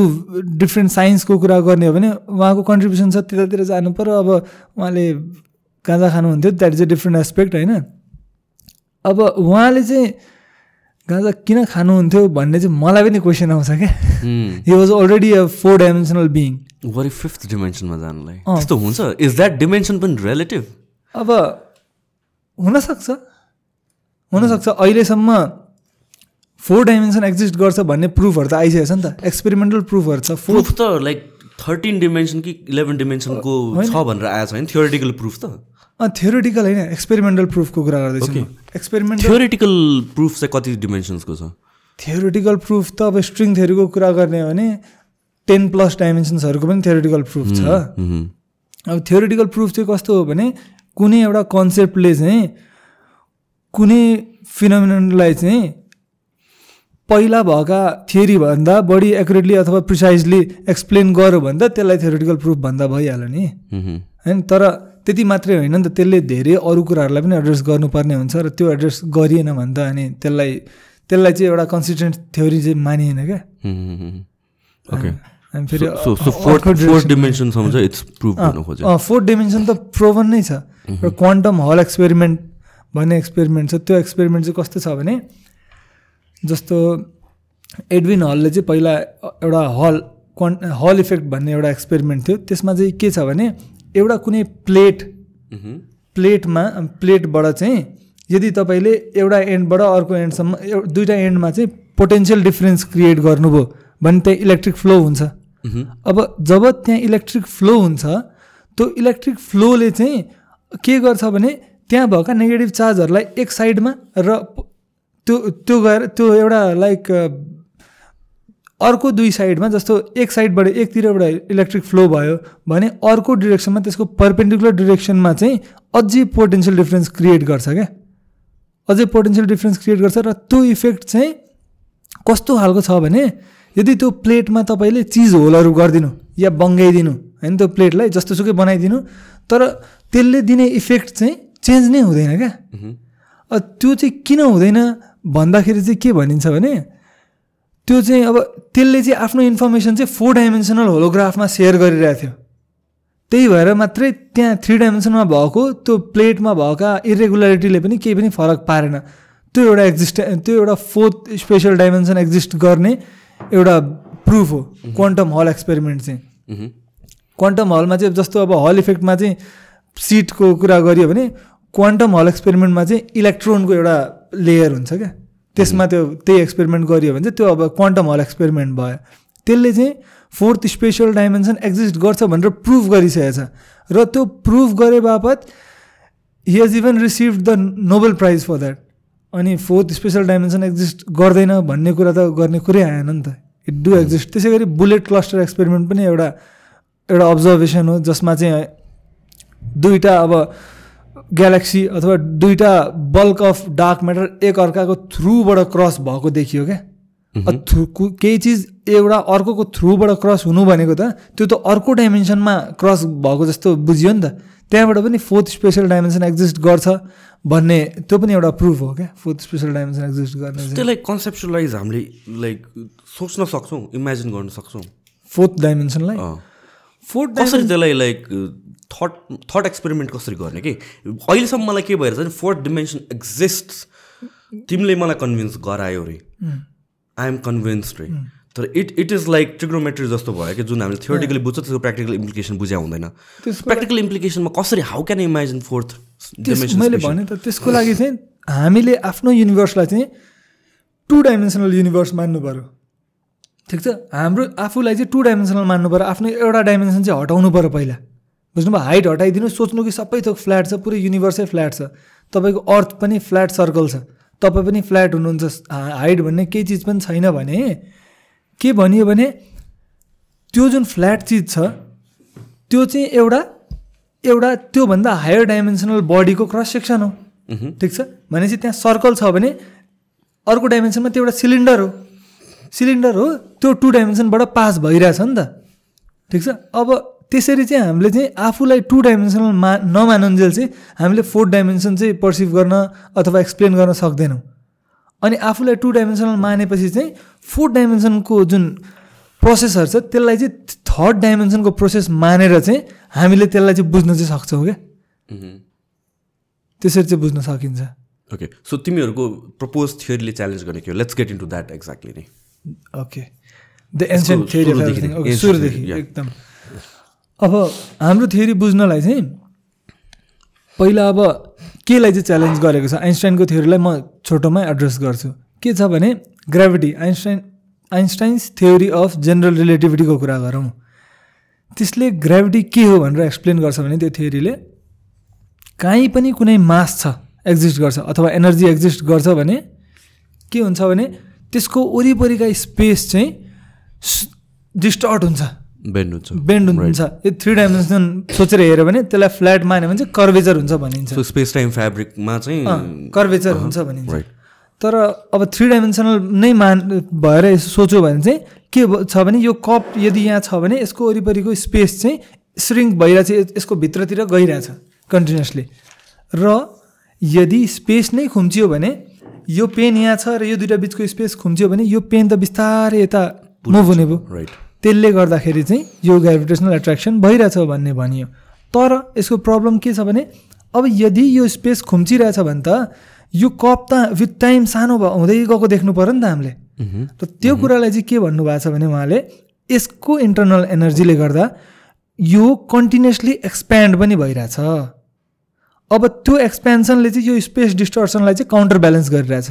डिफ्रेन्ट साइन्सको कुरा गर्ने हो भने उहाँको कन्ट्रिब्युसन छ त्यतातिर जानु पऱ्यो। अब उहाँले गाँजा खानुहुन्थ्यो that is a different aspect होइन। अब उहाँले चाहिँ गाँजा किन खानुहुन्थ्यो भन्ने चाहिँ मलाई पनि क्वेसन आउँछ क्या। He was already a four dimensional being वरि फिफ्थ डिमेन्सनमा जानलाई? त्यस्तो हुन्छ? इज द्याट डिमेन्सन पनि रिलेटिभ अब हुनसक्छ। हुनसक्छ। अहिलेसम्म फोर डाइमेन्सन एक्जिस्ट गर्छ भन्ने प्रुफहरू त आइसकेको छ नि त। एक्सपेरिमेन्टल प्रुफहरू छ। प्रुफ त लाइक थर्टिन डिमेन्सन कि इलेभेन डिमेन्सनको छ भनेर आएको छ। होइन? थियोरिटिकल प्रुफ त। थियोरिटिकल होइन एक्सपेरिमेन्टल प्रुफको कुरा गर्दैछु एक्सपेरिमेन्ट थियोरिटिकल प्रुफ चाहिँ कति डिमेन्सन्सको छ? थियोरिटिकल प्रुफ त अब स्ट्रिङ थ्योरीको कुरा गर्ने हो भने टेन प्लस डाइमेन्सन्सहरूको पनि थियोरिटिकल प्रुफ छ। अब थियोरिटिकल प्रुफ चाहिँ कस्तो हो भने कुनै एउटा कन्सेप्टले चाहिँ कुनै फिनोमिनलाई चाहिँ पहिला भएका थियोरीभन्दा बढी एकुरेटली अथवा प्रिसाइजली एक्सप्लेन गर्यो भने त त्यसलाई थियोरिटिकल प्रुफ भन्दा भइहाल्यो नि। होइन तर त्यति मात्रै होइन नि त त्यसले धेरै अरू कुराहरूलाई पनि एड्रेस गर्नुपर्ने हुन्छ र त्यो एड्रेस गरिएन भने त अनि त्यसलाई त्यसलाई चाहिँ एउटा कन्सिस्टेन्ट थ्योरी चाहिँ मानिएन क्या। फोर्थ डिमेन्सन त प्रोभन नै छ। र क्वान्टम हल एक्सपेरिमेन्ट भन्ने एक्सपेरिमेन्ट छ। त्यो एक्सपेरिमेन्ट चाहिँ कस्तो छ भने जस्तो एडविन हलले चाहिँ पहिला एउटा हल क्वान् हल इफेक्ट भन्ने एउटा एक्सपेरिमेन्ट थियो। त्यसमा चाहिँ के छ भने एउटा कुनै प्लेट प्लेटमा प्लेटबाट चाहिँ यदि तपाईँले एउटा एन्डबाट अर्को एन्डसम्म दुइटा एन्डमा चाहिँ पोटेन्सियल डिफ्रेन्स क्रिएट गर्नुभयो भने त्यहाँ इलेक्ट्रिक फ्लो हुन्छ। अब जब त्यहाँ इलेक्ट्रिक फ्लो हुन्छ त्यो इलेक्ट्रिक फ्लोले चाहिँ के गर्छ भने त्यहाँ भएका नेगेटिभ चार्जहरूलाई एक साइडमा र त्यो त्यो गएर त्यो एउटा लाइक अर्को दुई साइडमा जस्तो एक साइडबाट एकतिरबाट इलेक्ट्रिक फ्लो भयो भने अर्को डिरेक्सनमा त्यसको पर्पेन्डिकुलर डिरेक्सनमा चाहिँ अझै पोटेन्सियल डिफ्रेन्स क्रिएट गर्छ क्या। अझै पोटेन्सियल डिफ्रेन्स क्रिएट गर्छ र त्यो इफेक्ट चाहिँ कस्तो खालको छ भने यदि त्यो प्लेटमा तपाईँले चिज होलहरू गरिदिनु या बङ्गाइदिनु होइन त्यो प्लेटलाई जस्तोसुकै बनाइदिनु तर त्यसले दिने इफेक्ट चाहिँ चेन्ज नै हुँदैन क्या। त्यो चाहिँ किन हुँदैन भन्दाखेरि चाहिँ के भनिन्छ भने त्यो चाहिँ अब त्यसले चाहिँ आफ्नो इन्फर्मेसन चाहिँ फोर डाइमेन्सनल होलोग्राफमा सेयर गरिरहेको थियो। त्यही भएर मात्रै त्यहाँ थ्री डाइमेन्सनमा भएको त्यो प्लेटमा भएका इरेगुलरिटीले पनि केही पनि फरक पारेन। त्यो एउटा एक्जिस्ट त्यो एउटा फोर्थ स्पेसल डाइमेन्सन एक्जिस्ट गर्ने एउटा प्रुफ हो क्वान्टम हल एक्सपेरिमेन्ट चाहिँ। क्वान्टम हलमा चाहिँ जस्तो अब हल इफेक्टमा चाहिँ सिटको कुरा गरियो भने क्वान्टम हल एक्सपेरिमेन्टमा चाहिँ इलेक्ट्रोनको एउटा लेयर हुन्छ क्या। त्यसमा त्यो त्यही एक्सपेरिमेन्ट गरियो भने चाहिँ त्यो अब क्वान्टम हल एक्सपेरिमेन्ट भयो। त्यसले चाहिँ फोर्थ स्पेसल डाइमेन्सन एक्जिस्ट गर्छ भनेर प्रुभ गरिसकेको छ र त्यो प्रुभ गरे बापत he has even receive the Nobel prize for that अनि फोर्थ स्पेसल डाइमेन्सन एक्जिस्ट गर्दैन भन्ने कुरा त गर्ने कुरै आएन नि त। इट डु एक्जिस्ट त्यसै गरी बुलेट क्लस्टर एक्सपेरिमेन्ट पनि एउटा एउटा अब्जर्भेसन हो जसमा चाहिँ दुईवटा अब ग्यालेक्सी अथवा दुईवटा बल्क अफ डार्क म्याटर एक अर्काको थ्रुबाट क्रस भएको देखियो क्या? थ्रु केही चिज एउटा अर्कोको थ्रुबाट क्रस हुनु भनेको त त्यो त अर्को डाइमेन्सनमा क्रस भएको जस्तो बुझियो नि त। त्यहाँबाट पनि फोर्थ स्पेसल डाइमेन्सन एक्जिस्ट गर्छ भन्ने त्यो पनि एउटा प्रुफ हो क्या? फोर्थ स्पेसल डाइमेन्सन एक्जिस्ट गर्ने त्यसलाई कन्सेप्चुलाइज हामीले लाइक सोच्न सक्छौँ इमेजिन गर्न सक्छौँ। फोर्थ डाइमेन्सनलाई फोर्थ त्यसलाई लाइक थट थट एक्सपेरिमेन्ट कसरी गर्ने कि? अहिलेसम्म मलाई के भइरहेछ भने फोर्थ डिमेन्सन एक्जिस्ट तिमीले मलाई कन्भिन्स गरायो रे। आई एम कन्भिन्स रे। तर it it is like trigonometry जस्तो भयो कि जुन हामीले थियोटिकली बुझ्छ त्यसको प्र्याक्टिकल इम्प्लिकेसन बुझ्या हुँदैन। प्र्याक्टिकल इम्प्लिकेसनमा कसरी हाउ क्यान इमेजिन फोर्थ मैले भने त त्यसको लागि चाहिँ हामीले आफ्नो युनिभर्सलाई चाहिँ टु डाइमेन्सनल युनिभर्स मान्नु पऱ्यो ठिक छ? हाम्रो आफूलाई चाहिँ टु डाइमेन्सनल मान्नु पऱ्यो आफ्नो एउटा डाइमेन्सन चाहिँ हटाउनु पऱ्यो पहिला। बुझ्नुभयो? हाइट हटाइदिनु सोच्नु कि सबै थोक फ्ल्याट छ पुरै युनिभर्सै फ्ल्याट छ। तपाईँको अर्थ पनि फ्ल्याट सर्कल छ। तपाईँ पनि फ्ल्याट हुनुहुन्छ। हाइट भन्ने केही चिज पनि छैन भने के भनियो भने त्यो जुन फ्ल्याट चिज छ त्यो चाहिँ एउटा एउटा त्योभन्दा हायर डाइमेन्सनल बडीको क्रस सेक्सन हो। ठिक छ? भनेपछि त्यहाँ सर्कल छ भने अर्को डाइमेन्सनमा त्यो एउटा सिलिन्डर हो। सिलिन्डर हो त्यो टु डाइमेन्सनबाट पास भइरहेछ नि त। ठिक छ? अब त्यसरी चाहिँ हामीले चाहिँ आफूलाई टु डाइमेन्सनल मा नमानुन्जेल चाहिँ हामीले फोर्थ डाइमेन्सन चाहिँ पर्सिभ गर्न अथवा एक्सप्लेन गर्न सक्दैनौँ। अनि आफूलाई टु डाइमेन्सनल मानेपछि चाहिँ फोर्थ डाइमेन्सनको जुन प्रोसेसहरू छ त्यसलाई चाहिँ थर्ड डाइमेन्सनको प्रोसेस मानेर चाहिँ हामीले त्यसलाई चाहिँ बुझ्न चाहिँ सक्छौँ क्या। त्यसरी चाहिँ बुझ्न सकिन्छ। ओके सो तिमीहरूको प्रपोज थियोरीले च्यालेन्ज गर्ने के हो? Let's get into that exactly नै ओके द एन्सियन्ट थियोरी सुरुदेखि एकदम। अब हाम्रो थियोरी बुझ्नलाई चाहिँ पहिला अब केलाई चाहिँ च्यालेन्ज गरेको छ? आइन्स्टाइनको थियोरीलाई म छोटोमै एड्रेस गर्छु। के छ भने gravity Einstein Einstein's theory of general रिलेटिभिटीको कुरा गरौँ। त्यसले ग्राभिटी के हो भनेर एक्सप्लेन गर्छ भने त्यो थ्योरीले काहीँ पनि कुनै मास छ एक्जिस्ट गर्छ अथवा एनर्जी एक्जिस्ट गर्छ भने के हुन्छ भने त्यसको वरिपरिका स्पेस चाहिँ डिस्टर्ट हुन्छ। बेन्ड हुन्छ बेन्ड हुन्छ। यो थ्री डाइमेन्सन सोचेर हेऱ्यो भने त्यसलाई फ्ल्याट मान्यो भने चाहिँ कर्वेचर हुन्छ भनिन्छ। स्पेस टाइम फेब्रिकमा चाहिँ कर्वेचर हुन्छ भनिन्छ। तर अब थ्री डाइमेन्सनल नै मान भएर सोच्यो भने चाहिँ के छ भने यो कप यदि यहाँ छ भने यसको वरिपरिको स्पेस चाहिँ श्रिङ्क भइरहेछ यसको भित्रतिर गइरहेछ कन्टिन्युसली र यदि स्पेस नै खुम्चियो भने यो पेन यहाँ छ र यो दुइटा बिचको स्पेस खुम्चियो भने यो पेन त बिस्तारै यता मुभ हुने भयो। राइट त्यसले गर्दाखेरि चाहिँ यो ग्राभिटेसनल एट्र्याक्सन भइरहेछ भन्ने भनियो। तर यसको प्रब्लम के छ भने अब यदि यो स्पेस खुम्चिरहेछ भने त यो कप त विथ टाइम सानो भयो हुँदै गएको देख्नु पऱ्यो नि त हामीले। र त्यो कुरालाई चाहिँ के भन्नुभएको छ भने उहाँले यसको इन्टरनल एनर्जीले गर्दा यो कन्टिन्युसली एक्सप्यान्ड पनि भइरहेछ। अब त्यो एक्सपेन्सनले चाहिँ यो स्पेस डिस्टर्सनलाई चाहिँ काउन्टर ब्यालेन्स गरिरहेछ।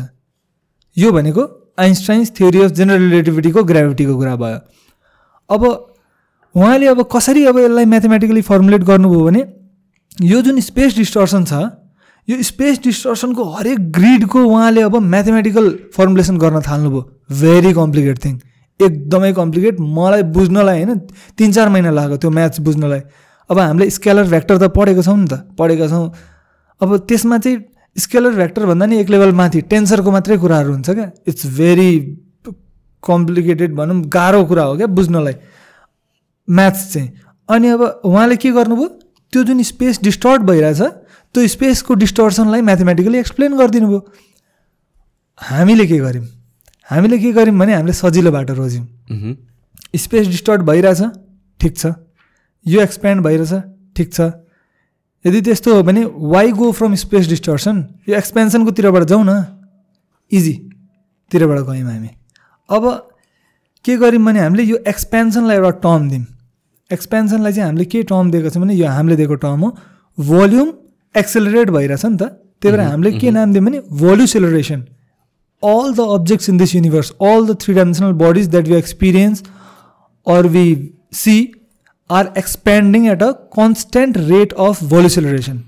यो भनेको आइन्स्टाइन्स थ्योरी अफ जेनरल रिलेटिभिटीको ग्राभिटीको कुरा भयो। अब उहाँले अब कसरी अब यसलाई म्याथमेटिकली फर्मुलेट गर्नुभयो भने यो जुन स्पेस डिस्टर्सन छ यो स्पेस डिस्टर्सनको हरेक ग्रिडको उहाँले अब म्याथमेटिकल फर्मुलेसन गर्न थाल्नुभयो। भेरी कम्प्लिकेट थिङ एकदमै कम्प्लिकेट मलाई बुझ्नलाई होइन तिन चार महिना लाग्यो त्यो म्याथ्स बुझ्नलाई। अब हामीले स्केलर भ्याक्टर त पढेको छौँ नि त पढेका छौँ। अब त्यसमा चाहिँ स्केलर भ्याक्टर भन्दा नि एक लेभल माथि टेन्सरको मात्रै कुराहरू हुन्छ क्या। इट्स भेरी कम्प्लिकेटेड भनौँ गाह्रो कुरा हो क्या बुझ्नलाई। म्याथ्स चाहिँ। अनि अब उहाँले के गर्नुभयो? त्यो जुन स्पेस डिस्टर्ट भइरहेछ त्यो स्पेसको डिस्टर्सनलाई म्याथमेटिकली एक्सप्लेन गरिदिनु भयो। हामीले के गर्यौँ हामीले के गर्यौँ भने हामीले सजिलो बाटो रोज्यौँ। स्पेस डिस्टर्ट भइरहेछ ठिक छ। यो एक्सप्यान्ड भइरहेछ ठिक छ। यदि त्यस्तो हो भने why go from space distortion यो एक्सपेन्सनकोतिरबाट जाउँ न। इजीतिरबाट गयौँ हामी। अब के गर्यौँ भने हामीले यो एक्सपेन्सनलाई एउटा टर्म दियौँ। एक्सपेन्सनलाई चाहिँ हामीले के टर्म दिएको छ भने यो हामीले दिएको टर्म हो भोल्युम एक्सेलरेट भइरहेछ नि त। त्यही भएर हामीले के नाम दियौँ भने voluceleration all the objects in this universe all the three dimensional bodies that you experience or see are expanding at a constant rate of voluceleration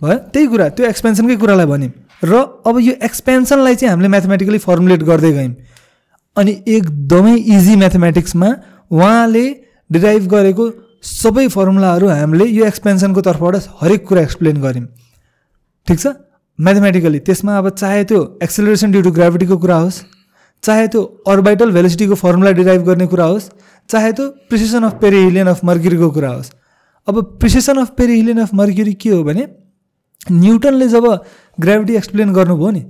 भयो? त्यही कुरा त्यो एक्सपेन्सनकै कुरालाई भन्यौँ। र अब यो एक्सपेन्सनलाई चाहिँ हामीले म्याथमेटिकली फर्मुलेट गर्दै गयौँ। अनि एकदमै इजी म्याथमेटिक्समा उहाँले डिराइभ गरेको सबै फर्मुलाहरू हामीले यो एक्सपेन्सनको तर्फबाट हरेक कुरा एक्सप्लेन गऱ्यौँ। ठिक छ? म्याथमेटिकली त्यसमा अब चाहे त्यो एक्सेलरेसन ड्यु टु ग्राभिटीको कुरा होस् चाहे त्यो अर्बाइटल भेलिसिटीको फर्मुला डिराइभ गर्ने कुरा होस् चाहे त्यो प्रिसिसन अफ पेरिहिलियन अफ मर्क्युरीको कुरा होस्। अब precession of perihelion of Mercury के हो भने न्युटनले जब ग्राभिटी एक्सप्लेन गर्नुभयो नि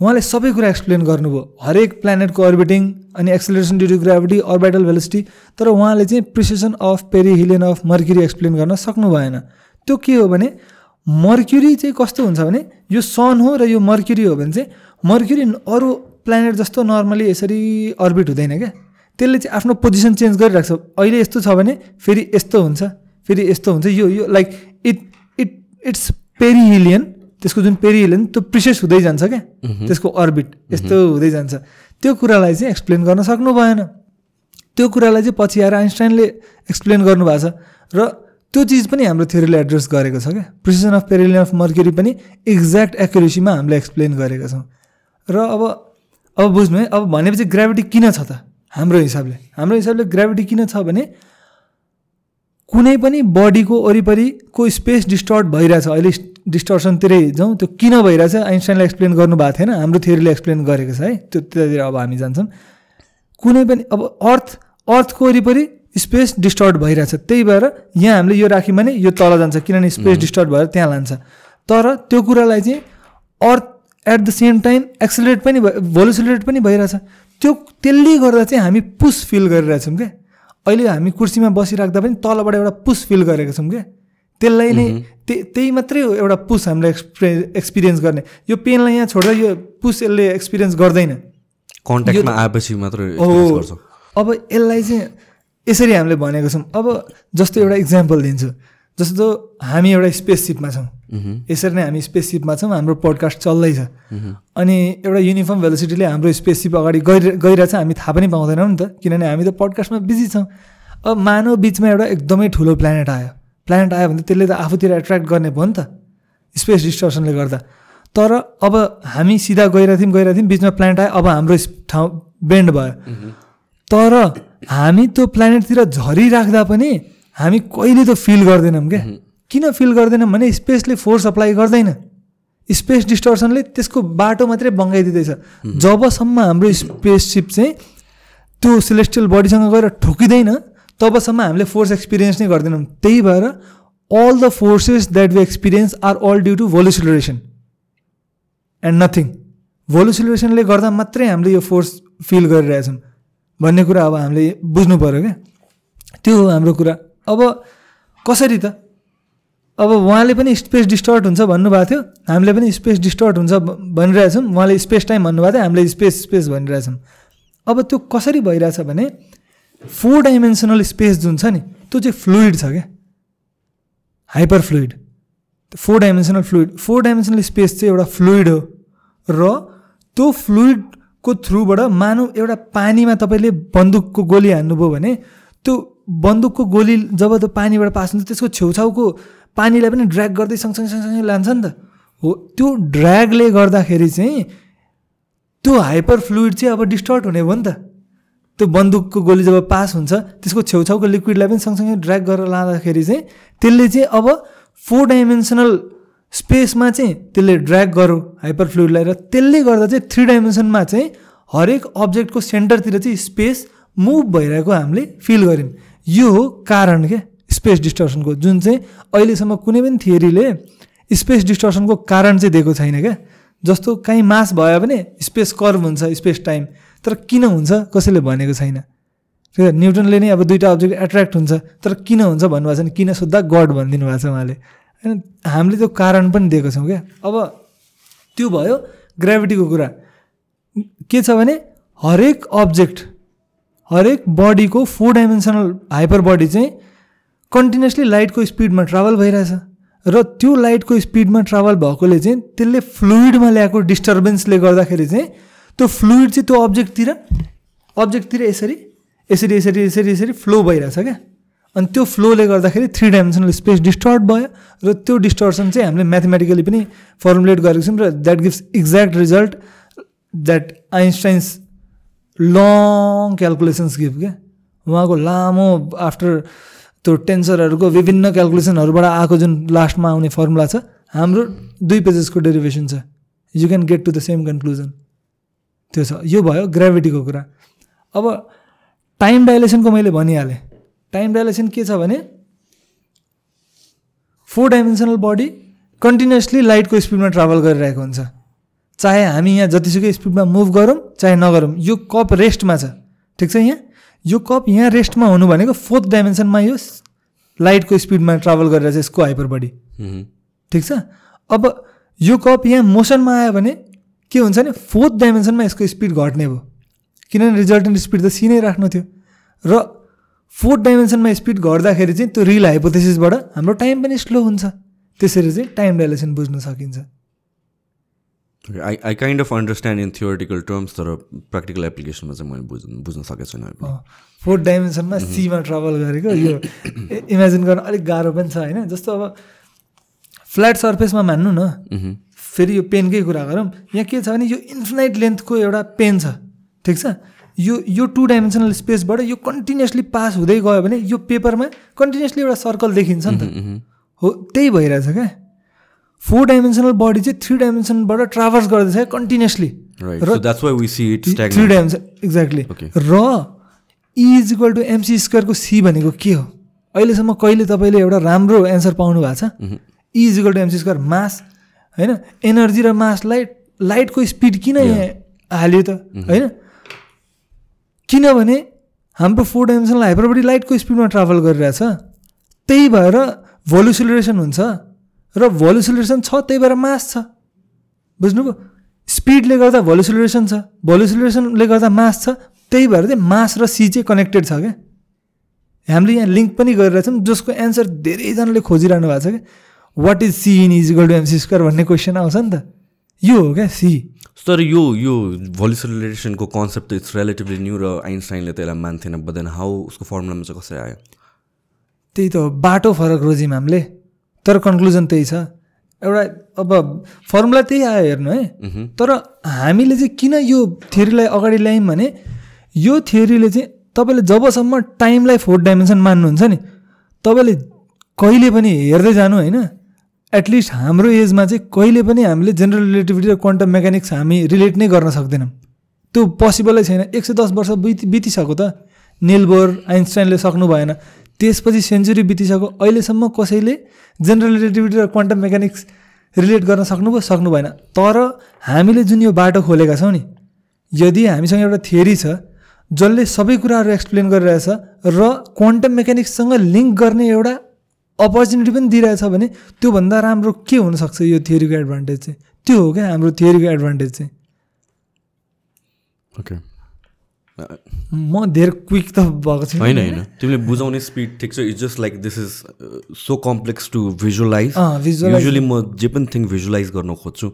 उहाँले सबै कुरा एक्सप्लेन गर्नुभयो। हरेक प्लानेटको अर्बिटिङ अनि acceleration due to gravity orbital velocity तर उहाँले चाहिँ precession of perihelion of Mercury explain गर्न सक्नु भएन। त्यो के हो भने मर्क्युरी चाहिँ कस्तो हुन्छ भने यो सन हो र यो मर्क्युरी हो भने चाहिँ मर्क्युरी अरू प्लानेट जस्तो नर्मली यसरी अर्बिट हुँदैन क्या। त्यसले चाहिँ आफ्नो पोजिसन चेन्ज गरिरहेको छ अहिले यस्तो छ भने फेरि यस्तो हुन्छ फेरि यस्तो हुन्छ यो यो like it it it's perihelion त्यसको जुन पेरिहिलियन त्यो प्रिसेस हुँदै जान्छ क्या। त्यसको अर्बिट यस्तो हुँदै जान्छ। त्यो कुरालाई चाहिँ एक्सप्लेन गर्न सक्नु भएन। त्यो कुरालाई चाहिँ पछि आएर आइन्स्टाइनले एक्सप्लेन गर्नुभएको छ। र त्यो चिज पनि हाम्रो थ्योरीले एड्रेस गरेको छ क्या। Precession of perihelion of Mercury पनि एक्ज्याक्ट एकुरेसीमा हामीले एक्सप्लेन गरेका छौँ। र अब अब बुझ्नु है अब भनेपछि ग्राभिटी किन छ त? हाम्रो हिसाबले। हाम्रो हिसाबले ग्राभिटी किन छ भने कुनै पनि बडीको वरिपरिको स्पेस डिस्टर्ट भइरहेछ अहिले डिस्टर्सनतिरै जाउँ त्यो किन भइरहेछ आइन्स्टाइनले एक्सप्लेन गर्नुभएको थिएन हाम्रो थ्योरीले एक्सप्लेन गरेको छ है त्यो त्यतातिर अब हामी जान्छौँ। कुनै पनि अब अर्थ अर्थको वरिपरि स्पेस डिस्टर्ब भइरहेछ त्यही भएर यहाँ हामीले यो राख्यौँ भने यो तल जान्छ किनभने स्पेस डिस्टर्ब भएर त्यहाँ लान्छ। तर त्यो कुरालाई चाहिँ Earth at the same time accelerate पनि भयो भोलिसिलेट पनि भइरहेछ। त्यो त्यसले गर्दा चाहिँ हामी पुस फिल गरिरहेछौँ क्या। अहिले हामी कुर्सीमा बसिराख्दा पनि तलबाट एउटा पुस फिल गरेका छौँ क्या। त्यसलाई नै त्यही त्यही मात्रै हो एउटा पुस हामीले एक्सपे एक्सपिरियन्स गर्ने। यो पेनलाई यहाँ छोडेर यो पुस यसले एक्सपिरियन्स गर्दैन। कन्ट्याक्टमा आएपछि मात्र हो। अब यसलाई चाहिँ यसरी हामीले भनेको छौँ। अब जस्तो एउटा इक्जाम्पल दिन्छु। जस्तो हामी एउटा स्पेससिपमा छौँ। यसरी नै हामी स्पेससिपमा छौँ हाम्रो पोडकास्ट चल्दैछ। अनि एउटा युनिफर्म भेलोसिटीले हाम्रो स्पेससिप अगाडि गइ गइरहेछ हामी थाहा पनि पाउँदैनौँ नि त। किनभने हामी त पोडकास्टमा बिजी छौँ। अब मानव बिचमा एउटा एकदमै ठुलो प्लानेट आयो। प्लानेट आयो भने त्यसले त आफूतिर एट्र्याक्ट गर्ने भयो नि त। स्पेस डिस्टर्सनले गर्दा। तर अब हामी सिधा गइरहेको थियौँ गइरहेको थियौँ बिचमा प्लानेट आयो अब हाम्रो ठाउँ बेन्ड भयो। तर हामी त्यो प्लानेटतिर झरिराख्दा पनि हामी कहिले त फिल गर्दैनौँ क्या। किन फिल गर्दैनौँ भने स्पेसले फोर्स अप्लाई गर्दैन। स्पेस डिस्टर्सनले त्यसको बाटो मात्रै बङ्गाइदिँदैछ जबसम्म हाम्रो स्पेससिप चाहिँ त्यो सेलेस्टियल बडीसँग गएर ठोकिँदैन तबसम्म हामीले फोर्स एक्सपिरियन्स नै गर्दैनौँ। त्यही भएर all the forces that we experience are all due to voluceleration and nothing भोलिसुलरेसनले गर्दा मात्रै हामीले यो फोर्स फिल गरिरहेछौँ। भन्ने कुरा अब हामीले बुझ्नु पऱ्यो क्या। त्यो हो हाम्रो कुरा। अब कसरी त? अब उहाँले पनि स्पेस डिस्टर्ट हुन्छ भन्नुभएको थियो। हामीले पनि स्पेस डिस्टर्ट हुन्छ भनिरहेछौँ उहाँले स्पेस टाइम भन्नुभएको थियो। हामीले स्पेस स्पेस भनिरहेछौँ अब त्यो कसरी भइरहेछ भने फोर डाइमेन्सनल स्पेस जुन छ नि त्यो चाहिँ फ्लुइड छ क्या। Hyper fluid. Four dimensional fluid four dimensional space चाहिँ एउटा फ्लुइड हो। र त्यो फ्लुइड को थ्रुबाट मानव एउटा पानीमा तपाईँले बन्दुकको गोली हान्नुभयो भने त्यो बन्दुकको गोली जब त्यो पानीबाट पास हुन्छ त्यसको छेउछाउको पानीलाई पनि ड्र्याग गर्दै सँगसँगै सँगसँगै लान्छ नि त। हो त्यो ड्र्यागले गर्दाखेरि चाहिँ त्यो हाइपर फ्लुइड चाहिँ अब डिस्टर्ट हुने भयो नि त। त्यो बन्दुकको गोली जब पास हुन्छ त्यसको छेउछाउको लिक्विडलाई पनि सँगसँगै ड्र्याग गरेर लाँदाखेरि चाहिँ त्यसले चाहिँ अब फोर डाइमेन्सनल स्पेसमा चाहिँ त्यसले ड्र्याग गरौँ हाइपर फ्लुइडलाई र त्यसले गर्दा चाहिँ थ्री डाइमेन्सनमा चाहिँ हरेक अब्जेक्टको सेन्टरतिर चाहिँ स्पेस मुभ भइरहेको हामीले फिल गऱ्यौँ। यो हो कारण क्या स्पेस डिस्टर्सनको जुन चाहिँ अहिलेसम्म कुनै पनि थियोरीले स्पेस डिस्टर्सनको कारण चाहिँ दिएको छैन क्या जस्तो काहीँ मास भयो भने स्पेस कर्भ हुन्छ स्पेस टाइम तर किन हुन्छ? कसैले भनेको छैन। ठिक न्युटनले नै अब दुइटा अब्जेक्ट एट्र्याक्ट हुन्छ। तर किन हुन्छ भन्नुभएको छ भने किन सोद्धा गड भनिदिनु भएको छ उहाँले। होइन हामीले त्यो कारण पनि दिएको छौँ क्या अब त्यो भयो ग्राभिटीको कुरा। के छ भने हरेक अब्जेक्ट हरेक बडीको फोर डाइमेन्सनल हाइपर बडी चाहिँ कन्टिन्युसली लाइटको स्पिडमा ट्राभल भइरहेछ। र त्यो लाइटको स्पिडमा ट्राभल भएकोले चाहिँ त्यसले फ्लुइडमा ल्याएको डिस्टर्बेन्सले गर्दाखेरि चाहिँ त्यो फ्लुइड चाहिँ त्यो अब्जेक्टतिर अब्जेक्टतिर यसरी यसरी यसरी यसरी यसरी फ्लो भइरहेछ क्या। अनि त्यो फ्लोले गर्दाखेरि थ्री डाइमेन्सनल स्पेस डिस्टर्ब भयो र त्यो डिस्टर्सन चाहिँ हामीले म्याथमेटिकली पनि फर्मुलेट गरेको छौँ र that gives exact result that Einstein's long calculations give क्या उहाँको लामो आफ्टर त्यो टेन्सरहरूको विभिन्न क्यालकुलेसनहरूबाट आएको जुन लास्टमा आउने फर्मुला छ हाम्रो दुई पेजेसको डेरिभेसन छ। You can get to the same conclusion त्यो छ। यो भयो ग्राभिटीको कुरा। अब टाइम डाइलेसनको मैले भनिहालेँ। टाइम डाइलेसन के छ भने फोर डाइमेन्सनल बडी कन्टिन्युसली लाइटको स्पिडमा ट्राभल गरिरहेको हुन्छ। चाहे हामी यहाँ जतिसुकै स्पिडमा मुभ गरौँ चाहे नगरौँ यो कप रेस्टमा छ। ठिक छ यहाँ? यो कप यहाँ रेस्टमा हुनु भनेको फोर्थ डाइमेन्सनमा यो लाइटको स्पिडमा ट्राभल गरेर चाहिँ यसको हाइपर बडी ठिक छ? अब यो कप यहाँ मोसनमा आयो भने के हुन्छ भने फोर्थ डाइमेन्सनमा यसको स्पिड घट्ने भयो। किनभने रिजल्टेन्ट स्पिड त सी नै राख्नु थियो। र फोर्थ डाइमेन्सनमा स्पिड घट्दाखेरि चाहिँ त्यो रिल हाइपोथेसिसबाट हाम्रो टाइम पनि स्लो हुन्छ। त्यसरी चाहिँ टाइम डाइलेसन बुझ्न सकिन्छ। I I kind of understand in theoretical terms तर प्र्याक्टिकल एप्लिकेसनमा चाहिँ मैले बुझ्नु बुझ्न सकेको छैन फोर्थ डाइमेन्सनमा सीमा ट्राभल गरेको यो इमेजिन गर्न अलिक गाह्रो पनि छ होइन? जस्तो अब फ्ल्याट सर्फेसमा मान्नु न। फेरि यो पेनकै कुरा गरौँ। यहाँ के छ भने यो इन्फिनाइट लेन्थको एउटा पेन छ। ठिक छ? यो यो टु डाइमेन्सनल स्पेसबाट यो कन्टिन्युसली पास हुँदै गयो भने यो पेपरमा कन्टिन्युसली एउटा सर्कल देखिन्छ नि त। हो त्यही भइरहेछ क्या? फोर डाइमेन्सनल बडी चाहिँ थ्री डाइमेन्सनबाट ट्राभल्स गर्दैछ कन्टिन्युसली थ्री डाइमेन्सन एक्ज्याक्टली र इज इक्वल टु एमसी स्क्वायरको सी भनेको के हो? अहिलेसम्म कहिले तपाईँले एउटा राम्रो एन्सर पाउनु भएको छ? Is equal to MC square mass होइन? एनर्जी र मासलाई लाइटको स्पिड किन यहाँ हाल्यो त? होइन? किनभने हाम्रो फोर डाइमेन्सनल हाइपरबडी लाइटको स्पिडमा ट्राभल गरिरहेछ। त्यही भएर भोल्युसिलेसन हुन्छ। र भोल्युसिलेसन छ त्यही भएर मास छ। बुझ्नुभयो? स्पिडले गर्दा भोल्युसिलेसन छ भोल्युसिलेसनले गर्दा मास छ त्यही भएर चाहिँ मास र सी चाहिँ कनेक्टेड छ क्या। हामीले यहाँ लिङ्क पनि गरिरहेछौँ जसको एन्सर धेरैजनाले खोजिरहनु भएको छ क्या। What is C in is equal to MC square भन्ने क्वेसन आउँछ नि त। यो हो क्या सी तर यो यो भोलिसुलेसनको कन्सेप्ट त इट्स रिलेटिभली न्यू र आइन्स्टाइनले त्यसलाई मान्थेन। बट देन हाउ उसको फर्मुलामा चाहिँ कसरी आयो? त्यही त बाटो फरक रोज्यौँ हामीले। तर कन्क्लुजन त्यही छ। एउटा अब फर्मुला त्यही आयो हेर्नु है। तर हामीले चाहिँ किन यो थियोरीलाई अगाडि ल्यायौँ भने यो थियोरीले चाहिँ तपाईँले जबसम्म टाइमलाई फोर्थ डाइमेन्सन मान्नुहुन्छ नि तपाईँले कहिले पनि हेर्दै जानु होइन। एटलिस्ट हाम्रो एजमा चाहिँ कहिले पनि हामीले जेनरल रिलेटिभिटी र क्वान्टम मेकानिक्स हामी रिलेट नै गर्न सक्दैनौँ। त्यो पोसिबलै छैन। एक सय दस वर्ष बिति बितिसक्यो त। नेलबोर आइन्स्टाइनले सक्नु भएन। त्यसपछि सेन्चुरी बितिसक्यो। अहिलेसम्म कसैले जेनरल रिलेटिभिटी र क्वान्टम मेकानिक्स रिलेट गर्न सक्नुभयो सक्नु भएन। तर हामीले जुन यो बाटो खोलेका छौँ नि यदि हामीसँग एउटा थियोरी छ जसले सबै कुराहरू एक्सप्लेन गरिरहेछ र क्वान्टम मेकानिक्ससँग लिङ्क गर्ने एउटा अपर्च्युनिटी पनि दिइरहेछ भने त्योभन्दा राम्रो के हुनसक्छ यो थियोरीको एडभान्टेज चाहिँ? त्यो हो क्या हाम्रो थियोरीको एडभान्टेज चाहिँ। ओके म धेरै क्विक त भएको छु होइन होइन। तिमीले बुझाउने स्पिड ठिक छ। It's just like this is so complex to visualise usually म जे पनि थिङ भिजुलाइज गर्न खोज्छु।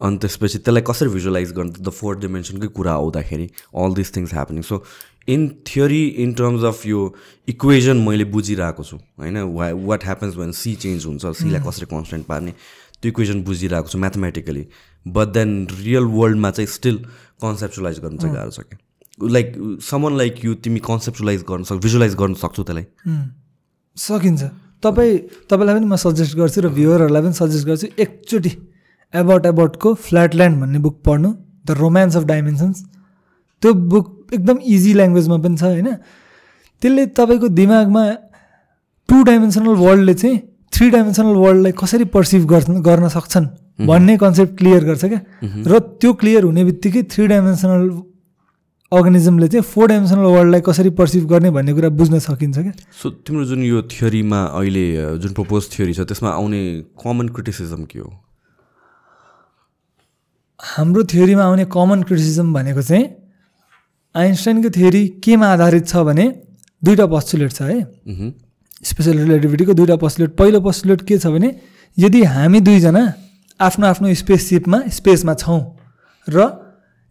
अनि त्यसपछि त्यसलाई कसरी भिजुलाइज गर्नु? द फोर्थ डिमेन्सनकै कुरा आउँदाखेरि all this things happening so in theory in terms of यो इक्वेजन मैले बुझिरहेको छु। होइन? वा what happens when C change हुन्छ? सीलाई कसरी कन्सटेन्ट पार्ने? त्यो इक्वेजन बुझिरहेको छु म्याथमेटिकली बट देन रियल वर्ल्डमा चाहिँ स्टिल कन्सेप्चुलाइज गर्नु चाहिँ गाह्रो छ क्या। लाइक समन लाइक यु तिमी कन्सेप्टलाइज गर्न सक् भिजुलाइज गर्न सक्छौ त्यसलाई? सकिन्छ। तपाईँ तपाईँलाई पनि म सजेस्ट गर्छु र भ्युवरहरूलाई पनि सजेस्ट गर्छु एकचोटि एबाउट एबाउटको फ्ल्याटल्यान्ड भन्ने बुक पढ्नु द रोमान्स अफ डाइमेन्सन्स त्यो बुक एकदम इजी ल्याङ्ग्वेजमा पनि छ होइन? त्यसले तपाईँको दिमागमा टु डाइमेन्सनल वर्ल्डले चाहिँ थ्री डाइमेन्सनल वर्ल्डलाई कसरी पर्सिभ गर्न सक्छन् भन्ने कन्सेप्ट क्लियर गर्छ क्या? र त्यो क्लियर हुने बित्तिकै थ्री डाइमेन्सनल अर्गनिजमले चाहिँ फोर डाइमेन्सनल वर्ल्डलाई कसरी पर्सिभ गर्ने भन्ने कुरा बुझ्न सकिन्छ क्या? सो तिम्रो जुन यो थियोरीमा अहिले जुन प्रपोज थियोरी छ त्यसमा आउने कमन क्रिटिसिजम के हो? हाम्रो थ्योरीमा आउने कमन क्रिटिसिजम भनेको चाहिँ आइन्स्टाइनको थ्योरी केमा आधारित छ भने दुईवटा पोस्टुलेट छ है। स्पेसल रिलेटिभिटीको दुईवटा पोस्टुलेट पहिलो पोस्टुलेट के छ भने यदि हामी दुईजना आफ्नो आफ्नो स्पेससिपमा स्पेसमा छौँ र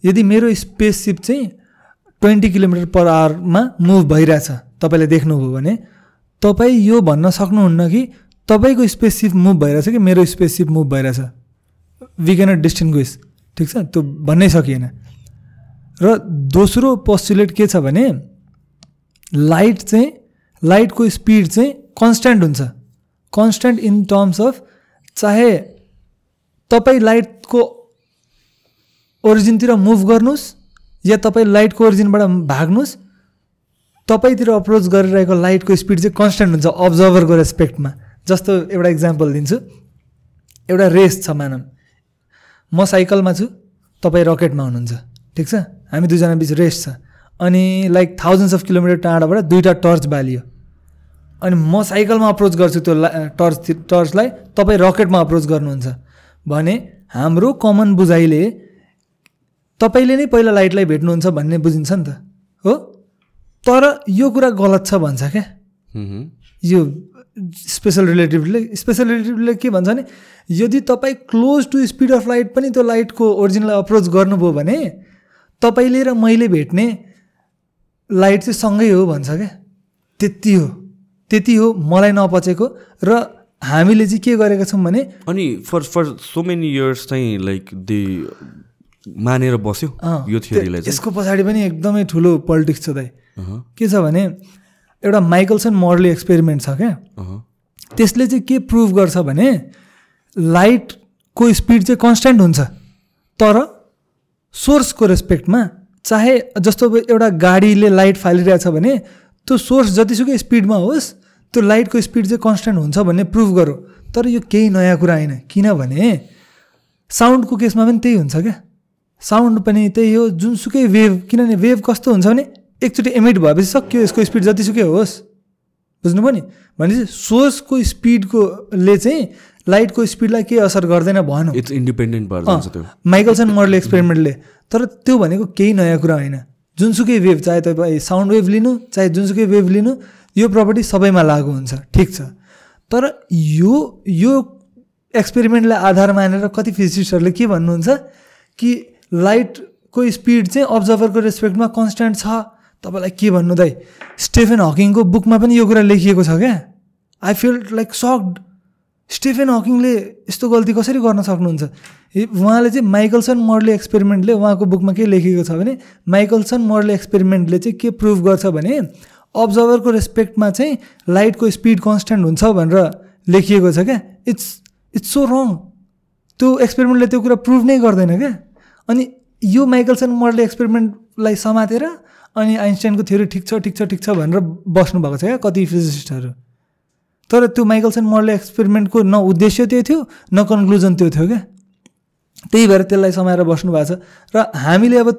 यदि मेरो स्पेससिप चाहिँ ट्वेन्टी किलोमिटर पर आवरमा मुभ भइरहेछ। तपाईँले देख्नुभयो भने। तपाईँ यो भन्न सक्नुहुन्न कि तपाईँको स्पेससिप मुभ भइरहेछ कि मेरो स्पेससिप मुभ भइरहेछ? वी क्यानट ठिक छ? त्यो भन्नै सकिएन। र दोस्रो पोस्टुलेट के छ भने लाइट चाहिँ लाइटको स्पिड चाहिँ कन्स्ट्यान्ट हुन्छ। कन्स्ट्यान्ट इन टर्म्स अफ चाहे तपाईँ लाइटको ओरिजिनतिर मुभ गर्नुहोस् या तपाईँ लाइटको ओरिजिनबाट भाग्नुहोस् तपाईँतिर अप्रोच गरिरहेको लाइटको स्पिड चाहिँ कन्स्ट्यान्ट हुन्छ अब्जर्भरको रेस्पेक्टमा जस्तो एउटा इक्जाम्पल दिन्छु। एउटा रेस छ मानौँ। म साइकलमा छु तपाईँ रकेटमा हुनुहुन्छ। ठिक छ? हामी दुईजना बिच रेस छ। अनि लाइक थाउजन्ड्स अफ किलोमिटर टाढाबाट दुईवटा टर्च बालियो। अनि म साइकलमा अप्रोच गर्छु त्यो टर्च टर्चलाई तपाईँ रकेटमा अप्रोच गर्नुहुन्छ। भने हाम्रो कमन बुझाइले तपाईँले नै पहिला लाइटलाई भेट्नुहुन्छ भन्ने बुझिन्छ नि त हो? तर यो कुरा गलत छ भन्छ क्या। यो स्पेसल रिलेटिभले स्पेसल रिलेटिभले के भन्छ भने यदि तपाईँ close to speed of light पनि त्यो लाइटको ओरिजिनलाई अप्रोच गर्नुभयो भने तपाईँले र मैले भेट्ने लाइट चाहिँ सँगै हो भन्छ क्या। त्यति हो। त्यति हो मलाई नपचेको र हामीले चाहिँ के गरेका छौँ भने अनि for for so many years चाहिँ लाइक दे मानेर बस्यो? यो थियोरीलाई यसको पछाडि पनि एकदमै ठुलो पोलिटिक्स छ दाइ। के छ भने एउटा माइकलसन मर्ली एक्सपेरिमेन्ट छ क्या। त्यसले चाहिँ के प्रुभ गर्छ भने लाइटको स्पिड चाहिँ कन्सट्यान्ट हुन्छ। तर सोर्सको रेस्पेक्टमा चाहे जस्तो अब एउटा गाडीले लाइट फालिरहेछ भने त्यो सोर्स जतिसुकै स्पिडमा होस् त्यो लाइटको स्पिड चाहिँ कन्सट्यान्ट हुन्छ भन्ने प्रुभ गरौँ। तर यो केही नयाँ कुरा होइन। किनभने साउन्डको केसमा पनि त्यही हुन्छ क्या। साउन्ड पनि त्यही हो जुनसुकै वेभ किनभने वेभ कस्तो हुन्छ भने एकचोटि एमिट भएपछि सक्यो यसको स्पिड जतिसुकै होस्। बुझ्नुभयो नि? भनेपछि सोर्सको स्पिडकोले चाहिँ लाइटको स्पिडलाई केही असर गर्दैन भनौँ इट्स इन्डिपेन्डेन्ट त्यो। माइकलसन मर्ले एक्सपेरिमेन्टले तर त्यो भनेको केही नयाँ कुरा होइन। जुनसुकै वेभ चाहे तपाईँ साउन्ड वेभ लिनु चाहे जुनसुकै वेभ लिनु यो प्रपर्टी सबैमा लागु हुन्छ। ठिक छ। तर यो यो एक्सपेरिमेन्टलाई आधार मानेर कति फिजिस्टहरूले के भन्नुहुन्छ कि लाइटको स्पिड चाहिँ अब्जर्भरको रेस्पेक्टमा कन्सट्यान्ट छ। तपाईँलाई के भन्नु दाइ? स्टेफेन हकिङको बुकमा पनि यो कुरा लेखिएको छ क्या। I feel like shocked Stephen हकिङले यस्तो गल्ती कसरी गर्न सक्नुहुन्छ? उहाँले चाहिँ माइकलसन मर्ले एक्सपेरिमेन्टले उहाँको बुकमा के लेखेको छ भने माइकलसन मर्ले एक्सपेरिमेन्टले चाहिँ के प्रुभ गर्छ भने अब्जर्भरको रेस्पेक्टमा चाहिँ लाइटको स्पिड कन्सट्यान्ट हुन्छ भनेर लेखिएको छ क्या। इट्स इट्स सो रङ त्यो एक्सपेरिमेन्टले त्यो कुरा प्रुभ नै गर्दैन क्या। अनि यो माइकलसन मर्ले एक्सपेरिमेन्टलाई समातेर अनि आइन्स्टाइनको थ्योरी ठिक छ ठिक छ ठिक छ भनेर बस्नुभएको छ क्या कति फिजिसिस्टहरू। तर त्यो माइकलसन मर्ले एक्सपेरिमेन्टको न उद्देश्य त्यो थियो न कन्क्लुजन त्यो थियो क्या। त्यही भएर त्यसलाई समाएर बस्नु भएको छ। र हामीले अब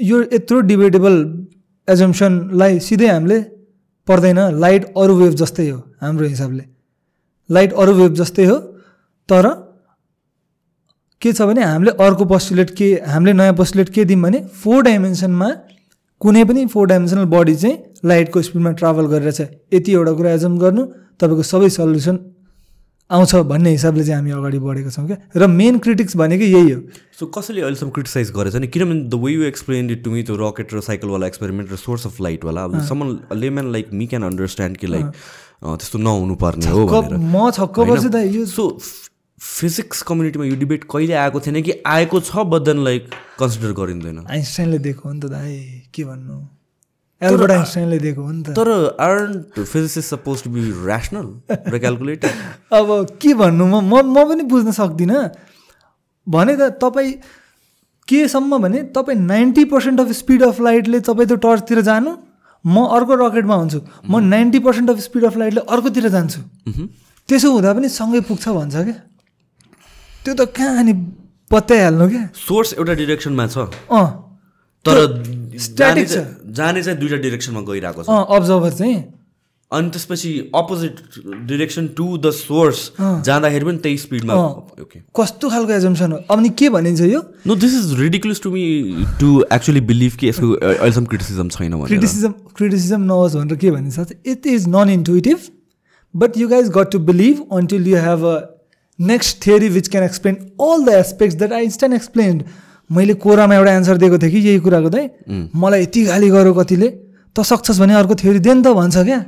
यो यत्रो डिबेटेबल एजम्सनलाई सिधै हामीले पर्दैन। लाइट अरू वेभ जस्तै हो हाम्रो हिसाबले। लाइट अरू वेभ जस्तै हो तर के छ भने हामीले अर्को पोस्टुलेट के हामीले नयाँ पोस्टुलेट के दियौँ भने फोर डाइमेन्सनमा कुनै पनि फोर डाइमेन्सनल बडी चाहिँ लाइटको स्पिडमा ट्राभल गरिरहेछ यति एउटा कुरा एजम गर्नु तपाईँको सबै सल्युसन आउँछ भन्ने हिसाबले चाहिँ हामी अगाडि बढेको छौँ क्या। र मेन क्रिटिक्स भनेको यही हो। सो कसैले अहिलेसम्म क्रिटिसाइज गरेछ नि? किनभने the way you explain it to me त्यो रकेट र साइकलवाला एक्सपेरिमेन्ट र सोर्स अफ लाइटवाला अब common layman like me can understand कि लाइक त्यस्तो नहुनु पर्ने हो म छक्क पर्छु त यो सो फिजिक्स कम्युनिटीमा यो डिबेट कहिले आएको थिएन कि आएको छ बट देन लाइक कन्सिडर गरिँदैन। आइन्स्टाइनले दिएको हो नि त दाइ के भन्नु? एल्बर्ट आइन्स्टाइनले दिएको हो नि त। तर aren't physics is suppose to be rational र अब के भन्नु म म पनि बुझ्न सक्दिनँ। भने त तपाईँ केसम्म भने तपाईँ ninety percent of speed of लाइटले तपाईँ त्यो टर्चतिर जानु म अर्को रकेटमा हुन्छु म ninety percent of speed of लाइटले अर्कोतिर जान्छु। त्यसो हुँदा पनि सँगै पुग्छ भन्छ क्या? त्यो त कहाँ अनि पत्याइहाल्नु क्या? सोर्स एउटा डिरेक्सनमा छ। अँ। तर जाने छ। जाने चाहिँ दुइटा डिरेक्सनमा गइरहेको छ। अँ अब्जर्भर चाहिँ। अनि त्यसपछि opposite direction to the source जाँदाखेरि पनि त्यही स्पिडमा कस्तो खालको एजम्सन हो? अनि के भनिन्छ यो? No this is ridiculous to me to actually believe कि यसको अहिलेसम्म क्रिटिसिजम छैन क्रिटिसिजम क्रिटिसिजम नहोस् भनेर के भनिन्छ? It is non intuitive but you guys got to believe until you have a next theory which can explain all the aspects that I stand explained मैले कोरामा एउटा एन्सर दिएको थिएँ कि यही कुराको चाहिँ। मलाई यति गाली गऱ्यो कतिले। त सक्छस् भने अर्को थ्योरी दे नि त भन्छ क्या।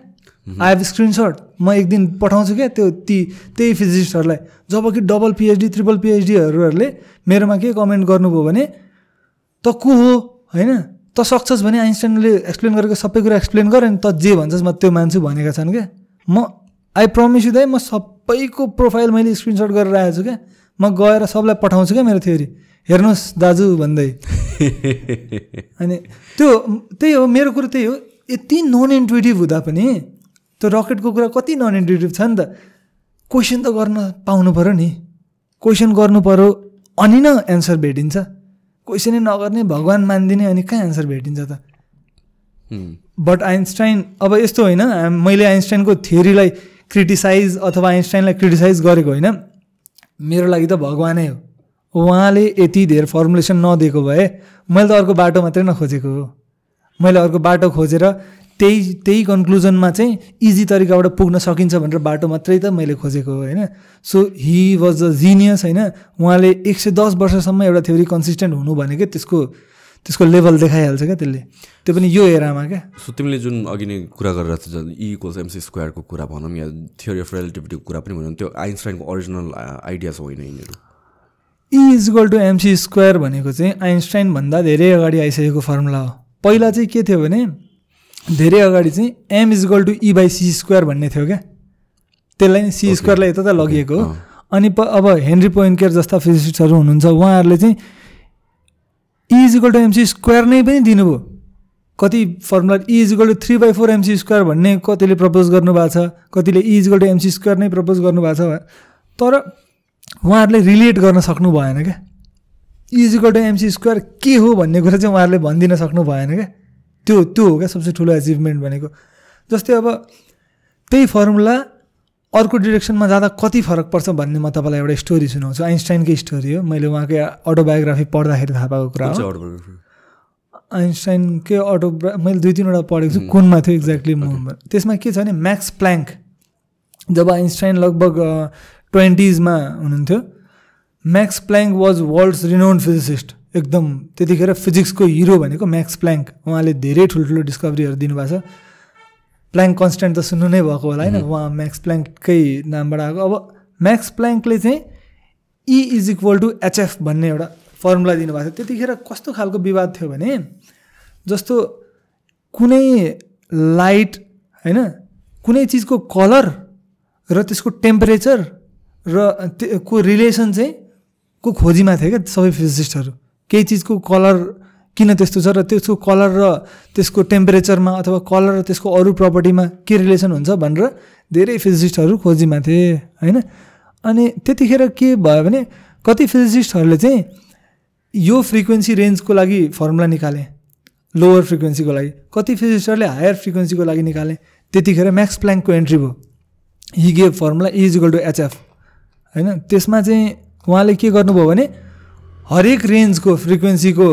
आई हेभ स्क्रिनसट म एक दिन पठाउँछु क्या त्यो ती त्यही फिजिस्टहरूलाई जब कि डबल पिएचडी ट्रिपल पिएचडीहरूले मेरोमा के कमेन्ट गर्नुभयो भने त को हो? होइन? त सक्छस् भने आइन्स्टाइनले एक्सप्लेन गरेको सबै कुरा एक्सप्लेन गर अनि त जे भन्छस् म त्यो मान्छु भनेका छन् क्या। म आई प्रमिस यु दाइ म सबैको प्रोफाइल मैले स्क्रिनसट गरेर आएको छु क्या। म गएर सबलाई पठाउँछु क्या मेरो थ्योरी हेर्नुहोस् दाजु भन्दै। अनि त्यो त्यही हो मेरो कुरो त्यही हो। यति नन इन्टुइटिभ हुँदा पनि त्यो रकेटको कुरा कति नन इन्टुइटिभ छ नि त। क्वेसन त गर्न पाउनु पऱ्यो नि। क्वेसन गर्नु पऱ्यो अनि न एन्सर भेटिन्छ। क्वेसनै नगर्ने भगवान् मानिदिने अनि कहाँ एन्सर भेटिन्छ त. बट आइन्स्टाइन अब यस्तो होइन मैले आइन्स्टाइनको थ्योरीलाई क्रिटिसाइज अथवा आइन्स्टाइनलाई क्रिटिसाइज गरेको होइन मेरो लागि त भगवानै हो। उहाँले यति धेर फर्मुलेसन नदिएको भए मैले त अर्को बाटो मात्रै नखोजेको हो। मैले अर्को बाटो खोजेर त्यही त्यही कन्क्लुजनमा चाहिँ इजी तरिकाबाट पुग्न सकिन्छ भनेर बाटो मात्रै त मैले खोजेको हो होइन। So he was a genius होइन। उहाँले एक सय दस वर्षसम्म एउटा थ्योरी कन्सिस्टेन्ट हुनु भनेकै त्यसको त्यसको लेभल देखाइहाल्छ क्या त्यसले। त्यो पनि यो एरामा क्या। सो तिमीले जुन अघि नै कुरा गरेर इक्वल्स एमसी स्क्वायरको कुरा भनौँ या थियोरी अफ रिलेटिभिटीको कुरा पनि भनौँ त्यो आइन्स्टाइनको ओरिजिनल आइडियाज होइन यिनीहरू। E is equal to MC square भनेको चाहिँ आइन्स्टाइनभन्दा धेरै अगाडि आइसकेको फर्मुला हो। पहिला चाहिँ के थियो भने धेरै अगाडि चाहिँ M is equal to E by C square भन्ने थियो क्या। त्यसलाई नि सी स्क्वायरलाई यता त लगिएको हो। अनि प अब हेनरी पोइन्केयर जस्ता फिजिसिस्टहरू हुनुहुन्छ उहाँहरूले चाहिँ E is equal to MC square नै पनि दिनुभयो। कति formula E is equal to three by four MC square भन्ने कतिले प्रपोज गर्नुभएको छ कतिले E is equal to MC square नै प्रपोज गर्नुभएको छ। तर उहाँहरूले रिलेट गर्न सक्नु भएन क्या। इजिकल टु एमसी स्क्वायर के हो भन्ने कुरा चाहिँ उहाँहरूले भनिदिन सक्नु भएन क्या। त्यो त्यो हो क्या सबसे ठुलो एचिभमेन्ट भनेको। जस्तै अब त्यही फर्मुला अर्को डिरेक्सनमा जाँदा कति फरक पर्छ भन्ने म तपाईँलाई एउटा स्टोरी सुनाउँछु। आइन्स्टाइनकै स्टोरी हो। मैले उहाँकै अटोबायोग्राफी पढ्दाखेरि थाहा पाएको कुरा हो। आइन्स्टाइनकै अटोग्रा मैले दुई तिनवटा पढेको छु कुनमा थियो एक्ज्याक्टली म। त्यसमा के छ भने म्याक्स प्ल्याङ्क जब आइन्स्टाइन लगभग ट्वेन्टिजमा हुनुहुन्थ्यो Max Planck was world's renowned physicist एकदम त्यतिखेर फिजिक्सको हिरो भनेको म्याक्स प्ल्याङ्क उहाँले धेरै ठुल्ठुलो डिस्कभरीहरू दिनुभएको छ। प्ल्याङ्क कन्सटेन्ट त सुन्नु नै भएको होला होइन? उहाँ म्याक्स प्ल्याङ्ककै नामबाट आएको। अब म्याक्स प्ल्याङ्कले चाहिँ E is equal to HF भन्ने एउटा फर्मुला दिनुभएको थियो। त्यतिखेर कस्तो खालको विवाद थियो भने जस्तो कुनै लाइट होइन? कुनै चिजको कलर र त्यसको टेम्परेचर र को रिलेसन चाहिँ को खोजीमा थियो क्या सबै फिजिसिस्टहरू केही चिजको कलर किन त्यस्तो छ र त्यसको कलर र त्यसको टेम्परेचरमा अथवा कलर र त्यसको अरू प्रपर्टीमा के रिलेसन हुन्छ भनेर धेरै फिजिसिस्टहरू खोजीमा थिए होइन? अनि त्यतिखेर के भयो भने कति फिजिसिस्टहरूले चाहिँ यो फ्रिक्वेन्सी रेन्जको लागि फर्मुला निकाले लोवर फ्रिक्वेन्सीको लागि कति फिजिस्टरले हायर फ्रिक्वेन्सीको लागि निकाले त्यतिखेर म्याक्स प्ल्याङ्कको एन्ट्री भयो। He gave formula E equal to HF होइन? त्यसमा चाहिँ उहाँले के गर्नुभयो भने हरेक रेन्जको फ्रिक्वेन्सीको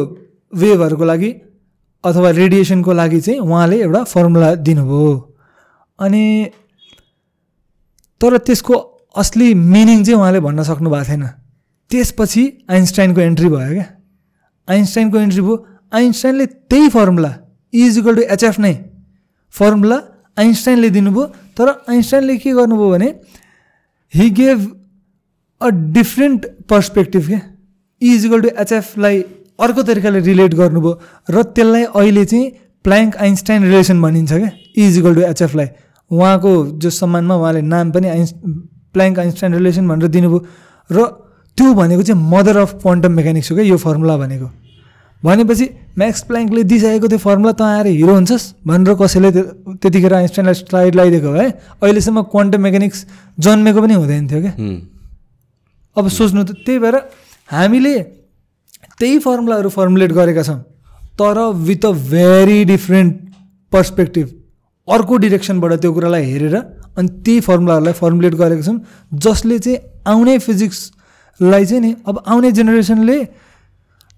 वेभहरूको लागि अथवा रेडिएसनको लागि चाहिँ उहाँले एउटा फर्मुला दिनुभयो। अनि तर त्यसको असली मिनिङ चाहिँ उहाँले भन्न सक्नु भएको थिएन। त्यसपछि आइन्स्टाइनको एन्ट्री भयो क्या। आइन्स्टाइनको एन्ट्री भयो। आइन्स्टाइनले त्यही formula E equal to HF नै फर्मुला आइन्स्टाइनले दिनुभयो। तर आइन्स्टाइनले के गर्नुभयो भने he gave a different perspective क्या। इजिकल टु एचएफलाई अर्को तरिकाले रिलेट गर्नुभयो र त्यसलाई अहिले चाहिँ प्ल्याङ्क आइन्स्टाइन रिलेसन भनिन्छ क्या? इजिकल टु एचएफलाई उहाँको जो सम्मानमा उहाँले नाम पनि आइन्स प्ल्याङ्क आइन्स्टाइन रिलेसन भनेर दिनुभयो र त्यो भनेको चाहिँ मदर अफ क्वान्टम मेकानिक्स हो क्या यो फर्मुला भनेको। भनेपछि म्याक्स प्ल्याङ्कले दिइसकेको त्यो फर्मुला त आएर हिरो हुन्छस् भनेर कसैले त्यतिखेर आइन्स्टाइनलाई स्लाइड लगाइदिएको भए अहिलेसम्म क्वान्टम मेकानिक्स जन्मेको पनि हुँदैन थियो क्या। अब सोच्नु त त्यही भएर हामीले त्यही फर्मुलाहरू फर्मुलेट गरेका छौँ तर with a very different perspective अर्को डिरेक्सनबाट त्यो कुरालाई हेरेर अनि त्यही फर्मुलाहरूलाई फर्मुलेट गरेका छौँ जसले चाहिँ आउने फिजिक्सलाई चाहिँ नि अब आउने जेनेरेसनले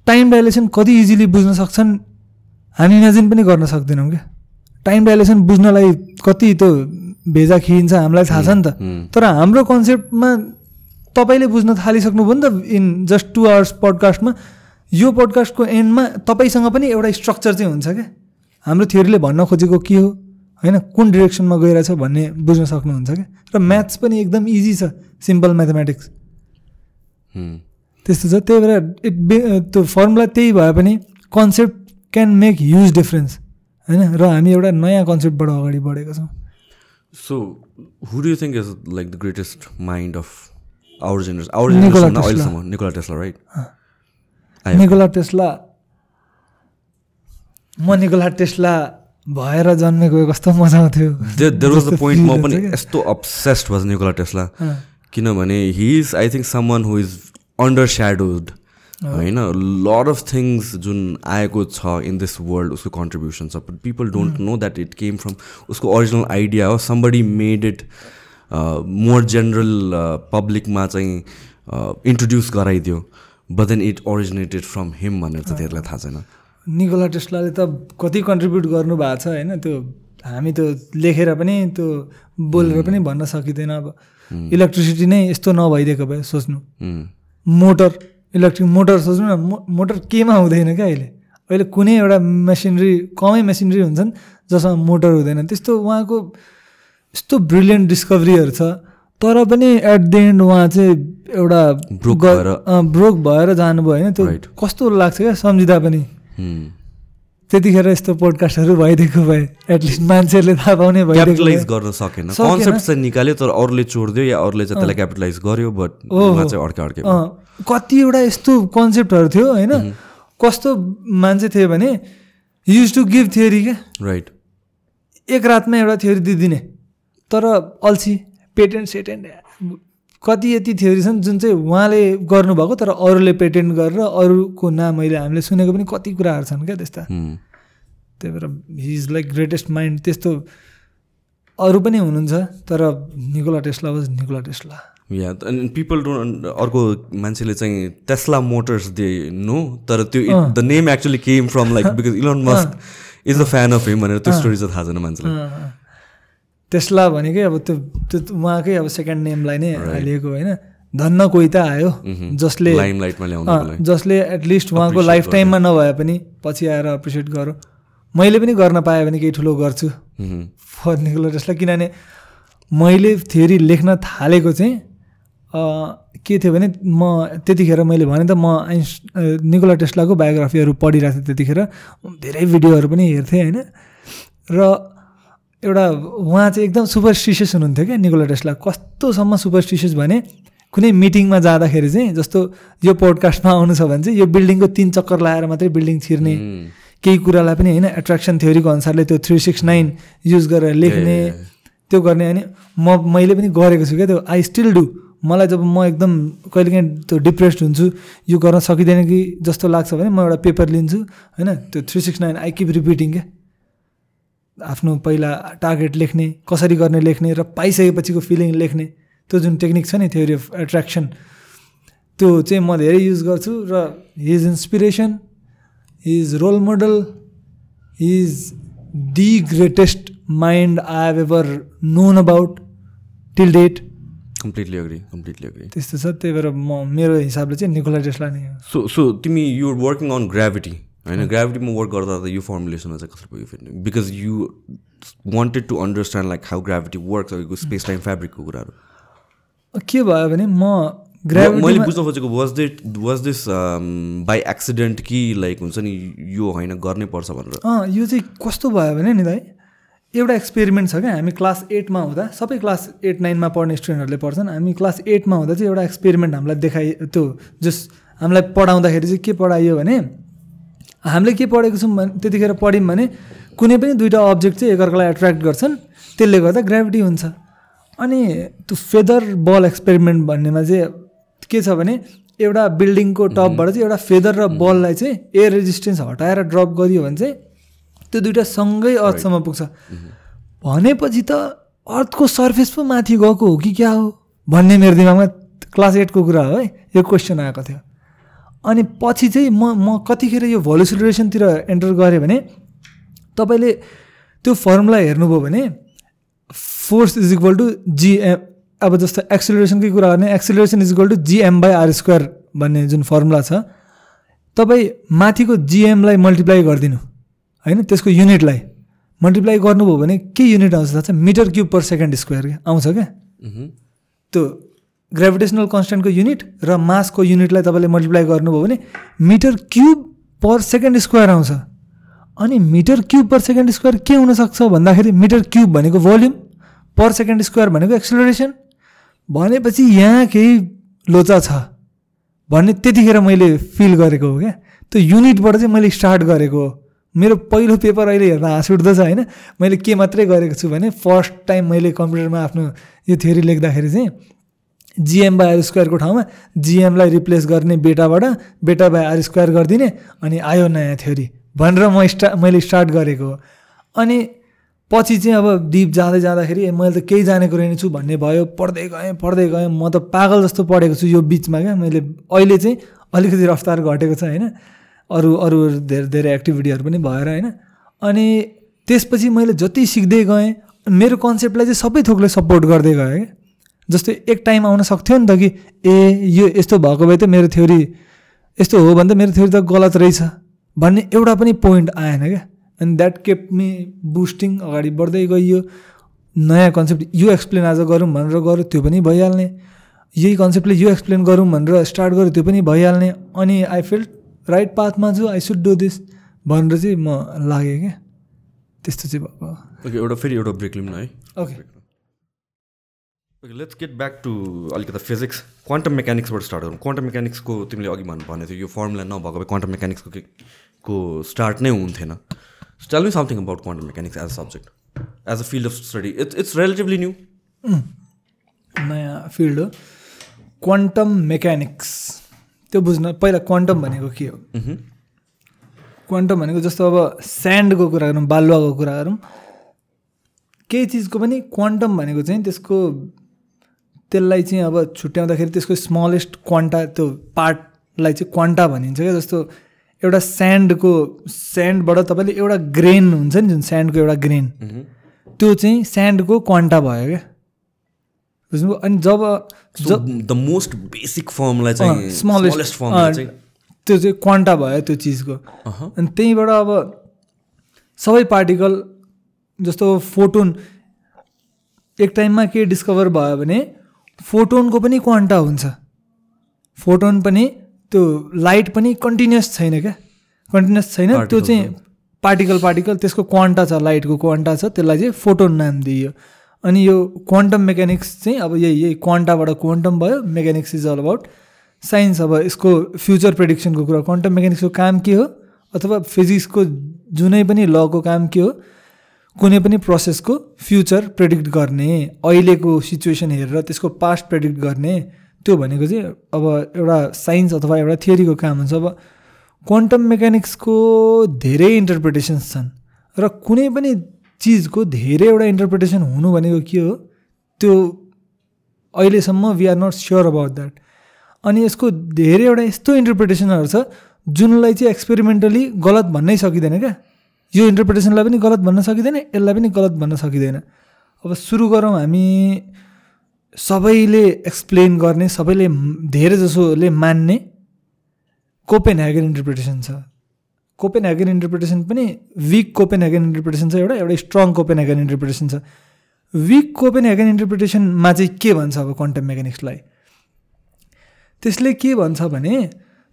टाइम डाइलेसन कति इजिली बुझ्न सक्छन् हामी इमेजिन पनि गर्न सक्दैनौँ क्या। टाइम डाइलेसन बुझ्नलाई कति त्यो भेजा खिइन्छ हामीलाई थाहा छ नि त। तर हाम्रो कन्सेप्टमा तपाईँले बुझ्न थालिसक्नुभयो नि त इन जस्ट टु आवर्स पडकास्टमा यो पडकास्टको एन्डमा तपाईँसँग पनि एउटा स्ट्रक्चर चाहिँ हुन्छ क्या? हाम्रो थ्योरीले भन्न खोजेको के हो? होइन कुन डिरेक्सनमा गइरहेछ भन्ने बुझ्न सक्नुहुन्छ क्या? र म्याथ्स पनि एकदम इजी छ सिम्पल म्याथमेटिक्स त्यस्तो छ। त्यही भएर इट बे त्यो फर्मुला त्यही भए पनि concept can make huge difference होइन र हामी एउटा नयाँ कन्सेप्टबाट अगाडि बढेका छौँ। So who do think is like the greatest mind of our generation our generation अहिलेसम्म? Nikola Tesla right Nikola Tesla. म निकोला टेस्ला भएर जन्मेको कस्तो मजा आउँथ्यो। देयर वाज द पोइन्ट म पनि यस्तो अब्सेस्ड वाज निकोला टेस्ला। किनभने he is I think someone who is under shadowed होइन? लट अफ थिङ्स जुन आएको छ इन दिस वर्ल्ड उसको कन्ट्रिब्युसन छ but people don't know that it came from उसको ओरिजिनल आइडिया हो। Somebody made it more general पब्लिकमा चाहिँ introduce गराइदियो। But then it originated from him भनेर चाहिँ त्यसलाई थाहा छैन। निकोला टेस्लाले त कति कन्ट्रिब्युट गर्नुभएको छ होइन त्यो हामी त्यो लेखेर पनि त्यो बोलेर पनि भन्न सकिँदैन अब। इलेक्ट्रिसिटी नै यस्तो नभइदिएको भए सोच्नु। मोटर इलेक्ट्रिक मोटर सोच्नु न मो मोटर केमा हुँदैन क्या अहिले? अहिले कुनै एउटा मेसिनरी कमै मेसिनरी हुन्छन् जसमा मोटर हुँदैन। त्यस्तो उहाँको यस्तो ब्रिलियन्ट डिस्कभरीहरू छ। तर पनि एट द एन्ड उहाँ चाहिँ एउटा ब्रोक भएर। जानुभयो होइन? त्यो कस्तो लाग्छ क्या सम्झिँदा पनि। त्यतिखेर यस्तो पोडकास्टहरू भइदिएको भए एटलिस्ट मान्छेहरूले थाहा पाउने क्यापिटलाइज गर्न सकेन। कन्सेप्ट चाहिँ निकाल्यो तर अरूले छोडिदियो या अरूले चाहिँ त्यसलाई क्यापिटलाइज गर्यो बट चाहिँ अड्के अड्के कतिवटा यस्तो कन्सेप्टहरू थियो होइन? कस्तो मान्छे थियो भने युज टु गिभ थियोरी क्या? राइट एक रातमा एउटा थ्योरी दिइदिने तर अल्छी। पेटेन्ट सेटेन्ट कति यति थ्योरी छन् जुन चाहिँ उहाँले गर्नुभएको तर अरूले पेटेन्ट गरेर अरूको नाम अहिले हामीले सुनेको पनि कति कुराहरू छन् क्या त्यस्ता। त्यही भएर he is like greatest mind त्यस्तो अरू पनि हुनुहुन्छ तर Nikola Tesla was Nikola Tesla. या अनि पिपल डोन्ट अर्को मान्छेले चाहिँ टेस्ला मोटर्स दे नो तर त्यो the name actually came from like because Elon Musk is a. Fan of him भनेर त्यो स्टोरी चाहिँ थाहा छैन मान्छेलाई। टेस्ला भनेकै अब त्यो त्यो उहाँकै अब सेकेन्ड नेमलाई नै हालिएको होइन। धन्न कोही त आयो। जसले जसले एटलिस्ट उहाँको लाइफ टाइममा नभए पनि पछि आएर एप्रिसिएट गरौँ मैले पनि गर्न पाएँ भने केही ठुलो गर्छु। फर निकोला टेस्ला किनभने मैले थ्योरी लेख्न थालेको चाहिँ के थियो भने म त्यतिखेर मैले भने त म आइन्स निकोला टेस्लाको बायोग्राफीहरू पढिरहेको थिएँ त्यतिखेर। धेरै भिडियोहरू पनि हेर्थेँ होइन। र एउटा उहाँ चाहिँ एकदम सुपरस्टिसियस हुनुहुन्थ्यो क्या निकोला टेस्ला। कस्तोसम्म सुपरस्टिसियस भने कुनै मिटिङमा जाँदाखेरि चाहिँ जस्तो यो पोडकास्टमा आउनु छ भने चाहिँ यो बिल्डिङको तिन चक्कर लगाएर मात्रै बिल्डिङ छिर्ने केही कुरालाई पनि होइन एट्र्याक्सन थ्योरीको अनुसारले त्यो थ्री सिक्स नाइन युज गरेर लेख्ने त्यो गर्ने अनि म मैले पनि गरेको छु क्या त्यो। आई स्टिल डु मलाई जब म एकदम कहिलेकाहीँ त्यो डिप्रेस्ड हुन्छु यो गर्न सकिँदैन कि जस्तो लाग्छ भने म एउटा पेपर लिन्छु होइन? त्यो three six nine I keep repeating क्या। आफ्नो पहिला टार्गेट लेख्ने कसरी गर्ने लेख्ने र पाइसकेपछिको फिलिङ लेख्ने त्यो जुन टेक्निक छ नि थ्योरी अफ एट्र्याक्सन त्यो चाहिँ म धेरै युज गर्छु र his inspiration his role model his the greatest mind I have ever known about till date completely agree completely agree त्यस्तो छ त्यही भएर म मेरो हिसाबले चाहिँ निकोला टेस्ला नै सो सो तिमी युर वर्किङ अन ग्राभिटी होइन ग्राभिटीमा वर्क गर्दा त यो फर्मुलेसनमा चाहिँ कसरी पुग्यो फेरि? Because you wanted to understand like how gravity work space time फेब्रिकको कुराहरू। के भयो भने म Gravity मैले बुझ्न खोजेको was that was this by accident कि लाइक हुन्छ नि यो होइन गर्नै पर्छ भनेर? अँ यो चाहिँ कस्तो भयो भने नि दाइ एउटा एक्सपेरिमेन्ट छ क्या हामी क्लास एटमा हुँदा सबै क्लास एट नाइनमा पढ्ने स्टुडेन्टहरूले पढ्छन् हामी क्लास एटमा हुँदा चाहिँ एउटा एक्सपेरिमेन्ट हामीलाई देखाइ त्यो जस हामीलाई पढाउँदाखेरि चाहिँ के पढाइयो भने हामीले के पढेको छौँ भने त्यतिखेर पढ्यौँ भने कुनै पनि दुइटा अब्जेक्ट चाहिँ एकअर्कालाई एट्र्याक्ट गर्छन् त्यसले गर्दा ग्राभिटी हुन्छ। अनि त्यो फेदर बल एक्सपेरिमेन्ट भन्नेमा चाहिँ के छ भने एउटा बिल्डिङको टपबाट चाहिँ एउटा फेदर र बललाई चाहिँ एयर रेजिस्टेन्स हटाएर ड्रप गरियो भने चाहिँ त्यो दुइटा सँगै अर्थसम्म पुग्छ। भनेपछि त अर्थको सर्फेस पो माथि गएको हो कि क्या हो? भन्ने मेरो दिमागमा क्लास एटको कुरा हो है यो क्वेसन आएको थियो। अनि पछि चाहिँ म म कतिखेर यो भोलिसिलेसनतिर एन्टर गरेँ भने तपाईँले त्यो फर्मुला हेर्नुभयो भने force is equal to GM अब जस्तो एक्सिलरेसनकै कुरा गर्ने acceleration is equal to GM by R square भन्ने जुन फर्मुला छ तपाईँ माथिको जिएमलाई मल्टिप्लाई गरिदिनु होइन? त्यसको युनिटलाई मल्टिप्लाई गर्नुभयो भने के युनिट आउँछ थाहा छ? Metre cube per second square आउँछ क्या त्यो ग्रेभिटेसनल कन्सटेन्टको युनिट र मासको युनिटलाई तपाईँले मल्टिप्लाई गर्नुभयो भने metre cube per second square आउँछ। अनि metre cube per second square के हुनसक्छ भन्दाखेरि मिटर क्युब भनेको भोल्युम पर सेकेन्ड स्क्वायर भनेको एक्सिलरेसन भनेपछि यहाँ केही लोचा छ भन्ने त्यतिखेर मैले फिल गरेको हो क्या। त्यो युनिटबाट चाहिँ मैले स्टार्ट गरेको हो। मेरो पहिलो पेपर अहिले हेर्दा हाँस उठ्दछ होइन। मैले के मात्रै गरेको छु भने फर्स्ट टाइम मैले कम्प्युटरमा आफ्नो यो थ्योरी लेख्दाखेरि चाहिँ जिएम बाई आर स्क्वायरको ठाउँमा जिएमलाई रिप्लेस गर्ने बेटाबाट बेटा बाई आर स्क्वायर गरिदिने अनि आयो नयाँ थ्योरी भनेर म स्टा मैले स्टार्ट गरेको हो। अनि पछि चाहिँ अब डिप जाँदै जाँदाखेरि मैले त केही जानेको रहेनछु भन्ने भयो पढ्दै गएँ पढ्दै गएँ म त पागल जस्तो पढेको छु यो बिचमा क्या। मैले अहिले चाहिँ अलिकति रफ्तार घटेको छ होइन। अरू अरू धेरै धेरै एक्टिभिटीहरू पनि भएर होइन। अनि त्यसपछि मैले जति सिक्दै गएँ मेरो कन्सेप्टलाई चाहिँ सबै थोकले सपोर्ट गर्दै गएँ क्या। जस्तै एक टाइम आउन सक्थ्यो नि त कि ए यो यस्तो भएको भए त मेरो थ्योरी यस्तो हो भने त मेरो थ्योरी त गलत रहेछ भन्ने एउटा पनि पोइन्ट आएन क्या। अनि द्याट केप मी बुस्टिङ अगाडि बढ्दै गइयो। नयाँ कन्सेप्ट यो एक्सप्लेन आज गरौँ भनेर गऱ्यो त्यो पनि भइहाल्ने। यही कन्सेप्टले यो एक्सप्लेन गरौँ भनेर स्टार्ट गऱ्यो त्यो पनि भइहाल्ने। अनि आई फिल्ड राइट पाथमा छु आई सुड डु दिस भनेर चाहिँ म लागेँ क्या। त्यस्तो चाहिँ भएको ओके एउटा फेरि एउटा ब्रेक लिउँ न है। Okay okay let's get back to अलिकति फिजिक्स क्वान्टम मेकानिक्सबाट स्टार्ट गरौँ। क्वान्टम मेकानिक्सको तिमीले अघि भन्नु भनेको थियो यो फर्मुला नभएको भए क्वान्टम मेकानिक्सको के को स्टार्ट नै हुन्थेन। Tell me something about quantum mechanics as a subject as a field of study it's it's relatively new नयाँ फिल्ड हो। क्वान्टम मेकानिक्स त्यो बुझ्न पहिला क्वान्टम भनेको के हो? क्वान्टम भनेको जस्तो अब स्यान्डको कुरा गरौँ बालुवाको कुरा गरौँ। केही चिजको पनि क्वान्टम भनेको चाहिँ त्यसको त्यसलाई चाहिँ अब छुट्याउँदाखेरि त्यसको स्मलेस्ट क्वान्टा त्यो पार्टलाई चाहिँ क्वान्टा भनिन्छ क्या जस्तो एउटा स्यान्डको स्यान्डबाट तपाईँले एउटा ग्रेन हुन्छ नि जुन स्यान्डको एउटा ग्रेन त्यो चाहिँ स्यान्डको क्वान्टा भयो क्या। बुझ्नुभयो? अनि जब द मोस्ट बेसिक फर्मलाई चाहिँ स्मलेस्ट चाहिँ? त्यो चाहिँ क्वान्टा भयो त्यो चिजको। अनि त्यहीँबाट अब सबै पार्टिकल जस्तो फोटोन एक टाइममा के डिस्कभर भयो भने फोटोनको पनि क्वान्टा हुन्छ। फोटोन पनि त्यो लाइट पनि कन्टिन्युस छैन क्या। कन्टिन्युस छैन त्यो चाहिँ पार्टिकल पार्टिकल त्यसको क्वान्टा छ लाइटको क्वान्टा छ त्यसलाई चाहिँ फोटोन नाम दिइयो। अनि यो क्वान्टम मेकानिक्स चाहिँ अब यही यही क्वान्टाबाट क्वान्टम भयो mechanics is all about science. अब यसको फ्युचर प्रेडिक्सनको कुरा क्वान्टम मेकानिक्सको काम के हो? अथवा फिजिक्सको जुनै पनि लको काम के हो? कुनै पनि प्रोसेसको फ्युचर प्रेडिक्ट गर्ने अहिलेको सिचुएसन हेरेर त्यसको पास्ट प्रेडिक्ट गर्ने त्यो भनेको चाहिँ अब एउटा साइन्स अथवा एउटा थियोरीको काम हुन्छ। अब क्वान्टम मेकानिक्सको धेरै इन्टरप्रिटेसन्स छन् र कुनै पनि चिजको धेरैवटा इन्टरप्रिटेसन हुनु भनेको के हो त्यो अहिलेसम्म we are not sure about that अनि यसको धेरैवटा यस्तो इन्टरप्रिटेसनहरू छ जुनलाई चाहिँ एक्सपेरिमेन्टली गलत भन्नै सकिँदैन क्या। यो इन्टरप्रिटेसनलाई पनि गलत भन्न सकिँदैन यसलाई पनि गलत भन्न सकिँदैन। अब सुरु गरौँ हामी सबैले एक्सप्लेन गर्ने सबैले धेरै जसोले मान्ने कोपेन ह्यागन इन्टरप्रिटेसन छ। कोपेन ह्यागन इन्टरप्रिटेसन पनि विक कोपेन ह्यागन इन्टरप्रिटेसन छ एउटा एउटा स्ट्रङ कोपेन ह्यागन इन्टरप्रिटेसन छ। विक कोपेन ह्यागन इन्टरप्रिटेसनमा चाहिँ के भन्छ अब क्वान्टम मेकानिक्सलाई त्यसले के भन्छ भने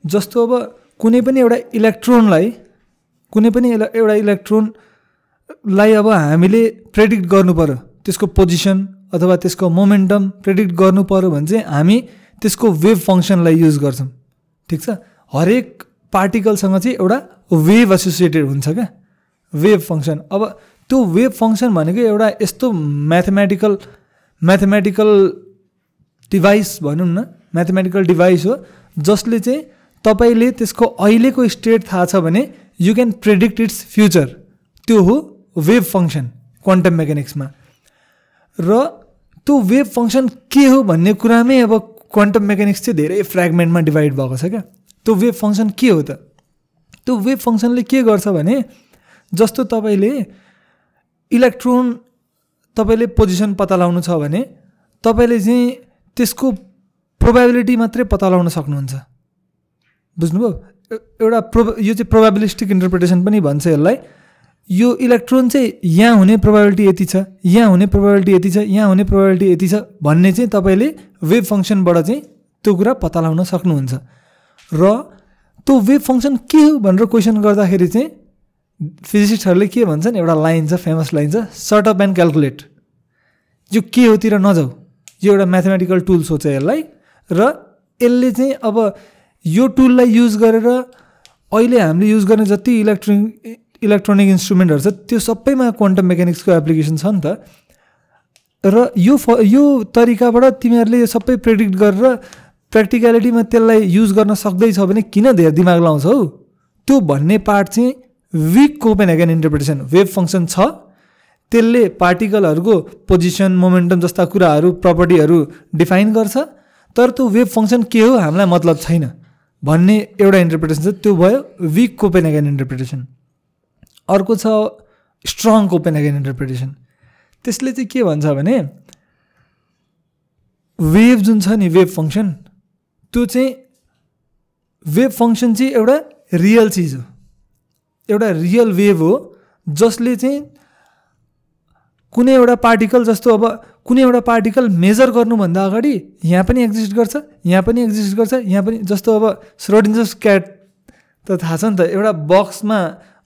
जस्तो अब कुनै पनि एउटा इलेक्ट्रोनलाई कुनै पनि एउटा इलेक्ट्रोनलाई अब हामीले प्रेडिक्ट गर्नु पऱ्यो त्यसको पोजिसन अथवा त्यसको मोमेन्टम प्रेडिक्ट गर्नु पऱ्यो भने चाहिँ हामी त्यसको वेभ फङ्सनलाई युज गर्छौँ। ठिक छ? हरेक पार्टिकलसँग चाहिँ एउटा वेभ एसोसिएटेड हुन्छ क्या। Wave function. अब त्यो वेभ फङ्सन भनेको एउटा यस्तो म्याथमेटिकल म्याथमेटिकल डिभाइस भनौँ न म्याथमेटिकल डिभाइस हो जसले चाहिँ तपाईँले त्यसको अहिलेको स्टेट थाहा छ भने you can predict its future त्यो हो वेभ फङ्सन क्वान्टम मेकानिक्समा र त्यो वेभ फङ्सन के हो भन्ने कुरामै अब क्वान्टम मेकानिक्स चाहिँ धेरै फ्रेगमेन्टमा डिभाइड भएको छ क्या। त्यो वेभ फङ्सन के हो त? त्यो वेभ फङ्सनले के गर्छ भने जस्तो तपाईँले इलेक्ट्रोन तपाईँले पोजिसन पत्ता लगाउनु छ भने तपाईँले चाहिँ त्यसको प्रोभाबिलिटी मात्रै पत्ता लगाउन सक्नुहुन्छ। बुझ्नुभयो? एउटा प्रो यो चाहिँ प्रोभाबिलिस्टिक इन्टरप्रिटेसन पनि भन्छ यसलाई। यो इलेक्ट्रोन चाहिँ यहाँ हुने प्रोभाबिलिटी यति छ यहाँ हुने प्रोभाबिलिटी यति छ यहाँ हुने प्रोभाबिलिटी यति छ भन्ने चाहिँ तपाईँले वेभ फङ्सनबाट चाहिँ त्यो कुरा पत्ता लगाउन सक्नुहुन्छ। र त्यो वेभ फङ्सन के हो भनेर क्वेसन गर्दाखेरि चाहिँ फिजिसिस्टहरूले के भन्छन् एउटा लाइन छ फेमस लाइन छ सर्ट अप एन्ड क्यालकुलेट यो के होतिर नजाऊ। यो एउटा म्याथमेटिकल टुल्स हो चाहिँ यसलाई। र यसले चाहिँ अब यो टुललाई युज गरेर अहिले हामीले युज गर्ने जति इलेक्ट्रोनिक इलेक्ट्रोनिक इन्स्ट्रुमेन्टहरू छ त्यो सबैमा क्वान्टम मेकानिक्सको एप्लिकेसन छ नि त। र यो फ यो तरिकाबाट तिमीहरूले यो सबै प्रेडिक्ट गरेर प्र्याक्टिकलिटीमा त्यसलाई युज गर्न सक्दैछ भने किन धेरै दिमाग लाउँछौ? त्यो भन्ने पार्ट चाहिँ विक Copenhagen interpretation wave function छ। त्यसले पार्टिकलहरूको पोजिसन मोमेन्टम जस्ता कुराहरू प्रपर्टीहरू डिफाइन गर्छ। तर त्यो वेभ फङ्सन के हो? हामीलाई मतलब छैन। भन्ने एउटा इन्टरप्रिटेसन छ त्यो भयो विक कोपेन हेगन इन्टरप्रिटेसन अर्को छ स्ट्रङ कोपेन हेगन इन्टरप्रिटेसन त्यसले चाहिँ के भन्छ भने वेभ जुन छ नि वेभ फङ्सन त्यो चाहिँ वेभ फङ्सन चाहिँ एउटा रियल चिज हो। एउटा रियल वेभ हो जसले चाहिँ कुनै एउटा पार्टिकल जस्तो अब कुनै एउटा पार्टिकल मेजर गर्नुभन्दा अगाडि यहाँ पनि एक्जिस्ट गर्छ यहाँ पनि एक्जिस्ट गर्छ यहाँ पनि जस्तो अब स्रोडिन्जर्स क्याट त थाहा छ नि त एउटा बक्समा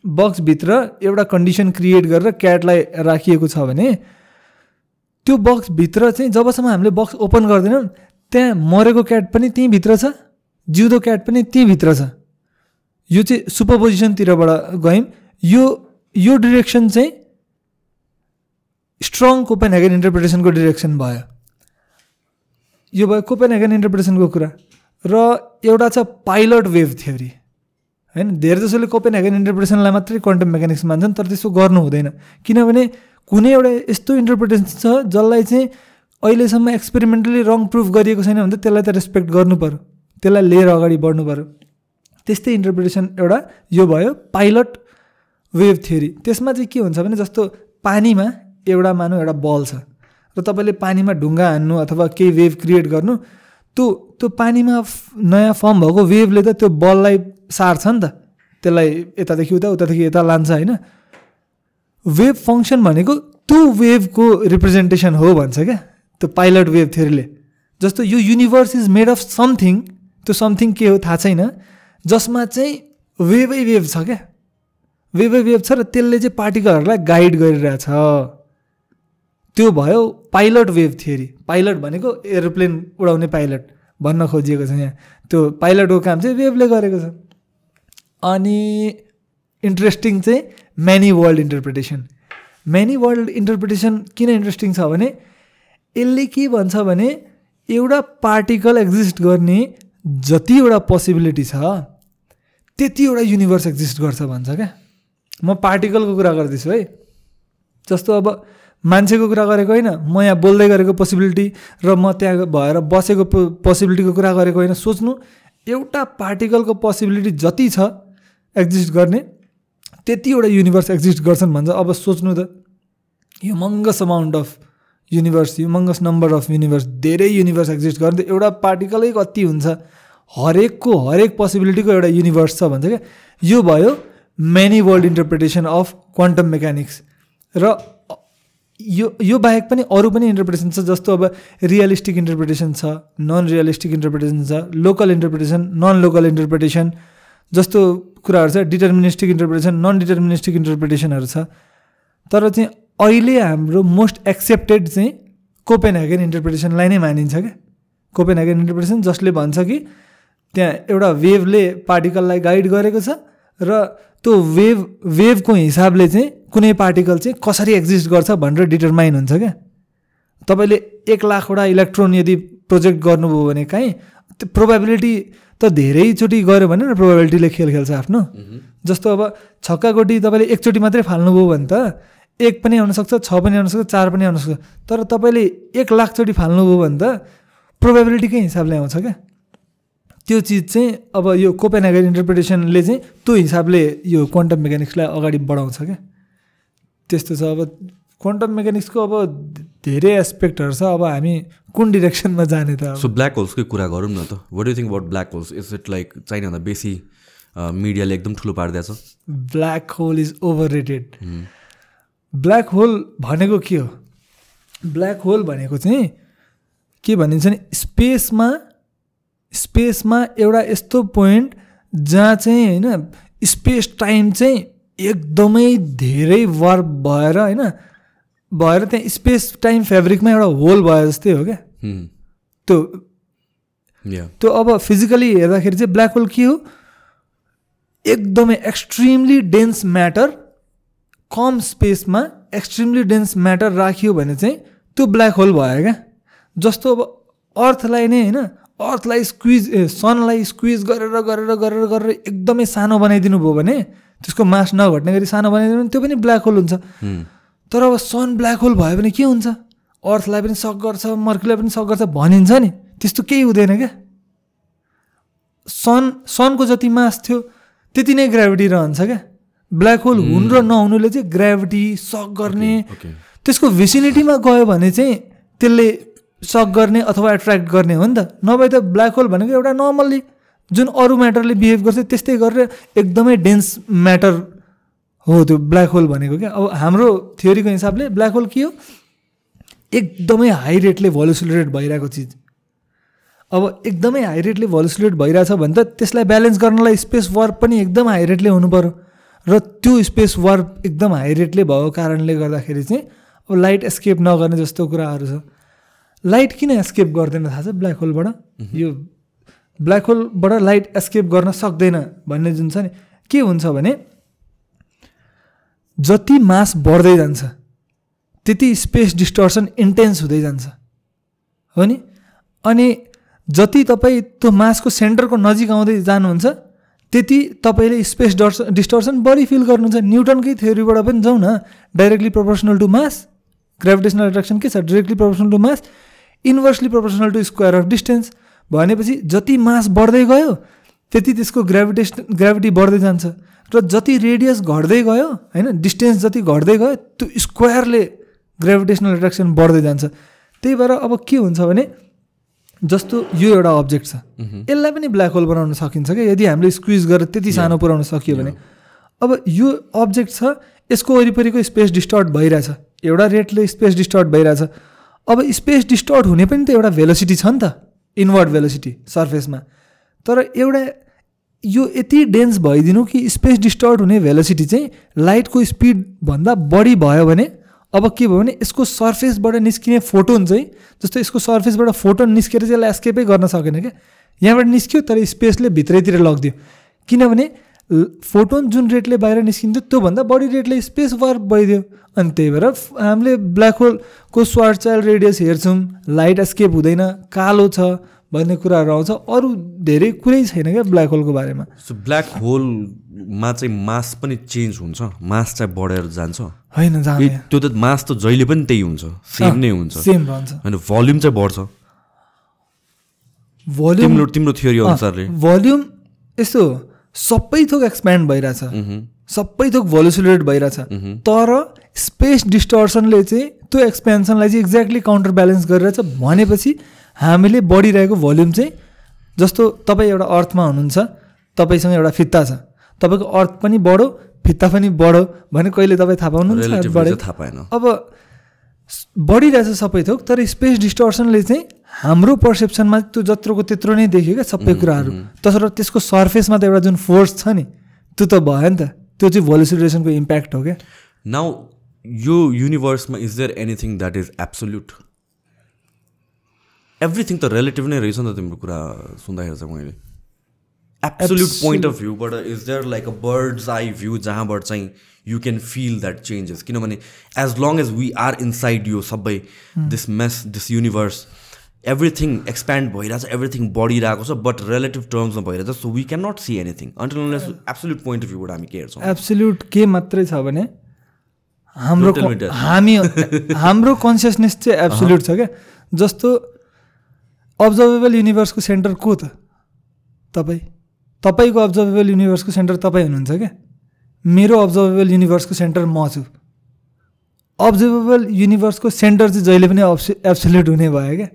बक्सभित्र एउटा कन्डिसन क्रिएट गरेर क्याटलाई राखिएको छ भने त्यो बक्सभित्र चाहिँ जबसम्म हामीले बक्स ओपन गर्दैनौँ त्यहाँ मरेको क्याट पनि त्यहीँभित्र छ जिउँदो क्याट पनि त्यहीँभित्र छ। यो चाहिँ सुपरपोजिसनतिरबाट गयौँ। यो यो डिरेक्सन चाहिँ स्ट्रङ कोपेन हेगन इन्टरप्रिटेसनको डिरेक्सन भयो यो भयो कोपेन हेगन इन्टरप्रिटेसनको कुरा. र एउटा छ पाइलट वेभ थ्योरी होइन? धेरै जसोले कोपेन हेगन इन्टरप्रिटेसनलाई मात्रै क्वान्टम मेकानिक्स मान्छन् तर त्यसो गर्नु हुँदैन। किनभने कुनै एउटा यस्तो इन्टरप्रिटेसन छ जसलाई चाहिँ अहिलेसम्म एक्सपेरिमेन्टली रङ प्रुफ गरिएको छैन भने त त्यसलाई त रेस्पेक्ट गर्नु पऱ्यो त्यसलाई लिएर अगाडि बढ्नु पऱ्यो त्यस्तै इन्टरप्रिटेसन एउटा यो भयो पाइलट वेभ थ्योरी त्यसमा चाहिँ के हुन्छ भने जस्तो पानीमा एउटा मानौँ एउटा बल छ। र तपाईँले पानीमा ढुङ्गा हान्नु अथवा केही वेभ क्रिएट गर्नु त्यो त्यो पानीमा नयाँ फर्म भएको वेभले त त्यो बललाई सार्छ नि त। त्यसलाई यतादेखि उता उतादेखि यता लान्छ होइन। वेभ फङ्सन भनेको त्यो वेभको रिप्रेजेन्टेसन हो भन्छ क्या त्यो पाइलट वेभ थ्योरीले जस्तो यो universe is made of something त्यो समथिङ के हो थाहा छैन। जसमा चाहिँ वेभै वेभ छ क्या। वेभै वेभ छ र त्यसले चाहिँ पार्टिकलहरूलाई गाइड गरिरहेछ। त्यो भयो पाइलट वेभ थियोरी। पाइलट भनेको एरोप्लेन उडाउने पाइलट भन्न खोजिएको छ यहाँ। त्यो पाइलटको काम चाहिँ वेभले गरेको छ। अनि इन्ट्रेस्टिङ चाहिँ many world interpretation many world interpretation किन इन्ट्रेस्टिङ छ भने यसले के भन्छ भने एउटा पार्टिकल एक्जिस्ट गर्ने जतिवटा पोसिबिलिटी छ त्यतिवटा युनिभर्स एक्जिस्ट गर्छ भन्छ क्या। म पार्टिकलको कुरा गर्दैछु है। जस्तो अब मान्छेको कुरा गरेको होइन। म यहाँ बोल्दै गरेको पोसिबिलिटी र म त्यहाँ भएर बसेको पोसिबिलिटीको कुरा गरेको होइन। सोच्नु एउटा पार्टिकलको पोसिबिलिटी जति छ एक्जिस्ट गर्ने त्यतिवटा युनिभर्स एक्जिस्ट गर्छन् भन्छ। अब सोच्नु त यो humongous amount of universe humongous number of universe धेरै युनिभर्स एक्जिस्ट गर्ने एउटा पार्टिकलै कति हुन्छ? हरेकको हरेक पोसिबिलिटीको एउटा युनिभर्स छ भन्छ क्या। यो भयो many world interpretation of quantum mechanics र यो यो बाहेक पनि अरू पनि इन्टरप्रिटेसन छ जस्तो अब रियलिस्टिक इन्टरप्रिटेसन छ नन रियलिस्टिक इन्टरप्रिटेसन छ local interpretation non local interpretation जस्तो कुराहरू छ डिटर्मिनिस्टिक इन्टरप्रिटेसन नन डिटर्मिनिस्टिक इन्टरप्रिटेसनहरू छ। तर चाहिँ अहिले हाम्रो मोस्ट एक्सेप्टेड चाहिँ कोपेन हेगन इन्टरप्रिटेसनलाई नै मानिन्छ क्या। कोपेन हेगन इन्टरप्रिटेसन जसले भन्छ कि त्यहाँ एउटा वेभले पार्टिकललाई गाइड गरेको छ र त्यो वेभ वेभको हिसाबले चाहिँ कुनै पार्टिकल चाहिँ कसरी एक्जिस्ट गर्छ भनेर डिटरमाइन हुन्छ क्या। तपाईँले एक लाखवटा इलेक्ट्रोन यदि प्रोजेक्ट गर्नुभयो भने काहीँ त्यो प्रोभाबिलिटी त धेरैचोटि गऱ्यो भने न प्रोभाबिलिटीले खेल खेल्छ आफ्नो। जस्तो अब छक्का गोटी तपाईँले एकचोटि मात्रै फाल्नुभयो भने त एक पनि आउनसक्छ छ पनि आउनसक्छ चार पनि आउनसक्छ तर तपाईँले एक लाखचोटि फाल्नुभयो भने त प्रोभाबिलिटीकै हिसाबले आउँछ क्या। त्यो चिज चाहिँ अब यो कोपेनहेगन इन्टरप्रिटेसनले चाहिँ त्यो हिसाबले यो क्वान्टम मेकानिक्सलाई अगाडि बढाउँछ क्या। त्यस्तो छ। अब क्वान्टम मेकानिक्सको अब धेरै एस्पेक्टहरू छ। अब हामी कुन डिरेक्सनमा जाने त सो ब्ल्याक होल्सकै कुरा गरौँ न त। What you think about black holes is it like चाहिनेभन्दा बेसी मिडियाले एकदम ठुलो पारिदिएको छ black hole is over rated black hole भनेको के हो? ब्ल्याक होल भनेको चाहिँ के भनिन्छ भने स्पेसमा स्पेसमा एउटा यस्तो पोइन्ट जहाँ चाहिँ होइन स्पेस टाइम चाहिँ एकदमै धेरै वार्प भएर होइन भएर त्यहाँ स्पेस टाइम फेब्रिकमा एउटा होल भयो जस्तै हो क्या। त्यो त्यो अब फिजिकली हेर्दाखेरि चाहिँ ब्ल्याक होल के हो? एकदमै एक्सट्रिमली डेन्स म्याटर कम स्पेसमा एक्सट्रिमली डेन्स म्याटर राखियो भने चाहिँ त्यो ब्ल्याक होल भयो क्या। जस्तो अब अर्थलाई नै होइन अर्थलाई स्क्विज ए सनलाई स्क्विज गरेर गरेर गरेर गरेर एकदमै सानो बनाइदिनु भयो भने त्यसको मास नघट्ने गरी सानो बनाइदिनु भने त्यो पनि ब्ल्याक होल हुन्छ। तर अब सन ब्ल्याक होल भयो भने के हुन्छ? अर्थलाई पनि सक गर्छ मर्कीलाई पनि सक गर्छ भनिन्छ नि। त्यस्तो केही हुँदैन क्या। सन सनको जति मास थियो त्यति नै ग्राभिटी रहन्छ क्या। ब्ल्याक होल हुनु र नहुनुले चाहिँ ग्राभिटी सक गर्ने। त्यसको भेसिनिटीमा गयो भने चाहिँ त्यसले सक गर्ने अथवा एट्र्याक्ट गर्ने हो नि त। नभए त ब्ल्याक होल भनेको एउटा नर्मल्ली जुन अरू म्याटरले बिहेभ गर्छ त्यस्तै गरेर एकदमै डेन्स म्याटर हो त्यो ब्ल्याक होल भनेको क्या। अब हाम्रो थ्योरीको हिसाबले ब्ल्याक होल के हो? एकदमै हाई रेटले भोलिसुलेटेड भइरहेको चिज। अब एकदमै हाई रेटले भोलिसुलेट भइरहेछ भने त त्यसलाई ब्यालेन्स गर्नलाई स्पेस वर्क पनि एकदम हाई रेटले हुनु पऱ्यो र त्यो स्पेस वर्क एकदम हाई रेटले भएको कारणले गर्दाखेरि चाहिँ अब लाइट एस्केप नगर्ने जस्तो कुराहरू छ। लाइट किन एस्केप गर्दैन थाहा छ ब्ल्याक होलबाट यो ब्ल्याक होलबाट लाइट एस्केप गर्न सक्दैन भन्ने जुन छ नि के हुन्छ भने जति मास बढ्दै जान्छ त्यति स्पेस डिस्टर्सन इन्टेन्स हुँदै जान्छ। हो नि? अनि जति तपाईँ त्यो मासको सेन्टरको नजिक आउँदै जानुहुन्छ त्यति तपाईँले स्पेस डर्स डिस्टर्सन बढी फिल गर्नुहुन्छ। न्युटनकै थ्योरीबाट पनि जाउँ न directly proportional to mass gravitational attraction के छ? Directly proportional to mass inversely proportional to square of distance भनेपछि जति मास बढ्दै गयो त्यति त्यसको ग्राभिटेसन ग्राभिटी बढ्दै जान्छ। र जति रेडियस घट्दै गयो होइन डिस्टेन्स जति घट्दै गयो त्यो स्क्वायरले ग्राभिटेसनल एट्र्याक्सन बढ्दै जान्छ। त्यही भएर अब के हुन्छ भने जस्तो यो एउटा अब्जेक्ट छ यसलाई पनि ब्ल्याक होल बनाउन सकिन्छ क्या? यदि हामीले स्क्विज गरेर त्यति सानो पुऱ्याउन सकियो भने। अब यो अब्जेक्ट छ यसको वरिपरिको स्पेस डिस्टर्ट भइरहेछ। एउटा रेटले स्पेस डिस्टर्ट भइरहेछ। अब स्पेस डिस्टर्ट हुने पनि त एउटा भेलोसिटी छ नि त। इन्भर्ट भेलोसिटी सर्फेसमा। तर एउटा यो यति डेन्स भइदिनु कि स्पेस डिस्टर्ट हुने भेलोसिटी चाहिँ लाइटको स्पिडभन्दा बढी भयो भने अब के भयो भने यसको सर्फेसबाट निस्किने फोटोन चाहिँ जस्तो यसको सर्फेसबाट फोटोन निस्केर चाहिँ यसलाई एस्केपै गर्न सकेन क्या। यहाँबाट निस्क्यो तर स्पेसले भित्रैतिर लगिदियो। किनभने फोटोन जुन रेटले बाहिर निस्किन्थ्यो त्योभन्दा बढी रेटले स्पेस वार्प भइदियो। अनि त्यही भएर हामीले ब्ल्याक होलको स्वार्ट चाइल्ड रेडियस हेर्छौँ। लाइट एस्केप हुँदैन कालो छ भन्ने कुराहरू आउँछ। अरू धेरै कुरै छैन क्या ब्ल्याक होलको बारेमा। सो ब्ल्याक होलमा चाहिँ मास पनि चेन्ज हुन्छ। मास चाहिँ बढेर जान्छ। होइन त्यो त मास त जहिले पनि त्यही हुन्छ। सेम नै हुन्छ। सेम रहन्छ। होइन भल्युम चाहिँ बढ्छ। भल्युम तिम्रो तिम्रो थ्योरी अनुसारले। भल्युम यस्तो सबै थोक एक्सप्यान्ड भइरहेछ। सबै थोक भोलिसुलेट भइरहेछ। तर स्पेस डिस्टर्सनले चाहिँ त्यो एक्सपेन्सनलाई चाहिँ एक्ज्याक्टली काउन्टर ब्यालेन्स गरिरहेछ भनेपछि हामीले बढिरहेको भोल्युम चाहिँ जस्तो तपाईँ एउटा अर्थमा हुनुहुन्छ तपाईँसँग एउटा फित्ता छ। तपाईँको अर्थ पनि बढो फित्ता पनि बढो भने कहिले तपाईँ थाहा पाउनुहुन्छ? थाहा पाएन। अब बढिरहेछ सबै थोक तर स्पेस डिस्टर्सनले चाहिँ हाम्रो पर्सेप्सनमा त्यो जत्रोको त्यत्रो नै देखियो क्या सबै कुराहरू। तर त्यसको सर्फेसमा त एउटा जुन फोर्स छ नि त्यो त भयो नि त। त्यो चाहिँ भोलिसिडेसनको इम्प्याक्ट हो क्या। नाउ यो युनिभर्समा is there anything that is absolute everything त रिलेटिभ नै रहेछ नि त तिम्रो कुरा सुन्दाखेरि चाहिँ मैले। Absolute point of भ्यूबाट is there like a bird's eye view जहाँबाट चाहिँ you can feel that changes किनभने as long as we are inside यो सबै this mess this universe everything expand भइरहेछ एभ्रिथिङ बढिरहेको छ बट रिलेटिभ टर्म्समा भइरहेछ so we can not see anything until absolute point of भ्यूबाट हामी के हेर्छौँ? एब्सोल्युट के मात्रै छ भने हाम्रो. हामी हाम्रो कन्सियसनेस चाहिँ एब्सोल्युट छ क्या? जस्तो अब्जर्भेबल युनिभर्सको सेन्टर को त? तपाईँ? तपाईँको अब्जर्भेबल युनिभर्सको सेन्टर तपाईँ हुनुहुन्छ क्या? मेरो अब्जर्भेबल युनिभर्सको सेन्टर म छु। अब्जर्भेबल युनिभर्सको सेन्टर चाहिँ जहिले पनि एब्सोल्युट हुने भयो क्या?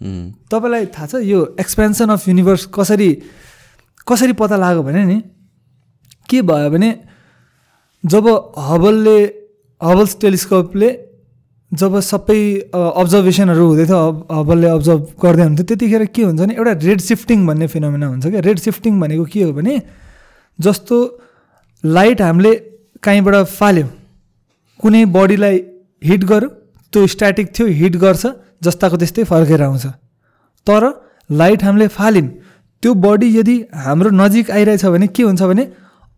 तपाईँलाई थाहा छ यो एक्सपेन्सन अफ युनिभर्स कसरी कसरी पत्ता लाग्यो भने नि के भयो भने जब हबलले हबल्स टेलिस्कोपले जब सबै अब्जर्भेसनहरू हुँदै थियो हब हबलले अब्जर्भ गर्दै हुन्थ्यो त्यतिखेर के हुन्छ भने एउटा रेड सिफ्टिङ भन्ने फिनोमिना हुन्छ क्या। रेड सिफ्टिङ भनेको के हो भने जस्तो लाइट हामीले कहीँबाट फाल्यो कुनै बडीलाई हिट गर्यो त्यो स्ट्याटिक थियो हिट गर्छ। जस्ताको त्यस्तै फर्केर आउँछ। तर लाइट हामीले फाल्यौँ त्यो बडी यदि हाम्रो नजिक आइरहेछ भने के हुन्छ भने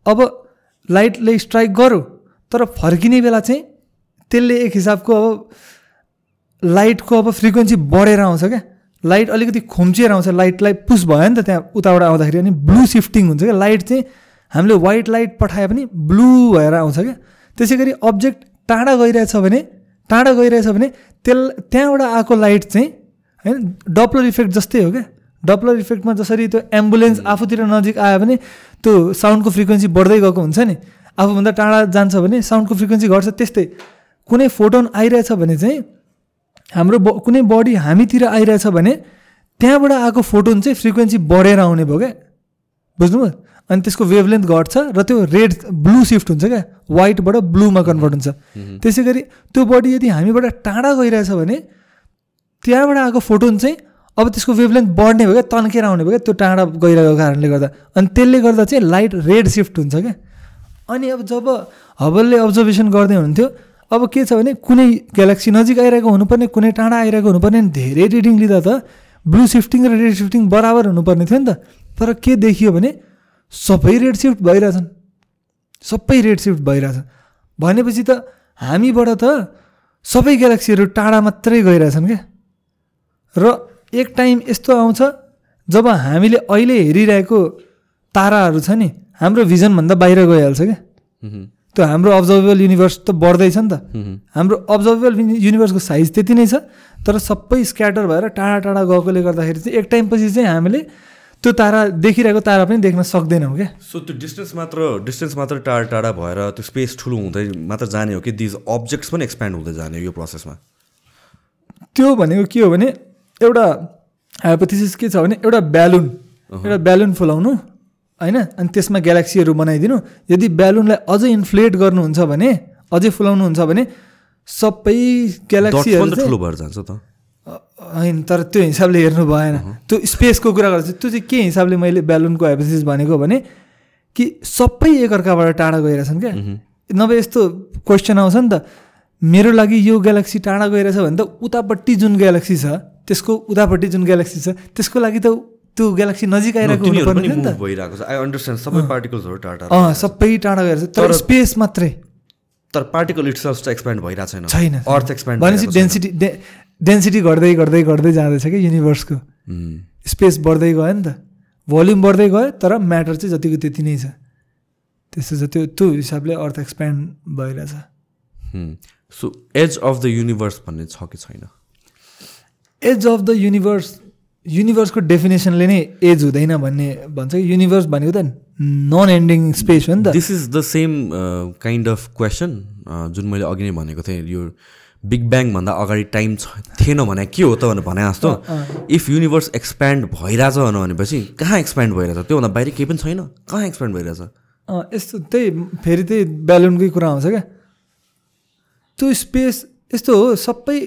अब लाइटले स्ट्राइक गर्यो तर फर्किने बेला चाहिँ त्यसले एक हिसाबको अब लाइटको अब फ्रिक्वेन्सी बढेर आउँछ क्या। लाइट अलिकति खुम्चिएर आउँछ। लाइटलाई पुस भयो नि त त्यहाँ उताबाट आउँदाखेरि अनि ब्लू सिफ्टिङ हुन्छ क्या। लाइट चाहिँ हामीले वाइट लाइट पठाए पनि ब्लू भएर आउँछ क्या। त्यसै गरी अब्जेक्ट टाढा गइरहेछ भने टाढा गइरहेछ भने त्यस त्यहाँबाट आएको लाइट चाहिँ होइन डप्लर इफेक्ट जस्तै हो क्या। डप्लर इफेक्टमा जसरी त्यो एम्बुलेन्स आफूतिर नजिक आयो भने त्यो साउन्डको फ्रिक्वेन्सी बढ्दै गएको हुन्छ नि। आफूभन्दा टाढा जान्छ भने साउन्डको फ्रिक्वेन्सी घट्छ। त्यस्तै कुनै फोटोन आइरहेछ भने चाहिँ हाम्रो ब कुनै बडी हामीतिर आइरहेछ भने त्यहाँबाट आएको फोटोन चाहिँ फ्रिक्वेन्सी बढेर आउने भयो क्या। बुझ्नुभयो? अनि त्यसको वेभलेन्थ घट्छ र त्यो रेड ब्लू सिफ्ट हुन्छ क्या? वाइटबाट ब्लूमा कन्भर्ट हुन्छ। त्यसै गरी त्यो बडी यदि हामीबाट टाढा गइरहेछ भने त्यहाँबाट आएको फोटोन चाहिँ अब त्यसको वेभलेन्थ बढ्ने भयो क्या तन्केर आउने भयो क्या त्यो टाढा गइरहेको कारणले गर्दा। अनि त्यसले गर्दा चाहिँ लाइट रेड सिफ्ट हुन्छ क्या। अनि अब जब हबलले अब्जर्भेसन गर्दै हुनुहुन्थ्यो अब के छ भने कुनै ग्यालेक्सी नजिक आइरहेको हुनुपर्ने कुनै टाढा आइरहेको हुनुपर्ने धेरै रिडिङ लिँदा त ब्लू सिफ्टिङ र रेड सिफ्टिङ बराबर हुनुपर्ने थियो नि त। तर के देखियो भने सबै रेड सिफ्ट भइरहेछन्। सबै रेड सिफ्ट भइरहेछ भनेपछि त हामीबाट त सबै ग्यालेक्सीहरू टाढा मात्रै गइरहेछन् क्या। र एक टाइम यस्तो आउँछ जब हामीले अहिले हेरिरहेको ताराहरू छ नि हाम्रो भिजनभन्दा बाहिर गइहाल्छ क्या। त्यो हाम्रो अब्जर्भेबल युनिभर्स त बढ्दैछ नि त। हाम्रो अब्जर्भेबल युनिभर्सको साइज त्यति नै छ तर सबै स्क्याटर भएर टाढा टाढा गएकोले गर्दाखेरि चाहिँ एक टाइमपछि चाहिँ हामीले त्यो तारा देखिरहेको तारा पनि देख्न सक्दैनौँ क्या। सो त्यो डिस्टेन्स मात्र डिस्टेन्स मात्र टाढा टाढा भएर त्यो स्पेस ठुलो हुँदै मात्र जाने हो कि दिज अब्जेक्ट्स पनि एक्सप्यान्ड हुँदै जाने यो प्रोसेसमा त्यो भनेको के हो भने एउटा हाइपोथेसिस के छ भने एउटा ब्यालुन एउटा ब्यालुन फुलाउनु होइन? अनि त्यसमा ग्यालेक्सीहरू बनाइदिनु। यदि ब्यालुनलाई अझै इन्फ्लेट गर्नुहुन्छ भने अझै फुलाउनुहुन्छ भने सबै ग्यालेक्सीहरू ठुलो भएर जान्छ त। होइन तर त्यो हिसाबले हेर्नु भएन। त्यो स्पेसको कुरा गर्छु त्यो चाहिँ के हिसाबले मैले ब्यालुनको हाइपोथेसिस भनेको भने कि सबै एकअर्काबाट टाढा गइरहेछन् क्या। नभए यस्तो क्वेसन आउँछ नि त मेरो लागि यो ग्यालेक्सी टाढा गइरहेछ भने त उतापट्टि जुन ग्यालेक्सी छ त्यसको उतापट्टि जुन ग्यालेक्सी छ त्यसको लागि त त्यो ग्यालेक्सी नजिक आइरहेको हुनुपर्ने नि त। भइरहेको छ। आई अन्डरस्ट्यान्ड सबै पार्टिकल्सहरू टाढा अँ सबै टाढा गएर तर स्पेस मात्रै। तर पार्टिकल इट्सेल्फ चाहिँ एक्सप्यान्ड भइरहेको छैन। छैन अर्थ एक्सप्यान्ड भनेपछि डेन्सिटी डेन्सिटी घट्दै घट्दै घट्दै जाँदैछ क्या युनिभर्सको स्पेस बढ्दै गयो नि त। भोल्युम बढ्दै गयो तर म्याटर चाहिँ जतिको त्यति नै छ। त्यस्तो छ त्यो त्यो हिसाबले अर्थ एक्सप्यान्ड भइरहेछ। So age of the universe भन्ने छ कि छैन? एज अफ द युनिभर्स युनिभर्सको डेफिनेसनले नै एज हुँदैन भन्ने भन्छ कि। युनिभर्स भनेको त नन एन्डिङ स्पेस हो नि त। This is the same kind of question जुन मैले अघि नै भनेको थिएँ यो बिग ब्याङभन्दा अगाडि टाइम छ थिएन भने के हो त भनेर भने जस्तो। इफ युनिभर्स एक्सप्यान्ड भइरहेछ भनेपछि कहाँ एक्सप्यान्ड भइरहेछ? त्योभन्दा बाहिर केही पनि छैन। कहाँ एक्सप्यान्ड भइरहेछ? यस्तो त्यही फेरि त्यही ब्यालुनकै कुरा आउँछ क्या। त्यो स्पेस यस्तो हो सबै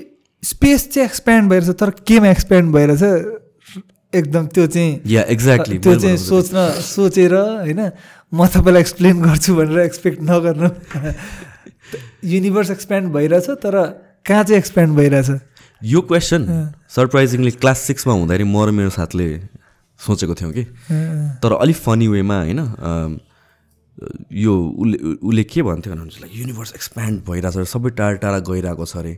स्पेस चाहिँ एक्सप्यान्ड भइरहेछ तर केमा एक्सप्यान्ड भइरहेछ? एकदम त्यो चाहिँ या एक्ज्याक्टली त्यो चाहिँ सोच्न सोचेर होइन म तपाईँलाई एक्सप्लेन गर्छु भनेर एक्सपेक्ट नगर्नु। युनिभर्स एक्सप्यान्ड भइरहेछ तर कहाँ चाहिँ एक्सप्यान्ड भइरहेछ? यो क्वेसन सरप्राइजिङली क्लास सिक्समा हुँदाखेरि म र मेरो साथले सोचेको थियौँ कि। तर अलिक फनी वेमा होइन यो उसले उसले के भन्थ्यो भने युनिभर्स एक्सप्यान्ड भइरहेछ अरे सबै टाढा टाढा गइरहेको छ अरे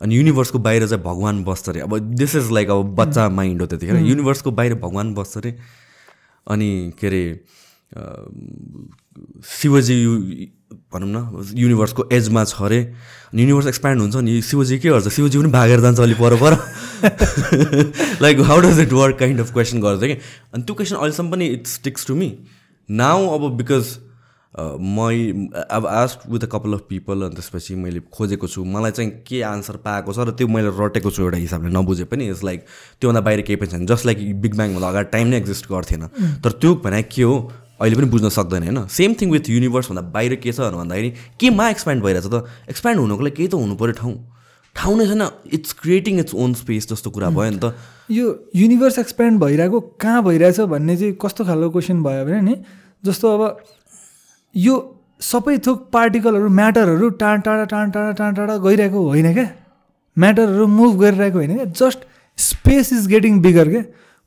अनि युनिभर्सको बाहिर चाहिँ भगवान् बस्छ अरे अब दिस इज लाइक अब बच्चा माइन्ड हो त्यतिखेर। युनिभर्सको बाहिर भगवान् बस्छ अरे अनि के अरे शिवजी भनौँ न युनिभर्सको एजमा छ अरे। अनि युनिभर्स एक्सप्यान्ड हुन्छ अनि शिवजी के गर्छ? शिवजी पनि भागेर जान्छ अलिक पर पर like how does it work kind of question गर्छ कि? अनि त्यो क्वेसन अहिलेसम्म पनि it sticks to me now अब बिकज मै अब asked with a couple of people अनि त्यसपछि मैले खोजेको छु। मलाई चाहिँ के आन्सर पाएको छ र त्यो मैले रटेको छु एउटा हिसाबले। नबुझे पनि इट्स लाइक त्योभन्दा बाहिर केही पनि छैन। जस्ट लाइक बिग ब्याङभन्दा अगाडि टाइम नै एक्जिस्ट गर्थेन। तर त्यो भने के हो? अहिले पनि बुझ्न सक्दैन होइन? सेम थिङ विथ युनिभर्सभन्दा बाहिर के छ भन्दाखेरि केमा एक्सप्यान्ड भइरहेछ त? एक्सप्यान्ड हुनुको लागि केही त हुनु पऱ्यो ठाउँ। ठाउँ नै छैन it's creating its own space जस्तो कुरा भयो नि त। यो युनिभर्स एक्सप्यान्ड भइरहेको कहाँ भइरहेछ भन्ने चाहिँ कस्तो खालको क्वेसन भयो भने नि जस्तो अब यो सबै थोक पार्टिकलहरू म्याटरहरू टाढा टाढा टाढा टाढा टाढा टाढा गइरहेको होइन क्या? म्याटरहरू मुभ गरिरहेको होइन क्या? Just space is getting bigger क्या?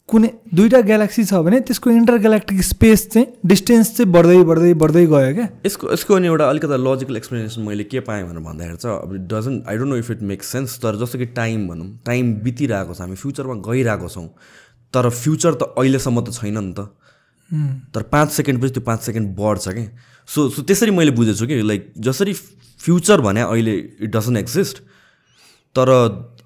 कुनै दुईवटा ग्यालेक्सी छ भने त्यसको इन्टर ग्यालेक्टिक स्पेस चाहिँ डिस्टेन्स चाहिँ बढ्दै बढ्दै बढ्दै गयो क्या। यसको यसको अनि एउटा अलिकति लजिकल एक्सप्लेनेसन मैले के पाएँ भनेर भन्दाखेरि चाहिँ अब it doesn't I don't know if it makes sense तर जस्तो कि टाइम भनौँ टाइम बितिरहेको छ हामी फ्युचरमा गइरहेको छौँ तर फ्युचर त अहिलेसम्म त छैन नि त। तर पाँच सेकेन्डपछि त्यो पाँच सेकेन्ड बढ्छ कि। सो सो त्यसरी मैले बुझेछु कि लाइक जसरी फ्युचर भने अहिले इट डजन्ट एक्जिस्ट तर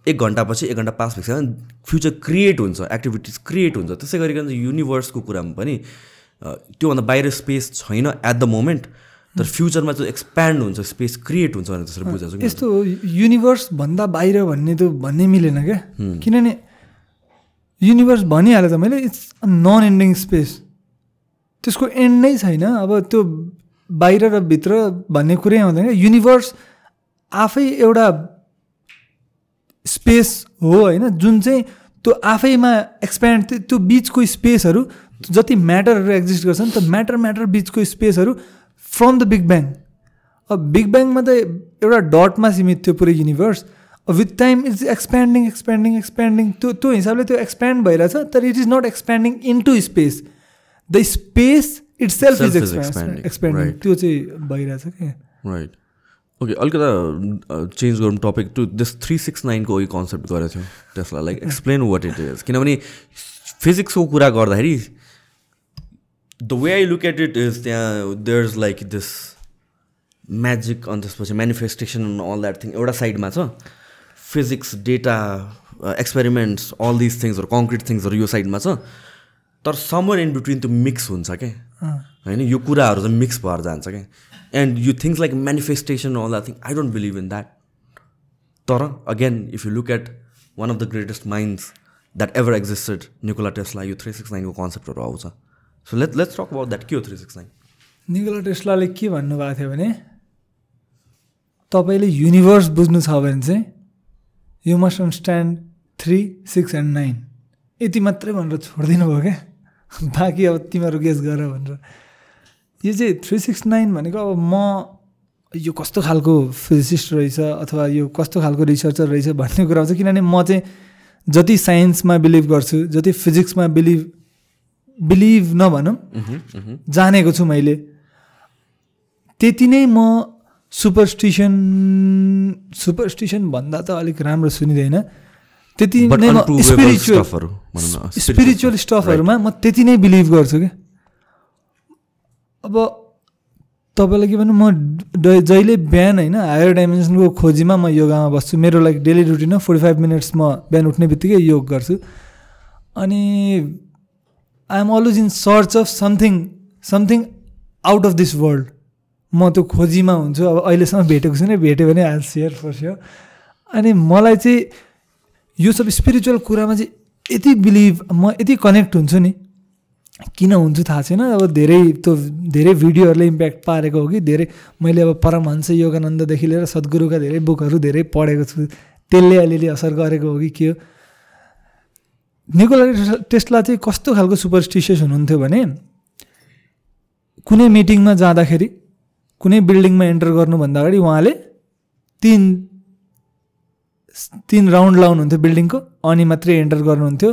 एक घन्टापछि एक घन्टा पास भइसक्यो भने फ्युचर क्रिएट हुन्छ एक्टिभिटिज क्रिएट हुन्छ। त्यसै गरिकन युनिभर्सको कुरामा पनि त्योभन्दा बाहिर स्पेस छैन एट द मोमेन्ट तर फ्युचरमा चाहिँ एक्सप्यान्ड हुन्छ स्पेस क्रिएट हुन्छ भनेर त्यसरी बुझेको छु कि यस्तो युनिभर्सभन्दा बाहिर भन्ने त भन्नै मिलेन क्या। किनभने युनिभर्स भनिहालेँ त मैले इट्स नन एन्डिङ स्पेस त्यसको एन्ड नै छैन। अब त्यो बाहिर र भित्र भन्ने कुरै आउँदैन। क्या युनिभर्स आफै एउटा स्पेस हो होइन? जुन चाहिँ त्यो आफैमा एक्सप्यान्ड त्यो बिचको स्पेसहरू जति म्याटरहरू एक्जिस्ट गर्छन् त्यो म्याटर म्याटर बिचको स्पेसहरू फ्रम द बिग ब्याङ अब बिग ब्याङमा त एउटा डटमा सीमित थियो पुरै universe with time it's expanding expanding expanding त्यो त्यो हिसाबले त्यो एक्सप्यान्ड भइरहेछ तर it is not expanding into space the space itself is is expanding. त्यो चाहिँ भइरहेछ क्या। राइट ओके अलिकति चेन्ज गरौँ topic to this three six नाइनको उयो कन्सेप्ट गरेको थियौँ त्यसलाई like explain what it is किनभने फिजिक्सको कुरा गर्दाखेरि the way I look at it is त्यहाँ there is like this magic अनि त्यसपछि मेनिफेस्टेसन अल द्याट थिङ एउटा साइडमा छ physics data experiments all this थिङ्सहरू concrete थिङ्सहरू यो साइडमा छ तर समर इन बिट्विन त्यो मिक्स हुन्छ क्या होइन यो कुराहरू चाहिँ मिक्स भएर जान्छ क्या and you things like manifestation all that thing I don't believe in that तर again if you look at one of the greatest minds that ever existed Nikola Tesla यो थ्री सिक्स नाइनको कन्सेप्टहरू आउँछ so let let's talk about that के हो three six nine Nikola टेस्लाले के भन्नुभएको थियो भने तपाईँले युनिभर्स बुझ्नु छ भने चाहिँ you must understand three six and nine यति मात्रै भनेर छोडिदिनु भयो क्या? बाँकी अब तिमीहरू गेस गर भनेर। यो चाहिँ थ्री सिक्स नाइन भनेको अब म यो कस्तो खालको फिजिसिस्ट रहेछ अथवा यो कस्तो खालको रिसर्चर रहेछ भन्ने कुरा आउँछ किनभने म चाहिँ जति साइन्समा बिलिभ गर्छु जति फिजिक्समा बिलिभ बिलिभ नभनौँ जानेको छु मैले। त्यति नै म सुपरस्टिसन सुपरस्टिसन भन्दा त अलिक राम्रो सुनिँदैन। त्यति नै म स्पिरिचुअल स्पिरिचुअल स्टफहरूमा म त्यति नै बिलिभ गर्छु क्या। अब तपाईँलाई के भन्नु म जहिले बिहान होइन हायर डाइमेन्सनको खोजीमा म योगामा बस्छु। मेरो लाइक डेली रुटिन हो फोर्टी फाइभ मिनट्स म बिहान उठ्ने बित्तिकै योग गर्छु। अनि I'm always in search of something something out of this world म त्यो खोजीमा हुन्छु अब अहिलेसम्म भेटेको छुइनँ भेट्यो भने आज सेयर फर स्योर अनि मलाई चाहिँ यो सब स्पिरिचुअल कुरामा चाहिँ यति बिलिभ म यति कनेक्ट हुन्छु नि। किन हुन्छ थाहा छैन। अब धेरै त्यो धेरै भिडियोहरूले इम्प्याक्ट पारेको हो कि धेरै मैले अब परमहंस योगानन्ददेखि लिएर सद्गुरुका धेरै बुकहरू धेरै पढेको छु। त्यसले अलिअलि असर गरेको हो कि के हो। निकोला टेस्टला चाहिँ कस्तो खालको सुपरस्टिसियस हुनुहुन्थ्यो भने कुनै मिटिङमा जाँदाखेरि कुनै बिल्डिङमा एन्टर गर्नुभन्दा अगाडि उहाँले तिन तिन राउन्ड लाउनुहुन्थ्यो बिल्डिङको अनि मात्रै एन्टर गर्नुहुन्थ्यो।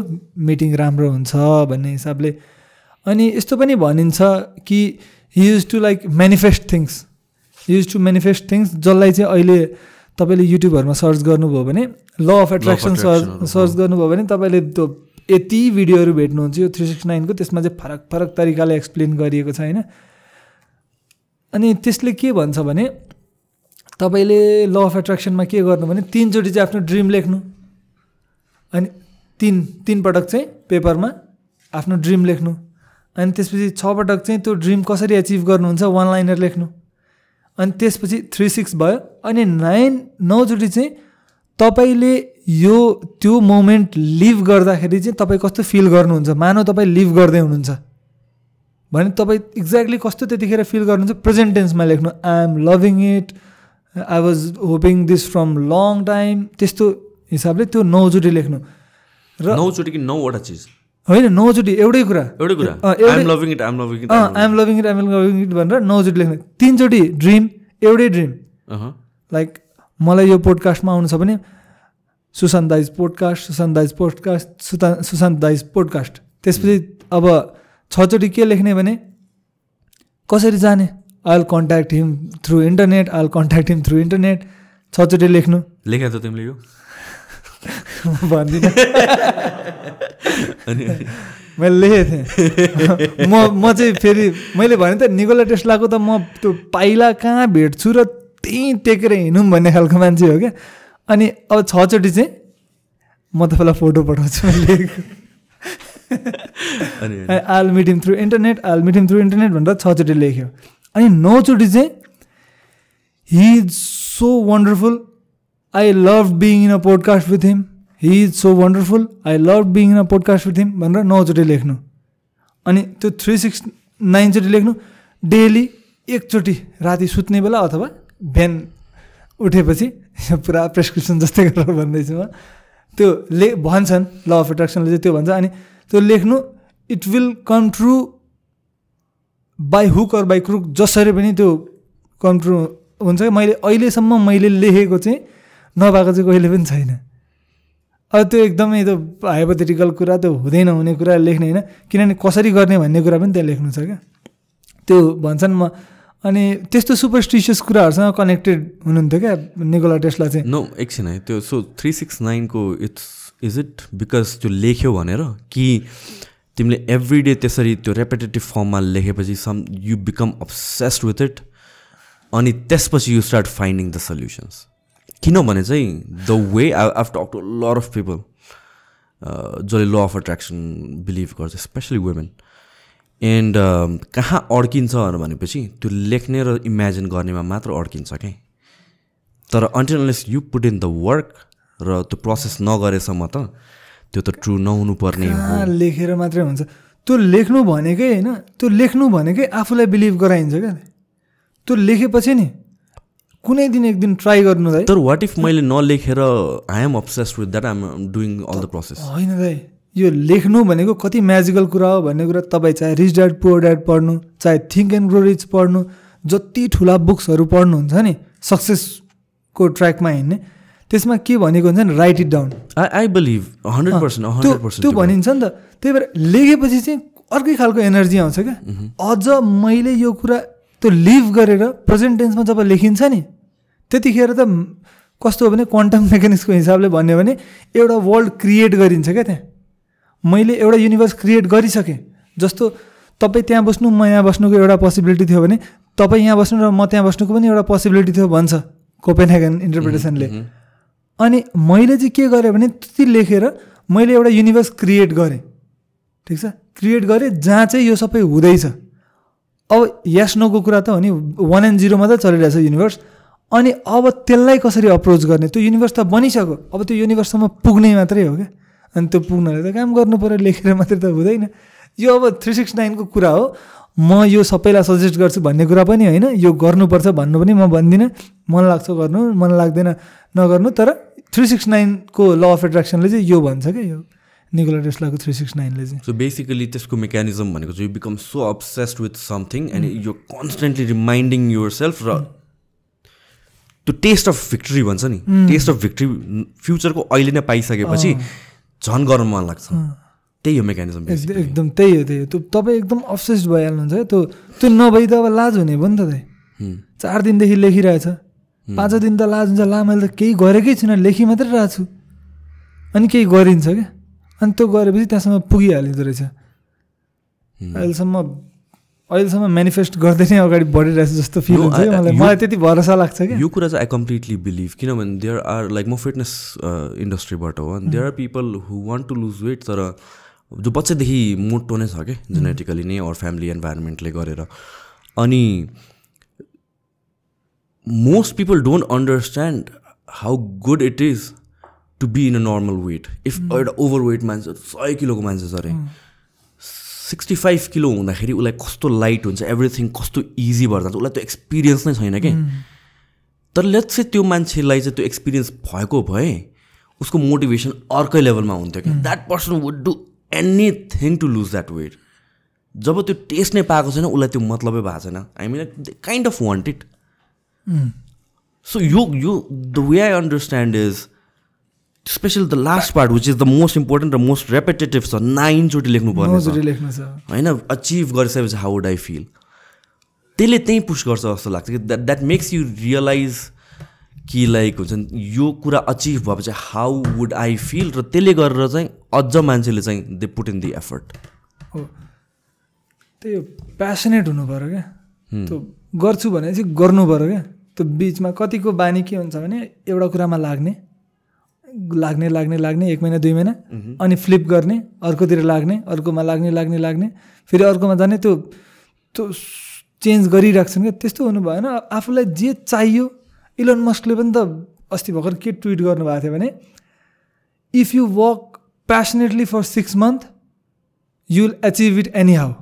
मिटिङ राम्रो हुन्छ भन्ने हिसाबले अनि यस्तो पनि भनिन्छ कि he use to like manifest things use to manifest things जसलाई चाहिँ अहिले तपाईँले युट्युबहरूमा सर्च गर्नुभयो भने ल अफ एट्र्याक्सन सर्च सर्च गर्नुभयो भने तपाईँले त्यो यति भिडियोहरू भेट्नुहुन्छ यो थ्री सिक्स नाइनको त्यसमा चाहिँ फरक फरक तरिकाले एक्सप्लेन गरिएको छ होइन? अनि त्यसले के भन्छ भने तपाईँले ल अफ एट्र्याक्सनमा के गर्नु भने तिनचोटि चाहिँ आफ्नो ड्रिम लेख्नु। अनि तिन तिन पटक चाहिँ पेपरमा आफ्नो ड्रिम लेख्नु। अनि त्यसपछि छ पटक चाहिँ त्यो ड्रिम कसरी एचिभ गर्नुहुन्छ वान लाइनर लेख्नु। अनि त्यसपछि थ्री सिक्स भयो। अनि नाइन नौचोटि चाहिँ तपाईँले यो त्यो मोमेन्ट लिभ गर्दाखेरि चाहिँ तपाईँ कस्तो फिल गर्नुहुन्छ? मानव तपाईँ लिभ गर्दै हुनुहुन्छ। भने तपाईँ एक्ज्याक्टली कस्तो त्यतिखेर फिल गर्नुहुन्छ? प्रेजेन्ट टेन्समा लेख्नु। I am loving it I was hoping this from long time त्यस्तो हिसाबले त्यो नौचोटि लेख्नु। र नौचोटि कि नौवटा चिज? होइन नौचोटि एउटै कुरा। एउटै कुरा। I'm loving it I'm loving it I'm loving it I'm loving it भनेर नौचोटि लेख्नु। तिनचोटि ड्रिम एउटै ड्रिम लाइक मलाई यो पोडकास्टमा आउनु छ भने सुशान्त दाइज पोडकास्ट सुशान्त दाइज पोडकास्ट सुता सुशान्त दाइज पोडकास्ट त्यसपछि अब छचोटि के लेख्ने भने कसरी जाने? I'll contact him through internet I'll contact him through internet छचोटि लेख्नु। लेखेको त तिमीले यो। भन्दिनँ मैले लेखेको थिएँ। म म चाहिँ फेरि मैले भने त निकोला टेस्लाको त म त्यो पाइला कहाँ भेट्छु र त्यहीँ टेकेर हिँडौँ भन्ने खालको मान्छे हो क्या। अनि अब छचोटि चाहिँ म तपाईँलाई फोटो पठाउँछु लेखेको। I'll meeting through internet I'll meeting through internet भनेर छचोटि लेख्यो। अनि नौचोटि चाहिँ he is so wonderful I love being in a podcast with him he is so wonderful I love being a podcast with him भनेर नौचोटि लेख्नु अनि त्यो थ्री सिक्स नाइनचोटि लेख्नु डेली एकचोटि राति सुत्ने बेला अथवा बिहान उठेपछि पुरा प्रेसक्रिप्सन जस्तै गरेर भन्दैछु म त्यो ले भन्छन् ल अफ एट्र्याक्सनले चाहिँ त्यो भन्छ अनि त्यो लेख्नु it will come true by hook or by crook जसरी पनि त्यो कम ट्रु हुन्छ मैले अहिलेसम्म मैले लेखेको चाहिँ नभएको चाहिँ कहिले पनि छैन अब त्यो एकदमै त्यो हाइपोथेटिकल कुरा त्यो हुँदै नहुने कुरा लेख्ने होइन। किनभने कसरी गर्ने भन्ने कुरा पनि त्यहाँ लेख्नु छ क्या। त्यो भन्छन् म। अनि त्यस्तो सुपरस्टिसियस कुराहरूसँग कनेक्टेड हुनुहुन्थ्यो क्या निकोला टेस्टला चाहिँ। नो एकछिन है त्यो सो थ्री सिक्स नाइनको इट्स इज इट बिकज त्यो लेख्यो भनेर कि तिमीले एभ्री डे त्यसरी त्यो रेपिटेटिभ फर्ममा लेखेपछि some you become obsessed with it अनि त्यसपछि you start finding the solutions किनभने चाहिँ the way I have talk to lot of people जसले ल अफ एट्र्याक्सन बिलिभ गर्छ स्पेसली वुमेन एन्ड कहाँ अड्किन्छ भनेपछि त्यो लेख्ने र इमेजिन गर्नेमा मात्र अड्किन्छ क्या तर until unless you put in the work र त्यो प्रोसेस नगरेसम्म त त्यो त ट्रु नहुनु पर्ने लेखेर मात्रै हुन्छ? त्यो लेख्नु भनेकै होइन त्यो लेख्नु भनेकै आफूलाई बिलिभ गराइन्छ क्या। त्यो लेखेपछि नि कुनै दिन एक दिन ट्राई गर्नु दाइ। तर वाट इफ मैले नलेखेर I am obsess with that I'm doing all the process होइन दाइ यो लेख्नु भनेको कति म्याजिकल कुरा हो भन्ने कुरा तपाईँ चाहे रिच ड्याड पोर ड्याड पढ्नु चाहे थिङ्क एन्ड ग्रो रिच पढ्नु जति ठुला बुक्सहरू पढ्नुहुन्छ नि सक्सेसको ट्र्याकमा हिँड्ने त्यसमा के भनेको हुन्छ नि write it down I I believe hundred percent hundred percent त्यो भनिन्छ नि त त्यही भएर लेखेपछि चाहिँ अर्कै खालको एनर्जी आउँछ क्या। अझ मैले यो कुरा त्यो लिभ गरेर प्रेजेन्ट टेन्समा जब लेखिन्छ नि त्यतिखेर त कस्तो हो भने क्वान्टम मेकानिक्सको हिसाबले भन्यो भने एउटा वर्ल्ड क्रिएट गरिन्छ क्या त्यहाँ। मैले एउटा युनिभर्स क्रिएट गरिसकेँ जस्तो तपाईँ त्यहाँ बस्नु म यहाँ बस्नुको एउटा पोसिबिलिटी थियो भने तपाईँ यहाँ बस्नु र म त्यहाँ बस्नुको पनि एउटा पोसिबिलिटी थियो भन्छ कोपेनहेगन इन्टरप्रिटेसनले अनि मैले चाहिँ के गरेँ भने त्यति लेखेर मैले एउटा युनिभर्स क्रिएट गरेँ। ठिक छ? क्रिएट गरेँ जहाँ चाहिँ यो सबै हुँदैछ। अब यस नोको कुरा त हो नि वान एन्ड जिरोमा त चलिरहेछ युनिभर्स अनि अब त्यसलाई कसरी अप्रोच गर्ने? त्यो युनिभर्स त बनिसक्यो। अब त्यो युनिभर्ससम्म पुग्ने मात्रै हो क्या। अनि त्यो पुग्नले त काम गर्नु पऱ्यो लेखेर मात्रै त हुँदैन। यो अब थ्री सिक्स नाइनको कुरा हो। म यो सबैलाई सजेस्ट गर्छु भन्ने कुरा पनि होइन। यो गर्नुपर्छ भन्नु पनि म भन्दिनँ। मन लाग्छ गर्नु मन लाग्दैन नगर्नु। तर थ्री सिक्स नाइनको ल अफ एट्र्याक्सनले चाहिँ यो भन्छ क्या यो। निकोला टेस्लाको थ्री सिक्स नाइनले चाहिँ। सो बेसिकली त्यसको मेकानिजम भनेको चाहिँ you become so obsessed with something and यो कन्सटेन्टली रिमाइन्डिङ युर सेल्फ र त्यो टेस्ट अफ भिक्ट्री भन्छ नि। टेस्ट अफ भिक्ट्री फ्युचरको अहिले नै पाइसकेपछि झन् गर्न मन लाग्छ त्यही हो मेकानिजम एकदम त्यही हो त्यही हो। त्यो तपाईँ एकदम अब्सेस्ड भइहाल्नुहुन्छ क्या। त्यो त्यो नभई त अब लाज हुने भयो नि त त्यही। चार दिनदेखि लेखिरहेछ। पाँच दिन त लाज हुन्छ। ला मैले त केही गरेकै छुइनँ। लेखि मात्रै रहेको छु अनि केही गरिन्छ क्या। अनि त्यो गरेपछि त्यहाँसम्म पुगिहालिँदो रहेछ। अहिलेसम्म अहिलेसम्म मेनिफेस्ट गर्दै नै अगाडि बढिरहेछ जस्तो फिल हुन्छ मलाई। मलाई त्यति भरोसा लाग्छ क्या। यो कुरा चाहिँ आई कम्प्लिटली बिलिभ किनभने देयर आर लाइक म फिटनेस इन्डस्ट्रीबाट हो। There are people who. Want to lose weight तर जो बच्चादेखि मोटो नै छ कि जेनेटिकली नै अर फ्यामिली इन्भाइरोमेन्टले गरेर। अनि most people don't understand how good it is to be in a normal weight if एउटा ओभर वेट मान्छे सय किलोको मान्छे छ अरे सिक्सटी फाइभ किलो हुँदाखेरि उसलाई कस्तो लाइट हुन्छ एभ्रिथिङ कस्तो इजी भएर जान्छ उसलाई त्यो एक्सपिरियन्स नै छैन कि? तर लेट्स चाहिँ त्यो मान्छेलाई चाहिँ त्यो एक्सपिरियन्स भएको भए उसको मोटिभेसन अर्कै लेभलमा हुन्थ्यो कि? That person would do anything to lose that weight जब त्यो टेस्ट नै पाएको छैन उसलाई त्यो मतलबै भएको छैन. I mean kind of want it so यो यो the way I understand is special the last part which is the most important र मोस्ट रेपिटेटिभ छ नाइनचोटि लेख्नु पर्ने होइन अचिभ गरिसकेपछि हाउ वुड आई फिल त्यसले त्यहीँ पुस गर्छ जस्तो लाग्छ कि that that makes you realize कि लाइक हुन्छ नि यो कुरा अचिभ भएपछि हाउ वुड आई फिल र त्यसले गरेर चाहिँ अझ मान्छेले चाहिँ they put in the effort हो त्यही हो प्यासनेट हुनु पऱ्यो क्या त्यो गर्छु भने चाहिँ गर्नु पऱ्यो क्या त्यो बिचमा कतिको बानी के हुन्छ भने एउटा कुरामा लाग्ने लाग्ने लाग्ने लाग्ने एक महिना दुई महिना अनि फ्लिप गर्ने अर्कोतिर लाग्ने अर्कोमा लाग्ने लाग्ने लाग्ने फेरि अर्कोमा जाने त्यो त्यो चेन्ज गरिरहेको क्या। त्यस्तो हुनु भएन। आफूलाई जे चाहियो इलोन मस्कले पनि त अस्ति भर्खर के ट्विट गर्नुभएको थियो भने if you work passionately for six month you will achieve it anyhow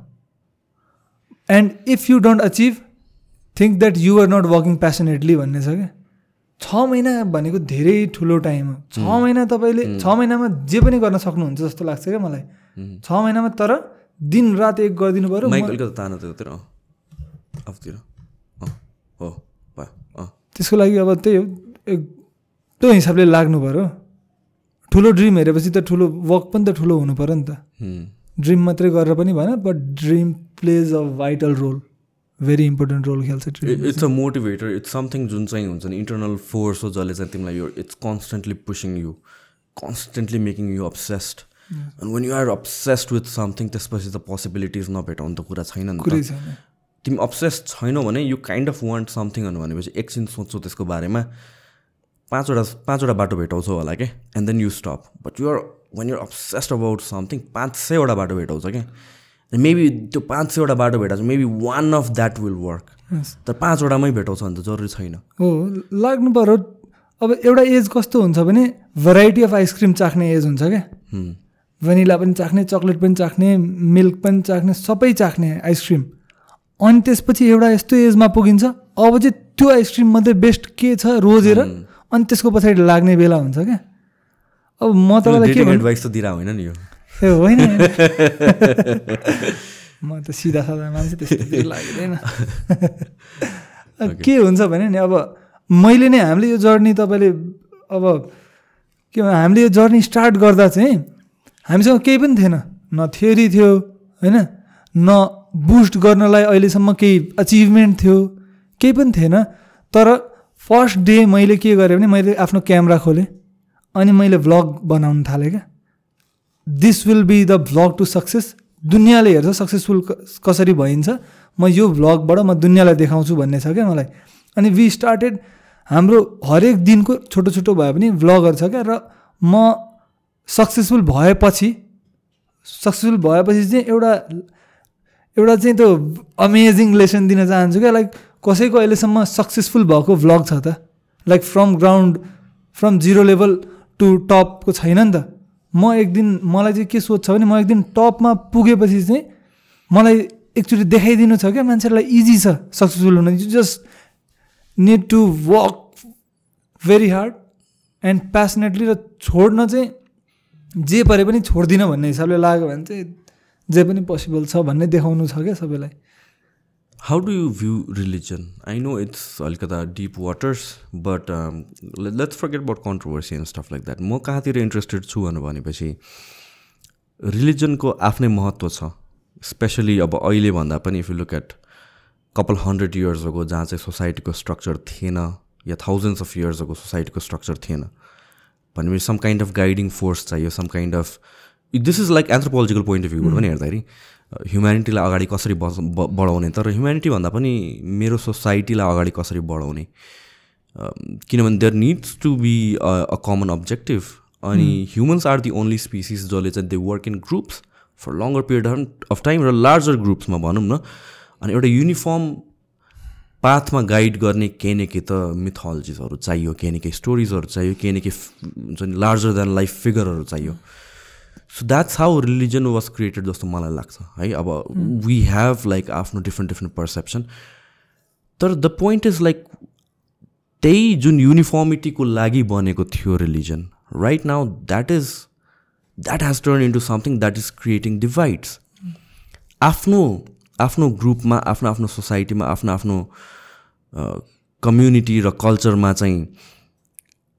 and if you don't achieve think that you are not working passionately भन्ने छ क्या। छ महिना भनेको धेरै ठुलो टाइम हो। छ महिना तपाईँले छ महिनामा जे पनि गर्न सक्नुहुन्छ जस्तो लाग्छ क्या मलाई। छ महिनामा तर दिन रात एक गरिदिनु पऱ्यो। त्यसको लागि अब त्यही हो त्यो हिसाबले लाग्नु पऱ्यो। ठुलो ड्रिम हेरेपछि त ठुलो वर्क पनि त ठुलो हुनु पऱ्यो नि त। ड्रिम मात्रै गरेर पनि भएन but dream plays a vital role very important role खेल्छ it's a motivator it's something जुन चाहिँ हुन्छ नि इन्टरनल फोर्स हो जसले चाहिँ तिमीलाई यो it's constantly pushing you constantly making you obsessed अनि when you are obsessed with something त्यसपछि त पोसिबिलिटिज नभेटाउनु त कुरा छैन नि त। तिमी अब्सेस्ड छैनौ भने you kind of want something भनेपछि एकछिन सोध्छौ त्यसको बारेमा पाँचवटा पाँचवटा बाटो भेटाउँछौ होला क्या and then you stop but you're when you're obsessed about something पाँच सयवटा बाटो भेटाउँछ क्या मेबी त्यो पाँच सयवटा बाटो भेटाउँछ। Maybe one of that will work तर पाँचवटामै भेटाउँछ भने त जरुरी छैन। हो लाग्नु पऱ्यो अब एउटा एज कस्तो हुन्छ भने भेराइटी अफ आइसक्रिम चाख्ने एज हुन्छ क्या। भेनिला पनि चाख्ने चक्लेट पनि चाख्ने मिल्क पनि चाख्ने सबै चाख्ने आइसक्रिम अनि त्यसपछि एउटा यस्तो एजमा पुगिन्छ अब चाहिँ त्यो आइसक्रिम मात्रै बेस्ट के छ रोजेर अनि त्यसको पछाडि लाग्ने बेला हुन्छ क्या। अब म तपाईँलाई के एडभाइस त दिएर होइन नि यो। होइन म त सिधा सादा मान्छे त्यस्तो लाग्दैन के हुन्छ भने नि अब मैले नै हामीले यो जर्नी तपाईँले अब के हामीले यो जर्नी स्टार्ट गर्दा चाहिँ हामीसँग केही पनि थिएन न थ्योरी थियो होइन न बुस्ट गर्नलाई अहिलेसम्म केही अचिभमेन्ट थियो केही पनि थिएन तर फर्स्ट डे मैले के गरेँ भने मैले आफ्नो क्यामेरा खोलेँ अनि मैले भ्लग बनाउनु थालेँ क्या this will be the vlog to success दुनियाँले हेर्छ सक्सेसफुल कसरी भइन्छ। म यो भ्लगबाट म दुनियाँलाई देखाउँछु भन्ने छ क्या मलाई। अनि वी स्टार्टेड हाम्रो हरेक दिनको छोटो छोटो भए पनि भ्लगहरू छ क्या। र म सक्सेसफुल भएपछि सक्सेसफुल भएपछि चाहिँ एउटा एउटा चाहिँ त्यो अमेजिङ लेसन दिन चाहन्छु क्या। लाइक कसैको अहिलेसम्म सक्सेसफुल भएको भ्लग छ त। Like from ground from zero level to टपको छैन नि त। म एक दिन मलाई चाहिँ के सोध्छ भने म एक दिन टपमा पुगेपछि चाहिँ मलाई एकचोटि देखाइदिनु छ क्या मान्छेलाई इजी छ सक्सेसफुल हुन। You just need to work very hard and passionately र छोड्न चाहिँ जे परे पनि छोड्दिनँ भन्ने हिसाबले लाग्यो भने चाहिँ जे पनि पोसिबल छ भन्ने देखाउनु छ क्या सबैलाई। How do you view religion I know it's अलिकता deep waters but let's forget about controversy and stuff like that म कहाँतिर इन्ट्रेस्टेड छु भनेर भनेपछि रिलिजनको आफ्नै महत्त्व छ। स्पेसली अब अहिले भन्दा पनि if you look at couple hundred इयर्सको जहाँ चाहिँ सोसाइटीको स्ट्रक्चर थिएन या थाउजन्ड्स अफ इयर्सको सोसाइटीको स्ट्रक्चर थिएन भनेपछि some kind of guiding force चाहियो some kind of this is like anthropological point of भ्यूबाट पनि हेर्दाखेरि। ह्युम्यानिटीलाई अगाडि कसरी बस बढाउने? तर ह्युम्यानिटी भन्दा पनि मेरो सोसाइटीलाई अगाडि कसरी बढाउने? किनभने there needs to be a common objective अनि humans are the only species जसले चाहिँ they work in groups for longer period of time र लार्जर ग्रुप्समा भनौँ न। अनि एउटा युनिफर्म पाथमा गाइड गर्ने केही न केही त मिथोलोजिसहरू चाहियो केही न केही स्टोरिजहरू चाहियो केही न केही हुन्छ नि लार्जर देन लाइफ फिगरहरू चाहियो। So that's how religion was created जस्तो मलाई लाग्छ है? अब वी हेभ लाइक आफ्नो डिफ्रेन्ट डिफ्रेन्ट पर्सेप्सन तर द पोइन्ट इज लाइक त्यही जुन युनिफर्मिटीको लागि बनेको थियो religion right now that is that has turn into something that is creating divides आफ्नो आफ्नो ग्रुपमा आफ्नो आफ्नो सोसाइटीमा आफ्नो आफ्नो कम्युनिटी र कल्चरमा चाहिँ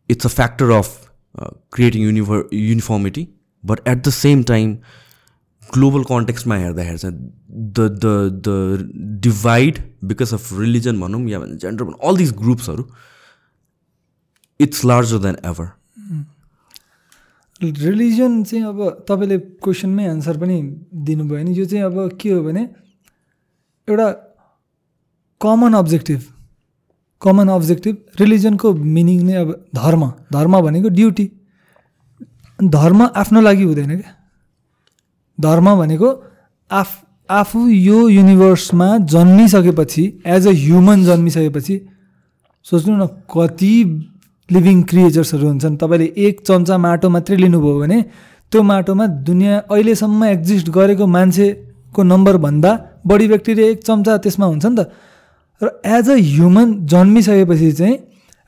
it's a factor of creating uniform uniformity but at the same time global कन्टेक्स्टमा हेर्दाखेरि चाहिँ the the the divide because of religion भनौँ या भने जेन्डर भनौँ all this ग्रुप्सहरू it's larger than ever religion चाहिँ अब तपाईँले क्वेसनमै एन्सर पनि दिनुभयो भने यो चाहिँ अब के हो भने एउटा कमन अब्जेक्टिभ कमन अब्जेक्टिभ रिलिजनको मिनिङ नै अब धर्म। धर्म भनेको ड्युटी धर्म आफ्नो लागि हुँदैन क्या। धर्म भनेको आफ आफू यो युनिभर्समा जन्मिसकेपछि एज अ ह्युमन जन्मिसकेपछि सोच्नु न कति लिभिङ क्रिएचर्सहरू हुन्छन्। तपाईँले एक चम्चा माटो मात्रै लिनुभयो भने त्यो माटोमा दुनियाँ अहिलेसम्म एक्जिस्ट गरेको मान्छेको नम्बरभन्दा बढी ब्याक्टेरिया एक चम्चा त्यसमा हुन्छ नि त। र एज अ ह्युमन जन्मिसकेपछि चाहिँ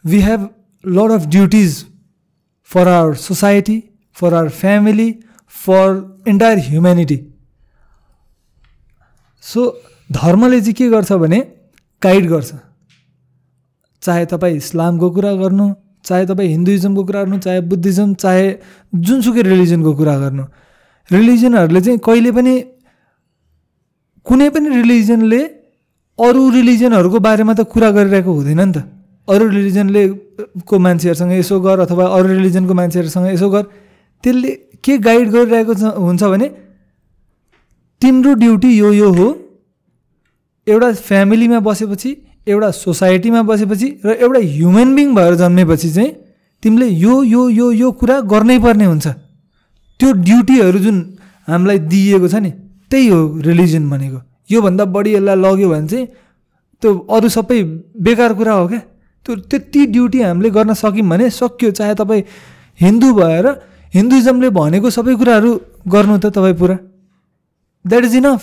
we have lot of duties for our society for our family for entire humanity so धर्मले चाहिँ के गर्छ भने गाइड गर्छ। चाहे तपाईँ इस्लामको कुरा गर्नु चाहे तपाईँ हिन्दुइजमको कुरा गर्नु चाहे बुद्धिज्म चाहे जुनसुकै रिलिजनको कुरा गर्नु। रिलिजनहरूले चाहिँ कहिले पनि कुनै पनि रिलिजनले अरू रिलिजनहरूको बारेमा त कुरा गरिरहेको हुँदैन नि त। अरू रिलिजनले को मान्छेहरूसँग यसो गर अथवा अरू रिलिजनको मान्छेहरूसँग यसो गर। त्यसले के गाइड गरिरहेको हुन्छ भने तिम्रो ड्युटी यो यो हो। एउटा फ्यामिलीमा बसेपछि एउटा सोसाइटीमा बसेपछि र एउटा ह्युमन बिङ भएर जन्मेपछि चाहिँ तिमीले यो यो यो यो कुरा गर्नै पर्ने हुन्छ। त्यो ड्युटीहरू जुन हामीलाई दिइएको छ नि त्यही हो रिलिजन भनेको। योभन्दा बढी यसलाई लग्यो भने चाहिँ त्यो अरू सबै बेकार कुरा हो क्या। त्यो त्यति ड्युटी हामीले गर्न सक्यौँ भने सक्यो चाहे तपाईँ हिन्दू भएर हिन्दुइजमले भनेको सबै कुराहरू गर्नु त तपाईँ पुरा। द्याट इज इनफ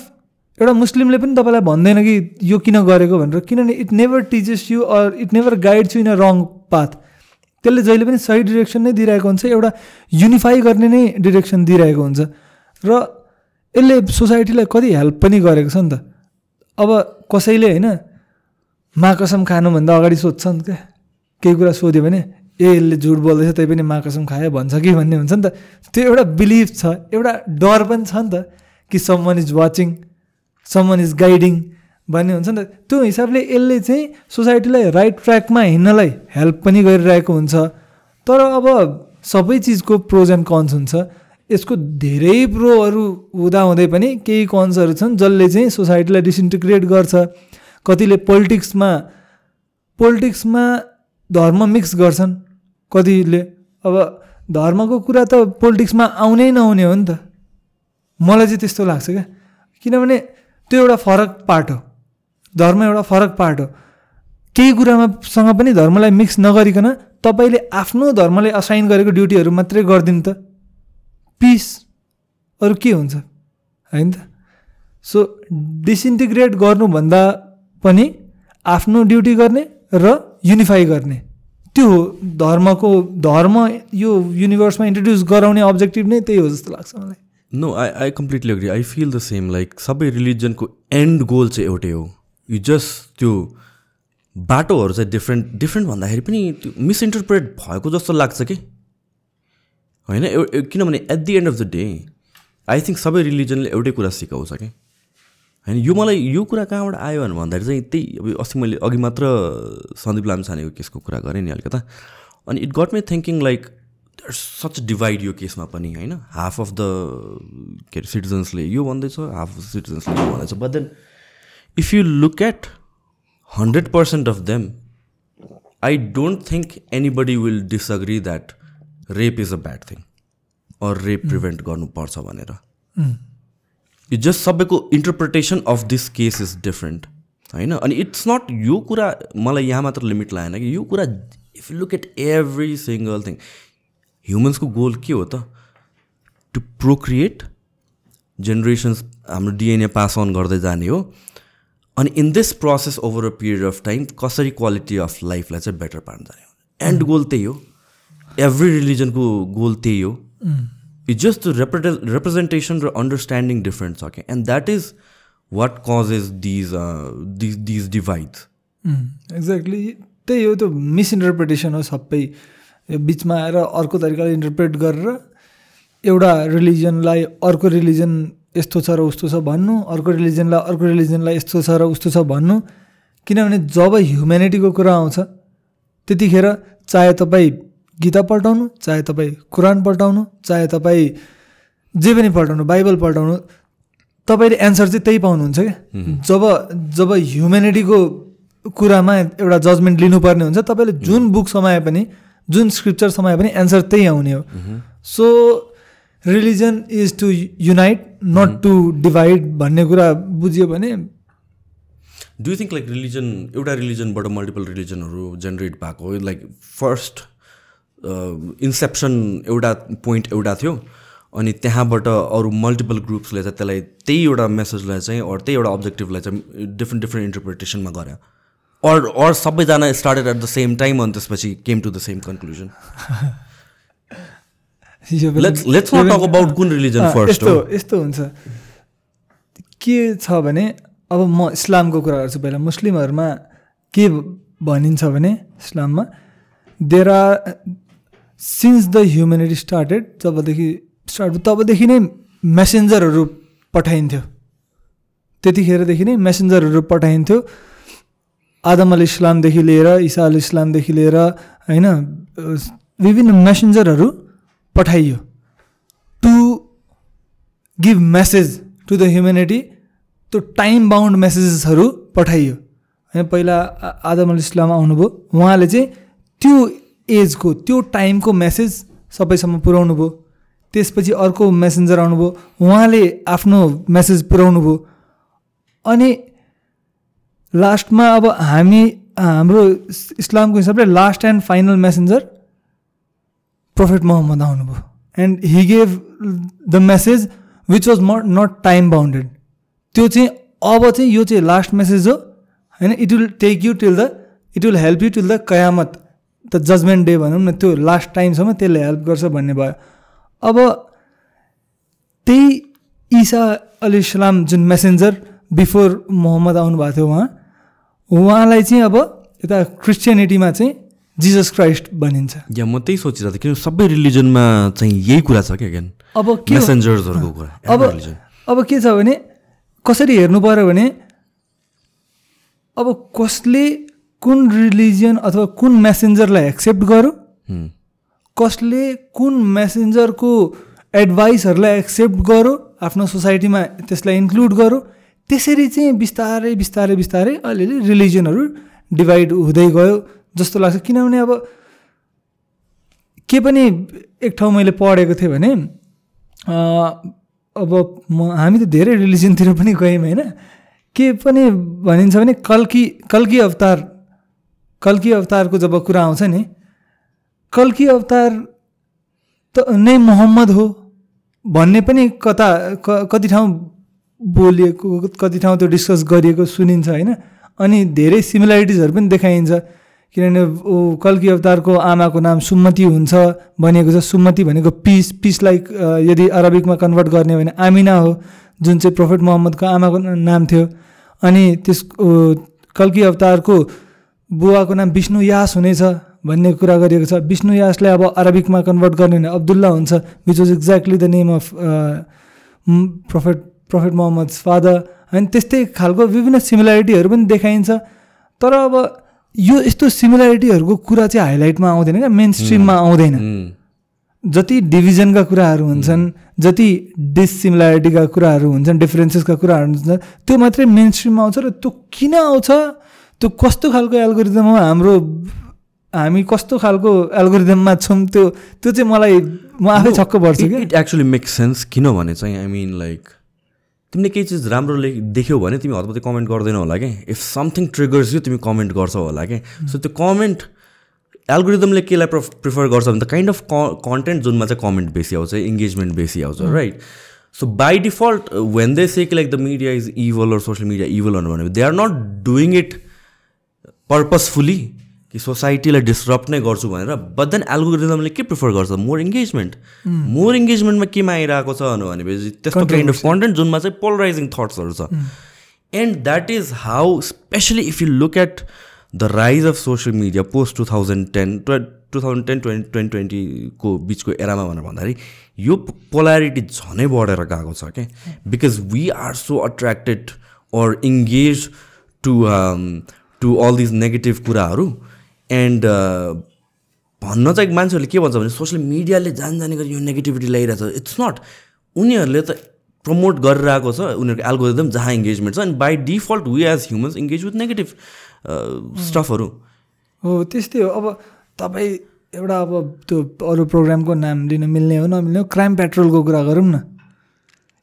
एउटा मुस्लिमले पनि तपाईँलाई भन्दैन कि यो किन गरेको भनेर किनभने it never teaches you or it never guides you in a wrong path त्यसले जहिले पनि सही डिरेक्सन नै दिइरहेको हुन्छ एउटा युनिफाई गर्ने नै डिरेक्सन दिइरहेको हुन्छ। र यसले सोसाइटीलाई कति हेल्प पनि गरेको छ नि त। अब कसैले होइन माकसम खानुभन्दा अगाडि सोध्छ नि क्या। केही कुरा सोध्यो भने यसले झुट बोल्दैछ त्यही पनि माकसम खायो भन्छ कि भन्ने हुन्छ नि त। त्यो एउटा बिलिभ छ एउटा डर पनि छ नि त कि someone is watching someone is guiding भन्ने हुन्छ नि त। त्यो हिसाबले यसले चाहिँ सोसाइटीलाई राइट ट्र्याकमा हिँड्नलाई हेल्प पनि गरिरहेको हुन्छ। तर अब सबै चिजको प्रोज एन्ड कन्स हुन्छ। यसको धेरै प्रोहरू हुँदाहुँदै पनि केही कन्सहरू छन् जसले चाहिँ सोसाइटीलाई डिसइन्टिग्रेट गर्छ। कतिले पोलिटिक्समा पोलिटिक्समा धर्म मिक्स गर्छन्। कतिले अब धर्मको कुरा त पोलिटिक्समा आउनै नहुने हो नि त। मलाई चाहिँ त्यस्तो लाग्छ क्या। किनभने त्यो एउटा फरक पार्ट हो। धर्म एउटा फरक पार्ट हो। केही कुरामा सँग पनि धर्मलाई मिक्स नगरिकन तपाईँले आफ्नो धर्मले असाइन गरेको ड्युटीहरू मात्रै गरिदिनु त। पिस अरू के हुन्छ? होइन त? सो डिसइन्टिग्रेट गर्नुभन्दा पनि आफ्नो ड्युटी गर्ने र युनिफाई गर्ने। त्यो धर्मको धर्म यो युनिभर्समा इन्ट्रोड्युस गराउने अब्जेक्टिभ नै त्यही हो जस्तो लाग्छ मलाई। No I I completely agree I feel the same like सबै रिलिजनको एन्ड गोल चाहिँ एउटै हो। यु जस्ट त्यो बाटोहरू चाहिँ डिफ्रेन्ट डिफ्रेन्ट भन्दाखेरि पनि त्यो मिसइन्टरप्रेट भएको जस्तो लाग्छ कि? होइन? किनभने at the end of the day I think सबै रिलिजनले एउटै कुरा सिकाउँछ कि? होइन यो मलाई यो कुरा कहाँबाट आयो भने भन्दाखेरि चाहिँ त्यही अब अस्ति मैले अघि मात्र सन्दीप लामछानेको केसको कुरा गरेँ नि अलिकता। अनि it got me thinking like such divide यो केसमा पनि होइन? हाफ अफ द के अरे सिटिजन्सले यो भन्दैछ हाफ अफ सिटिजन्सले यो भन्दैछ। But then if you look at hundred percent of them I don't think anybody will disagree that rape is a bad thing or rape prevent गर्नुपर्छ भनेर। यो जस्ट सबैको interpretation of this case is different होइन? अनि it's not यो कुरा मलाई यहाँ मात्र लिमिट लागेन कि यो कुरा if look at every single thing ह्युमन्सको goal के हो त? टु प्रोक्रिएट जेनेरेसन्स हाम्रो डिएनए पास अन गर्दै जाने हो। अनि in this process over a period of time कसरी क्वालिटी अफ लाइफलाई चाहिँ बेटर पार्न जाने हो? एन्ड गोल त्यही हो। एभ्री रिलिजनको गोल त्यही हो। इट्स जस्ट रेप्रे रिप्रेजेन्टेसन र अन्डरस्ट्यान्डिङ डिफ्रेन्ट छ क्या and that is what causes these these these divides exactly त्यही हो त्यो मिसइन्टरप्रिटेसन हो सबै। यो बिचमा आएर अर्को तरिकाले इन्टरप्रेट गरेर एउटा रिलिजनलाई अर्को रिलिजन यस्तो छ र उस्तो छ भन्नु अर्को रिलिजनलाई अर्को रिलिजनलाई यस्तो छ र उस्तो छ भन्नु। किनभने जब ह्युमेनिटीको कुरा आउँछ त्यतिखेर चाहे तपाईँ गीता पल्टाउनु चाहे तपाईँ कुरान पल्टाउनु चाहे तपाईँ जे पनि पल्टाउनु बाइबल पल्टाउनु तपाईँले एन्सर चाहिँ त्यही पाउनुहुन्छ क्या। जब जब ह्युमेनिटीको कुरामा एउटा जजमेन्ट लिनुपर्ने हुन्छ तपाईँले जुन बुक समाए पनि जुन स्क्रिप्चर समाए पनि एन्सर त्यही आउने हो। So religion is to unite not to divide भन्ने कुरा बुझ्यो भने do you think like religion एउटा रिलिजनबाट मल्टिपल रिलिजनहरू जेनेरेट भएको लाइक फर्स्ट इन्सेप्सन एउटा पोइन्ट एउटा थियो अनि त्यहाँबाट अरू मल्टिपल ग्रुप्सले चाहिँ त्यसलाई त्यही एउटा मेसेजलाई चाहिँ अरू त्यही एउटा अब्जेक्टिभलाई चाहिँ डिफ्रेन्ट डिफ्रेन्ट इन्टरप्रिटेसनमा गऱ्यो अर अर सबैजना started at the same time अनि त्यसपछि came to the same conclusion let's let's not talk about कुन रिलिजन फर्स्ट यस्तो यस्तो हुन्छ। के छ भने अब म इस्लामको कुरा गर्छु पहिला। मुस्लिमहरूमा के भनिन्छ भने इस्लाममा there are since the humanity started जबदेखि स्टार्ट तबदेखि नै मेसेन्जरहरू पठाइन्थ्यो। त्यतिखेरदेखि नै मेसेन्जरहरू पठाइन्थ्यो। आदम अल इस्लामदेखि लिएर इसा अल इस्लामदेखि लिएर होइन विभिन्न मेसेन्जरहरू पठाइयो। To give message to the humanity त्यो टाइम बााउन्ड मेसेजेसहरू पठाइयो। होइन पहिला आदम अल इस्लाम आउनुभयो। उहाँले चाहिँ त्यो एजको त्यो टाइमको मेसेज सबैसम्म पुर्याउनु भयो। त्यसपछि अर्को मेसेन्जर आउनुभयो। उहाँले आफ्नो मेसेज पुर्याउनु भयो। अनि लास्टमा अब हामी हाम्रो इस्लामको हिसाबले last and final messenger prophet Muhammad आउनुभयो। And he gave the message which was not not time bounded त्यो चाहिँ अब चाहिँ यो चाहिँ लास्ट मेसेज हो। होइन it will take you till the it will help you till the Qayamat the judgment day भनौँ न त्यो लास्ट टाइमसम्म त्यसले हेल्प गर्छ भन्ने भयो। अब त्यही इसा अली इस्लाम जुन मेसेन्जर बिफोर मोहम्मद आउनुभएको थियो उहाँ उहाँलाई चाहिँ अब यता क्रिस्चियनिटीमा चाहिँ जिजस क्राइस्ट भनिन्छ। या म त्यही सोचिरहेको थिएँ किन सबै रिलिजनमा चाहिँ यही कुरा छ क्या अब मेसेन्जर्सहरूको कुरा अब अब के छ भने कसरी हेर्नु पऱ्यो भने अब कसले कुन रिलिजियन अथवा कुन मेसेन्जरलाई एक्सेप्ट गरौँ? कसले कुन मेसेन्जरको एडभाइसहरूलाई एक्सेप्ट गरौँ? आफ्नो सोसाइटीमा त्यसलाई इन्क्लुड गरौँ। त्यसरी चाहिँ बिस्तारै बिस्तारै बिस्तारै अलिअलि रिलिजनहरू डिभाइड हुँदै गयो जस्तो लाग्छ। किनभने अब के पनि एक ठाउँ मैले पढेको थिएँ भने अब म हामी त धेरै रिलिजनतिर पनि गयौँ होइन? के पनि भनिन्छ भने कल्की कल्की अवतार कल्की अवतारको जब कुरा आउँछ नि कल्की अवतार त नै मोहम्मद हो भन्ने पनि कता कति ठाउँ बोलिएको कति ठाउँ त्यो डिस्कस गरिएको सुनिन्छ होइन। अनि धेरै सिमिल्यारिटिजहरू पनि देखाइन्छ। किनभने ऊ कल्की अवतारको आमाको नाम सुमति हुन्छ भनिएको छ सुमति भनेको पिस पिस लाइक यदि अरबिकमा कन्भर्ट गर्ने हो भने आमिना हो जुन चाहिँ प्रोफेट मोहम्मदको आमाको नाम थियो। अनि त्यस कल्की अवतारको बुवाको नाम विष्णु यास हुनेछ भन्ने कुरा गरिएको छ। विष्णु यासलाई अब अरबिकमा कन्भर्ट गर्ने भने अब्दुल्ला हुन्छ which was exactly the name of prophet prophet Muhammad father अनि त्यस्तै खालको विभिन्न सिमिल्यारिटीहरू पनि देखाइन्छ। तर अब यो यस्तो सिमिल्यारिटीहरूको कुरा चाहिँ हाइलाइटमा आउँदैन क्या मेन स्ट्रिममा आउँदैन। जति डिभिजनका कुराहरू हुन्छन् जति डिसिमिल्यारिटीका कुराहरू हुन्छन् डिफरेन्सेसका कुराहरू हुन्छन् त्यो मात्रै मेन स्ट्रिममा आउँछ र त्यो किन आउँछ? त्यो कस्तो खालको एल्गोरिदम हो? हाम्रो हामी कस्तो खालको एल्गोरिदममा छौँ? त्यो त्यो चाहिँ मलाई म आफै छक्क पर्छु कि इट एक्चुली मेक सेन्स किनभने चाहिँ आई मिन लाइक तिमीले केही चिज राम्रो ले देख्यौ भने तिमी हतपति कमेन्ट गर्दैनौ होला क्या। इफ समथिङ ट्रिगर्स यु तिमी कमेन्ट गर्छौ होला क्या। सो त्यो कमेन्ट एल्गोरिदमले केलाई प्र प्रिफर गर्छ भने त काइन्ड अफ कन्टेन्ट जुनमा चाहिँ कमेन्ट बेसी आउँछ इङ्गेजमेन्ट बेसी आउँछ right so by default when they say like the media is evil or social media evil भने they are not doing it purposefully कि सोसाइटीलाई डिस्टर्ब नै गर्छु भनेर बट देन एल्गोरिदमले के प्रिफर गर्छ? मोर इङ्गेजमेन्ट मोर इङ्गेजमेन्टमा केमा आइरहेको छ भनेपछि त्यस्तो काइन्ड अफ कन्टेन्ट जुनमा चाहिँ पोलराइजिङ थट्सहरू छ। And that is how specially if you look at the rise of social media post two thousand ten to thousand ten twenty twenty ट्वेन्टीको बिचको एरामा भनेर भन्दाखेरि यो पोल्यारिटी झनै बढेर गएको छ क्या because we are so attracted or engage to to all these negative कुराहरू. एन्ड uh, भन्न चाहिँ मान्छेहरूले के भन्छ भने सोसियल मिडियाले जान जाने गरी यो नेगेटिभिटी ल्याइरहेको छ। इट्स नट उनीहरूले त प्रमोट गरिरहेको छ। उनीहरूको एल्गोरिदम जहाँ इङ्गेजमेन्ट छ। अनि by default we as humans engage with negative स्टफहरू हो त्यस्तै हो। अब तपाईँ एउटा अब त्यो अरू प्रोग्रामको नाम लिन मिल्ने हो नमिल्ने हो क्राइम पेट्रोलको कुरा गरौँ न।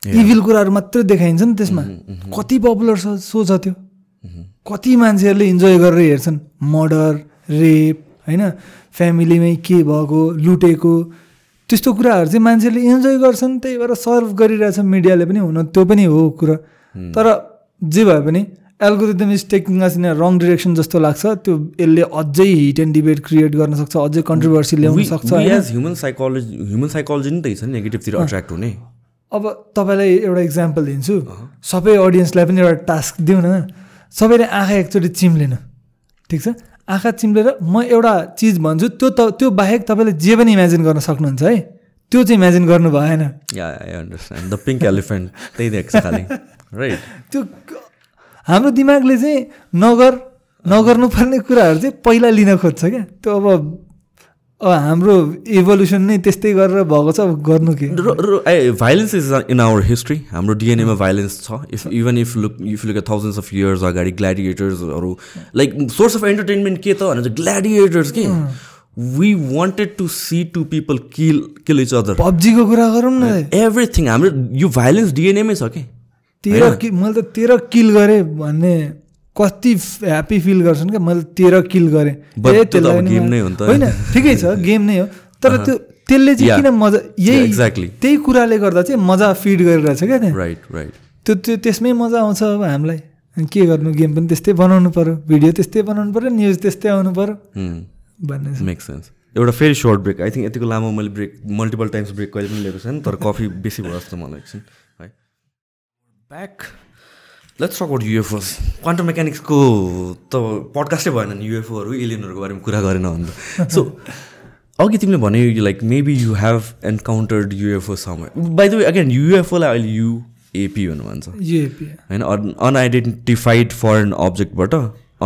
इभिल कुराहरू मात्रै देखाइन्छ नि त्यसमा। Mm-hmm, mm-hmm. कति पपुलर छ सो छ त्यो। Mm-hmm. कति मान्छेहरूले इन्जोय गरेर हेर्छन्? मर्डर रेप होइन? फ्यामिलीमै के भएको लुटेको त्यस्तो कुराहरू चाहिँ मान्छेले इन्जोय गर्छन् त्यही भएर सर्भ गरिरहेछ मिडियाले पनि हुन त्यो पनि हो कुरा। तर जे भए पनि algorithm is taking us in wrong direction जस्तो लाग्छ त्यो यसले अझै हिट एन्ड डिबेट क्रिएट गर्न सक्छ अझै कन्ट्रोभर्सी ल्याउन सक्छ ह्युमन साइकोलोजी ह्युमन साइकोलोजी नि त छ नेगेटिभतिर अट्र्याक्ट हुने। अब तपाईँलाई एउटा इक्जाम्पल दिन्छु। सबै अडियन्सलाई पनि एउटा टास्क दिउँ न। सबैले आँखा एकचोटि चिम्लेन। ठिक छ? आँखा चिम्लेर म एउटा चिज भन्छु त्यो त त्यो बाहेक तपाईँले जे पनि इमेजिन गर्न सक्नुहुन्छ है त्यो चाहिँ इमेजिन गर्नु भएन द पिङ्क एलिफेन्ट त्यही देख्छ खालि। राइट त्यो हाम्रो दिमागले चाहिँ नगर नगर्नुपर्ने कुराहरू चाहिँ पहिला लिन खोज्छ क्या। त्यो अब हाम्रो इभोल्युसन नै त्यस्तै गरेर भएको छ गर्नु के? Violence is in our history हाम्रो डिएनएमा भाइलेन्स छ. If even if look if look thousands of years अगाडि ग्ल्याडिएटर्सहरू लाइक सोर्स अफ एन्टरटेनमेन्ट के त भने चाहिँ ग्ल्याडिएटर्स के we wanted to see to people kill kill each other पब्जीको कुरा गरौँ न एभ्रिथिङ हाम्रो यो भाइलेन्स डिएनएमै छ कि? तेह्र मैले त तेह्र किल गरेँ भन्ने कति ह्याप्पी फिल गर्छन् क्या? मैले तेह्र किल गरेँ। होइन ठिकै छ गेम नै हो। तर त्यो त्यसले चाहिँ किन मजा यही एक्ज्याक्टली त्यही कुराले गर्दा चाहिँ मजा फिड गरिरहेछ क्या त्यहाँ। राइट राइट त्यो त्यो त्यसमै मजा आउँछ अब हामीलाई। के गर्नु गेम पनि त्यस्तै बनाउनु पऱ्यो भिडियो त्यस्तै बनाउनु पऱ्यो न्युज त्यस्तै आउनु पऱ्यो भन्ने मेक सेन्स एउटा फेरि सर्ट ब्रेक आई थिङ्क यतिको लामो मैले ब्रेक मल्टिपल टाइम्स ब्रेक कहिले पनि लिएको छैन तर कफी बेसी भयो जस्तो मलाई एकछिन है। Back let's talk about UFOs quantum मेकानिक्सको त पडकास्टै भएन नि युएफओहरू एलियनहरूको बारेमा कुरा गरेन भन्दा सो अघि तिमीले भने like maybe you have encountered UFO some by the way again युएफओलाई अहिले युएपी भन्नु भन्छ। युएपी होइन unidentified foreign अब्जेक्टबाट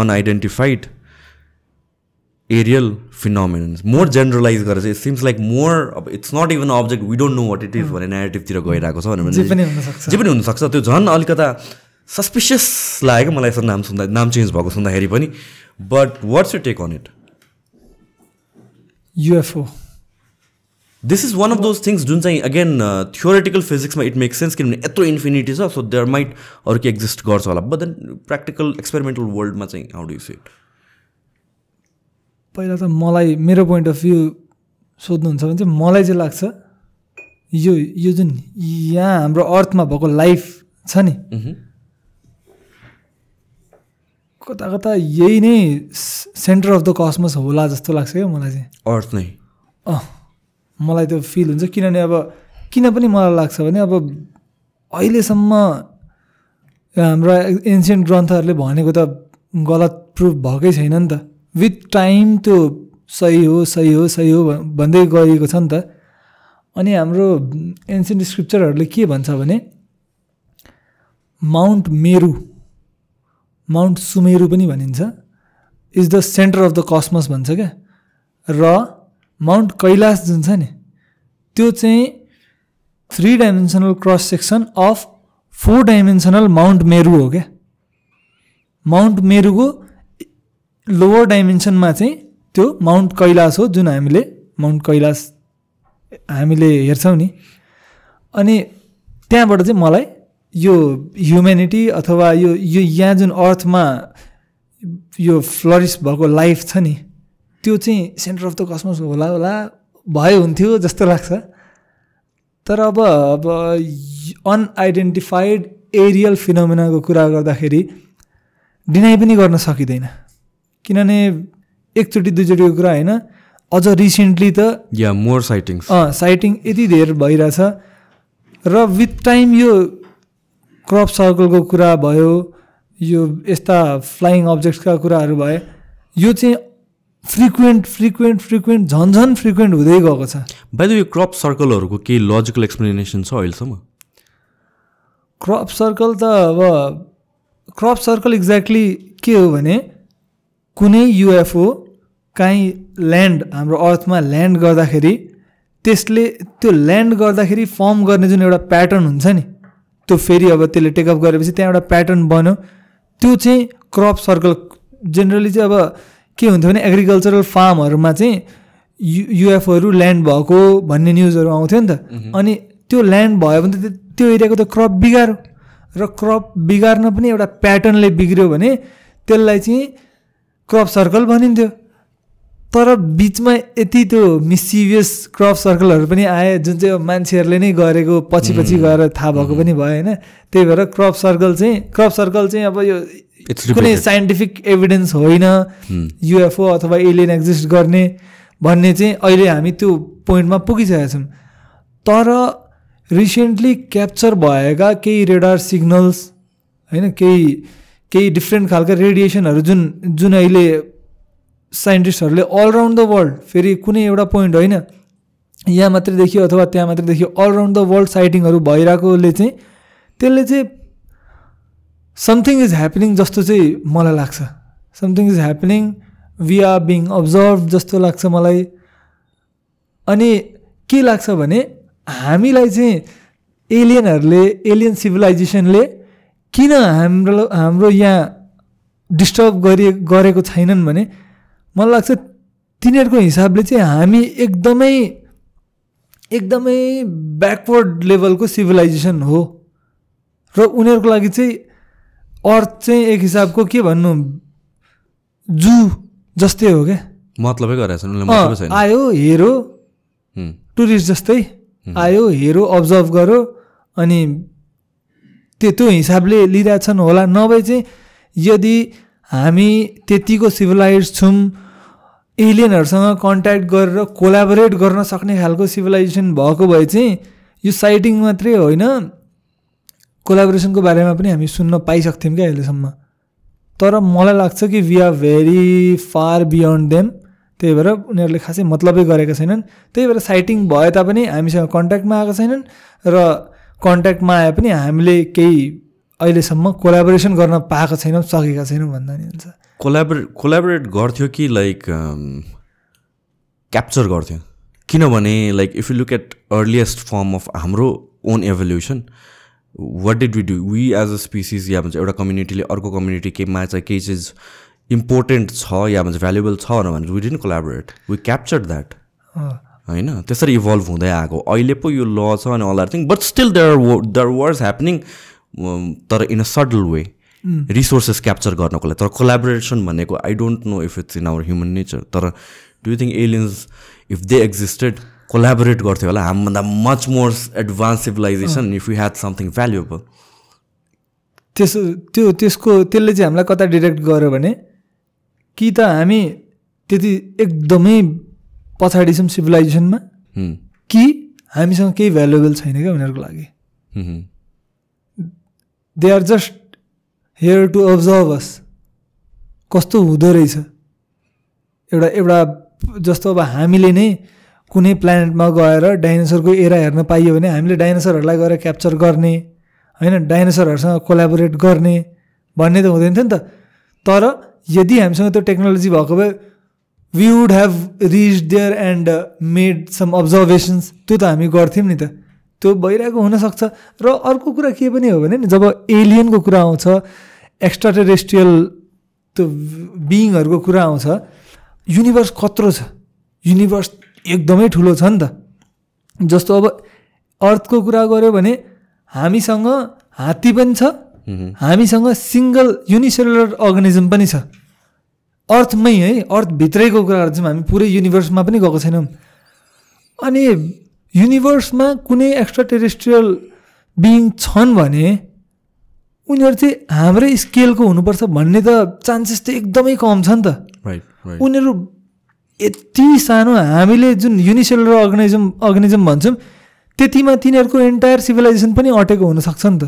unidentified aerial phenomenons more generalise गरेर चाहिँ सिम्स लाइक मोर अब it's not even object we don't know what it is भन्ने नेगेटिभतिर गइरहेको छ भने जे पनि हुनसक्छ। त्यो झन् अलिकता सस्पिसियस लाग्यो मलाई यसो नाम सुन्दा नाम चेन्ज भएको सुन्दाखेरि पनि but what's you take on it UFO this is one of those things जुन चाहिँ अगेन थियोरिटिकल फिजिक्समा इट मेक सेन्स किनभने यत्रो इन्फिनिटी छ सो देयर माइट अरू के एक्जिस्ट गर्छ होला। बट देन प्र्याक्टिकल एक्सपेरिमेन्टल वर्ल्डमा चाहिँ हाउ डु सिट पहिला त मलाई मेरो पोइन्ट अफ भ्यू सोध्नुहुन्छ भने चाहिँ मलाई चाहिँ लाग्छ यो यो जुन यहाँ हाम्रो अर्थमा भएको लाइफ छ नि कता कता यही नै सेन्टर अफ द कस्मस होला जस्तो लाग्छ क्या मलाई चाहिँ। अर्थ नै। अँ मलाई त्यो फिल हुन्छ। किनभने अब किन पनि मलाई लाग्छ भने अब अहिलेसम्म हाम्रो एन्सियन्ट ग्रन्थहरूले भनेको त गलत प्रुफ भएकै छैन नि त। विथ टाइम त्यो सही हो सही हो सही हो भन्दै गएको छ नि त। अनि हाम्रो एन्सियन्ट स्क्रिप्चरहरूले के भन्छ भने माउन्ट मेरु माउन्ट सुमेरु पनि भनिन्छ। Is the centre of the cosmos भन्छ क्या। र माउन्ट कैलाश जुन छ नि त्यो चाहिँ three dimensional cross section of four dimensional mount Meru हो क्या। माउन्ट मेरुको लोवर डाइमेन्सनमा चाहिँ त्यो माउन्ट कैलाश हो जुन हामीले माउन्ट कैलाश हामीले हेर्छौँ नि। अनि त्यहाँबाट चाहिँ मलाई यो ह्युमेनिटी अथवा यो यो यहाँ जुन अर्थमा यो फ्लरिस भएको लाइफ छ नि त्यो चाहिँ सेन्टर अफ द कस्मस होला होला भए हुन्थ्यो जस्तो लाग्छ। तर अब अब अनआइडेन्टिफाइड एरियल फिनोमिनाको कुरा गर्दाखेरि डिनाइ पनि गर्न सकिँदैन। किनभने एकचोटि दुईचोटिको कुरा होइन अझ रिसेन्टली त या मोर साइटिङ्स अँ साइटिङ यति धेर भइरहेछ। र विथ टाइम यो क्रप सर्कलको कुरा भयो यो यस्ता फ्लाइङ अब्जेक्ट्सका कुराहरू भए यो चाहिँ फ्रिक्वेन्ट फ्रिक्वेन्ट फ्रिक्वेन्ट झन् झन् फ्रिक्वेन्ट हुँदै गएको छ। द यो क्रप सर्कलहरूको केही लजिकल एक्सप्लेनेसन छ अहिलेसम्म? क्रप सर्कल त अब क्रप सर्कल एक्ज्याक्टली के हो भने कुनै युएफओ काहीँ ल्यान्ड हाम्रो अर्थमा ल्यान्ड गर्दाखेरि त्यसले त्यो ल्यान्ड गर्दाखेरि फर्म गर्ने जुन एउटा प्याटर्न हुन्छ नि त्यो फेरि अब त्यसले टेकअप गरेपछि त्यहाँ एउटा प्याटर्न बन्यो। त्यो चाहिँ क्रप सर्कल जेनरली चाहिँ अब के हुन्थ्यो भने एग्रिकल्चरल फार्महरूमा चाहिँ यु युएफओहरू ल्यान्ड भएको भन्ने न्युजहरू आउँथ्यो नि त। अनि त्यो ल्यान्ड भयो भने त त्यो- एरियाको त क्रप बिगारो र क्रप बिगार्न पनि एउटा प्याटर्नले बिग्रियो भने त्यसलाई चाहिँ क्रप सर्कल भनिन्थ्यो। तर बिचमा यति त्यो मिसिभियस क्रप सर्कलहरू पनि आए जुन चाहिँ मान्छेहरूले नै गरेको पछि पछि गएर थाहा भएको पनि भयो होइन? त्यही भएर क्रप सर्कल चाहिँ क्रप सर्कल चाहिँ अब यो कुनै. साइन्टिफिक एभिडेन्स होइन युएफओ अथवा एलियन एक्जिस्ट गर्ने भन्ने चाहिँ अहिले हामी त्यो पोइन्टमा पुगिसकेका छौँ। तर रिसेन्टली क्याप्चर भएका केही रेडार सिग्नल्स होइन? केही केही डिफ्रेन्ट खालका रेडिएसनहरू जुन जुन अहिले साइन्टिस्टहरूले अलराउन्ड द वर्ल्ड फेरि कुनै एउटा पोइन्ट होइन यहाँ मात्रै देखियो अथवा त्यहाँ मात्रै देखियो अलराउन्ड द वर्ल्ड साइटिङहरू भइरहेकोले चाहिँ त्यसले चाहिँ समथिङ इज ह्यापनिङ जस्तो चाहिँ मलाई लाग्छ। Something is happening we are being observe जस्तो लाग्छ मलाई। अनि के लाग्छ भने हामीलाई चाहिँ एलियनहरूले एलियन सिभिलाइजेसनले किन हाम्रो हाम्रो यहाँ डिस्टर्ब गरे गरेको छैनन् भने मलाई लाग्छ तिनीहरूको हिसाबले चाहिँ हामी एकदमै एकदमै ब्याकवर्ड लेभलको सिभिलाइजेसन हो। र उनीहरूको लागि चाहिँ अर्थ चाहिँ एक हिसाबको के भन्नु? जू जस्तै हो क्या। मतलबै गरेको छैन उसलाई मतलबै अँ, छैन। आयो हेरो। टुरिस्ट जस्तै। आयो हेरो अब्जर्भ गऱ्यो अनि त्यो त्यो हिसाबले लिइरहेछन् होला। नभए चाहिँ यदि हामी त्यतिको सिभिलाइज छौँ एलियनहरूसँग कन्ट्याक्ट गरेर कोलाबोरेट गर्न सक्ने खालको सिभिलाइजेसन भएको भए चाहिँ यो साइटिङ मात्रै होइन। कोलाबोरेसनको बारेमा पनि हामी सुन्न पाइसक्थ्यौँ क्या अहिलेसम्म। तर मलाई लाग्छ कि we are very far beyond them त्यही भएर उनीहरूले खासै मतलबै गरेका छैनन्। त्यही भएर साइटिङ भए तापनि हामीसँग कन्ट्याक्टमा आएका छैनन्। र कन्ट्याक्टमा आए पनि हामीले केही अहिलेसम्म कोलाबोरेसन गर्न पाएका छैनौँ सकेका छैनौँ भन्दा नि हुन्छ। कोलाबोरेट कोलाबोरेट गर्थ्यो कि लाइक क्याप्चर गर्थ्यो? किनभने like if you look at earliest form of हाम्रो own evolution what did we do we as a species या भन्छ एउटा कम्युनिटीले अर्को कम्युनिटी केमा चाहिँ केही चिज इम्पोर्टेन्ट छ या भन्छ भ्यालुएबल छ भनेर we didn't collaborate we capture that होइन? त्यसरी इभल्भ हुँदै आएको। अहिले पो यो ल छ अनि all are thing but still there there wars happening तर in a subtle way resources capture गर्नको लागि. तर कोलाबोरेसन भनेको I don't know if it's in our human nature तर do you think aliens if they existed collaborate गर्थ्यो होला? हामीभन्दा much more advance civilization if you had something valuable त्यसो त्यो त्यसको त्यसले चाहिँ हामीलाई कता डिरेक्ट गर्यो भने कि त हामी त्यति एकदमै पछाडि छौँ सिभिलाइजेसनमा कि हामीसँग केही भ्यालुएबल छैन क्या उनीहरूको लागि। They are just here to observe us कस्तो हुँदो रहेछ? एउटा एउटा जस्तो अब हामीले नै कुनै प्लानेटमा गएर डाइनोसरको एरा हेर्न पाइयो भने हामीले डाइनोसरहरूलाई गएर क्याप्चर गर्ने होइन? डाइनोसरहरूसँग कोलाबोरेट गर्ने भन्ने त हुँदैन थियो नि त। तर यदि हामीसँग त्यो टेक्नोलोजी भएको भए we would have reach there and made some observations त्यो त हामी गर्थ्यौँ नि त। त्यो भइरहेको हुनसक्छ। र अर्को कुरा के पनि हो भने नि जब एलियनको कुरा आउँछ एक्स्ट्रा टेरेस्ट्रियल त्यो बिइङहरूको कुरा आउँछ युनिभर्स कत्रो छ। युनिभर्स एकदमै ठुलो छ नि त। जस्तो अब अर्थको कुरा गऱ्यो भने हामीसँग हात्ती पनि छ हामीसँग सिङ्गल युनिसेलुलर अर्गनिजम पनि छ। अर्थमै है अर्थभित्रैको कुरा गर्छौँ हामी पुरै युनिभर्समा पनि गएको छैनौँ। अनि युनिभर्समा कुनै एक्स्ट्रा टेरेस्ट्रियल बिइङ छन् भने उनीहरू चाहिँ हाम्रै स्केलको हुनुपर्छ भन्ने त चान्सेस त एकदमै कम छ नि त उनीहरू यति सानो हामीले जुन युनिसेलुलर अर्गनाइजम अर्गनिजम भन्छौँ त्यतिमा तिनीहरूको एन्टायर सिभिलाइजेसन पनि अटेको हुनसक्छ नि त।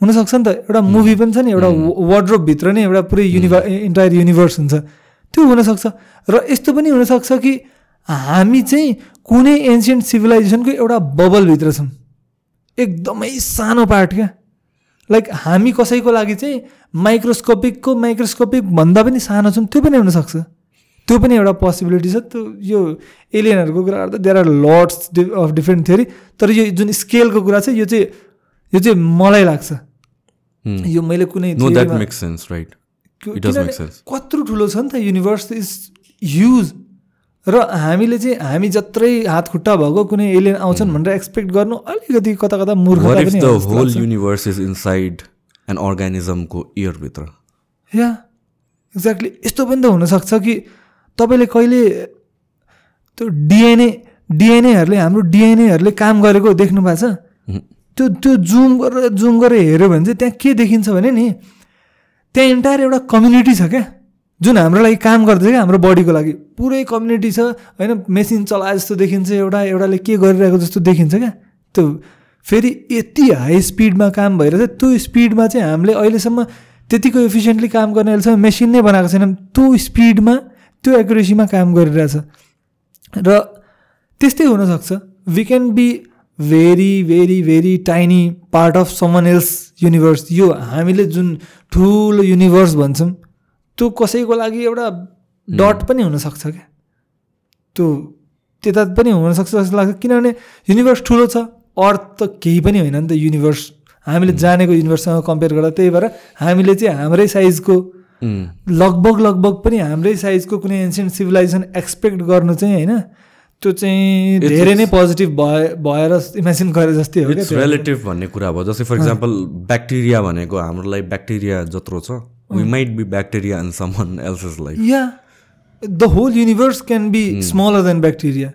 हुनसक्छ नि त। एउटा मुभी पनि छ नि एउटा वार्ड्रोपभित्र नै एउटा पुरै युनिभर इन्टायर युनिभर्स हुन्छ। त्यो हुनसक्छ। र यस्तो पनि हुनसक्छ कि हामी चाहिँ कुनै एन्सियन्ट सिभिलाइजेसनको एउटा बबलभित्र छौँ एकदमै सानो पार्ट क्या। लाइक हामी कसैको लागि चाहिँ माइक्रोस्कोपिकको माइक्रोस्कोपिक भन्दा पनि सानो छौँ त्यो पनि हुनसक्छ। त्यो पनि एउटा पोसिबिलिटी छ। त्यो यो एलियनहरूको कुरा गर्दा there are lots of different theory तर यो जुन स्केलको कुरा छ यो चाहिँ यो चाहिँ मलाई लाग्छ। यो मैले कुनै कत्रो ठुलो छ नि त युनिभर्स इज ह्युज र हामीले चाहिँ हामी जत्रै हात खुट्टा भएको कुनै एलियन आउँछन् hmm. भनेर एक्सपेक्ट गर्नु अलिकति कता कता मूर्ख whole universe is inside an अर्गानिजमको इयरभित्र या एक्ज्याक्टली यस्तो पनि त हुनसक्छ कि तपाईँले कहिले त्यो डिएनए डिएनएहरूले हाम्रो डिएनएहरूले काम गरेको देख्नु भएको छ? Hmm. त्यो त्यो जुम गरेर जुम गरेर हेऱ्यो भने चाहिँ त्यहाँ के देखिन्छ भने नि त्यहाँ इन्टायर एउटा कम्युनिटी छ क्या। जुन हाम्रो लागि काम गर्दैछ क्या हाम्रो बडीको लागि पुरै कम्युनिटी छ होइन मेसिन चलाए जस्तो देखिन्छ एउटा एउटाले के गरिरहेको जस्तो देखिन्छ क्या? त्यो फेरि यति हाई स्पिडमा काम भइरहेछ त्यो स्पिडमा चाहिँ हामीले अहिलेसम्म त्यतिको एफिसियन्टली काम गर्ने अहिलेसम्म मेसिन नै बनाएको छैनौँ। त्यो स्पिडमा त्यो एकुरेसीमा काम गरिरहेछ। र त्यस्तै हुनसक्छ। We can be very very very tiny part of someone else universe यो हामीले जुन ठुलो युनिभर्स भन्छौँ त्यो कसैको लागि एउटा डट पनि हुनसक्छ क्या। त्यो त्यता पनि हुनसक्छ जस्तो लाग्छ। किनभने युनिभर्स ठुलो छ अर्थ त केही पनि होइन नि त युनिभर्स हामीले जानेको युनिभर्ससँग कम्पेयर गर्दा त्यही भएर हामीले चाहिँ हाम्रै साइजको लगभग लगभग पनि हाम्रै साइजको कुनै एन्सियन्ट सिभिलाइजेसन एक्सपेक्ट गर्नु चाहिँ होइन त्यो चाहिँ धेरै नै पोजिटिभ भए भएर इमेजिन गरे जस्तै हो रिलेटिभ भन्ने कुरा भयो। जस्तै फर इक्जाम्पल ब्याक्टेरिया भनेको हाम्रो लागि ब्याक्टेरिया जत्रो छ। We might be bacteria and someone else's like yeah the whole universe can be smaller than bacteria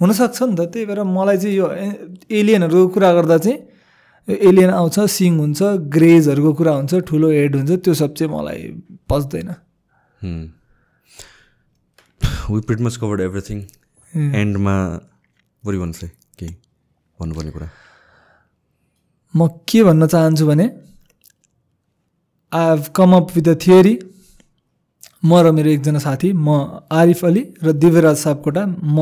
हुनसक्छ नि त त्यही भएर मलाई चाहिँ यो एलियनहरूको कुरा गर्दा चाहिँ एलियन आउँछ सिङ हुन्छ ग्रेजहरूको कुरा हुन्छ ठुलो हेड हुन्छ त्यो सब चाहिँ मलाई पच्दैन। We pretty much covered everything एन्डमा भन्नुहोस् है केही भन्नुपर्ने कुरा। म के भन्न चाहन्छु भने I have come up with a theory म र मेरो एकजना साथी म आरिफ अली र दिव्यराज सापकोटा म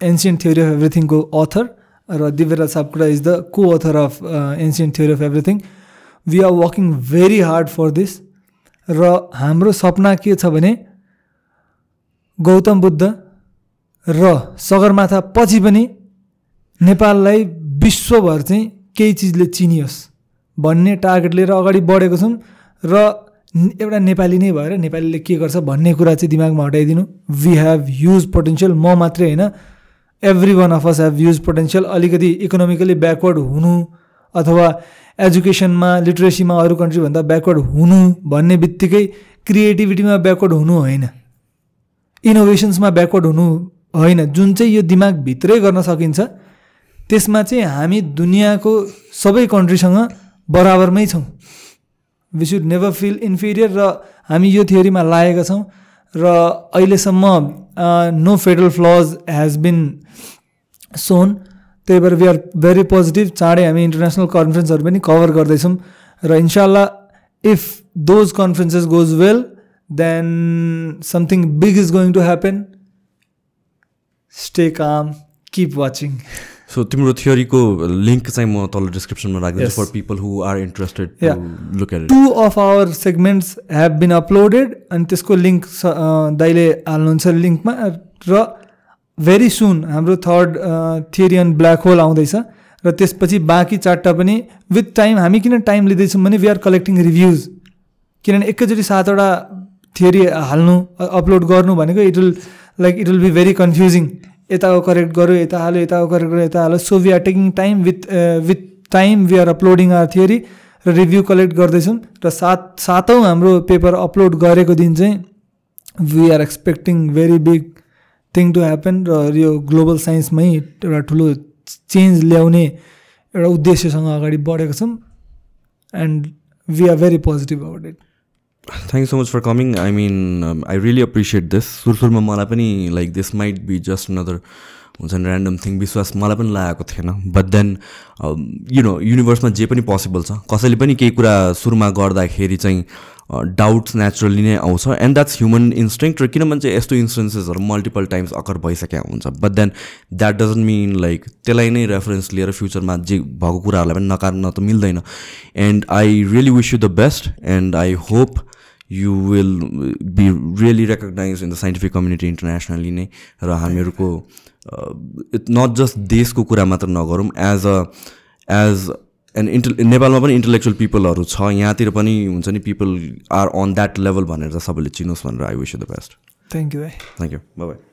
एन्सियन्ट थ्योरी अफ एभ्रिथिङको अथर र Divyaraj Sapkota is the co-author of ancient theory of everything we are working very hard for this र हाम्रो सपना के छ भने गौतम बुद्ध र सगरमाथा पछि पनि नेपाललाई विश्वभर चाहिँ केही चिजले चिनियोस् भन्ने टार्गेट लिएर अगाडि बढेको छौँ र एउटा नेपाली नै भएर नेपालीले के गर्छ भन्ने कुरा चाहिँ दिमागमा हटाइदिनु। वी हेभ ह्युज पोटेन्सियल म मात्रै होइन। Every one of us have huge potential अलिकति इकोनोमिकली ब्याकवर्ड हुनु अथवा एजुकेसनमा लिट्रेसीमा अरू कन्ट्रीभन्दा ब्याकवर्ड हुनु भन्ने बित्तिकै क्रिएटिभिटीमा ब्याकवर्ड हुनु होइन। इनोभेसन्समा ब्याकवर्ड हुनु होइन। जुन चाहिँ यो दिमागभित्रै गर्न सकिन्छ त्यसमा चाहिँ हामी दुनियाँको सबै कन्ट्रीसँग बराबरमै छौँ। We should never feel inferior र हामी यो थियोरीमा लागेका छौँ। र अहिलेसम्म no federal flaws has been shown त्यही भएर वी आर भेरी पोजिटिभ चाँडै हामी इन्टरनेसनल कन्फरेन्सहरू पनि कभर गर्दैछौँ। र इन्साल्लाह if those conferences goes well then something big is going to happen stay calm keep watching so तिम्रो थियोरीको लिङ्क चाहिँ म तल डिस्क्रिप्सनमा राखिदिन्छु. For people who are interested. Look at two of our segments have been uploaded अनि त्यसको link दाइले हाल्नुहुन्छ लिङ्कमा र भेरी सुन हाम्रो third theory on black hole आउँदैछ र त्यसपछि बाँकी चारवटा पनि विथ टाइम हामी किन टाइम लिँदैछौँ भने वी आर कलेक्टिङ रिभ्युज किनभने एकैचोटि सातवटा थियरी हाल्नु अपलोड गर्नु भनेको it will like it will be very confusing यताको करेक्ट गऱ्यो यता हाल्यो यताको करेक्ट गऱ्यो यता हाल्यो so we are taking time with with time we are uploading our theory र रिभ्यू कलेक्ट गर्दैछौँ र सात सातौँ हाम्रो पेपर अपलोड गरेको दिन चाहिँ we are expecting very big thing to happen र यो ग्लोबल साइन्समै एउटा ठुलो चेन्ज ल्याउने एउटा उद्देश्यसँग अगाडि बढेको छौँ and we are very positive about it thank you so much for coming I mean I really appreciate this सुरु सुरुमा मलाई पनि like this might be just another हुन्छ नि ऱ्यान्डम थिङ विश्वास मलाई पनि लागेको थिएन. बट देन यु नो युनिभर्समा जे पनि पोसिबल छ कसैले पनि केही कुरा सुरुमा गर्दाखेरि चाहिँ डाउट्स नेचुरली नै आउँछ. एन्ड द्याट्स ह्युमन इन्स्टिङ र किनभने चाहिँ यस्तो इन्स्टेन्सेसहरू मल्टिपल टाइम्स अकर भइसकेको हुन्छ. But then that doesn't mean like त्यसलाई नै रेफरेन्स लिएर फ्युचरमा जे भएको कुराहरूलाई पनि नकार्न त मिल्दैन. And I really wish you the best and I hope you will be really recognize in the scientific community internationally नै र हामीहरूको नट जस्ट देशको कुरा मात्र नगरौँ एज अ एज एन इन्टे नेपालमा पनि इन्टेलेक्चुअल पिपलहरू छ यहाँतिर पनि हुन्छ नि people are on that level भनेर सबैले चिनोस् भनेर I wish you the best thank you भाइ थ्याङ्क यू बाई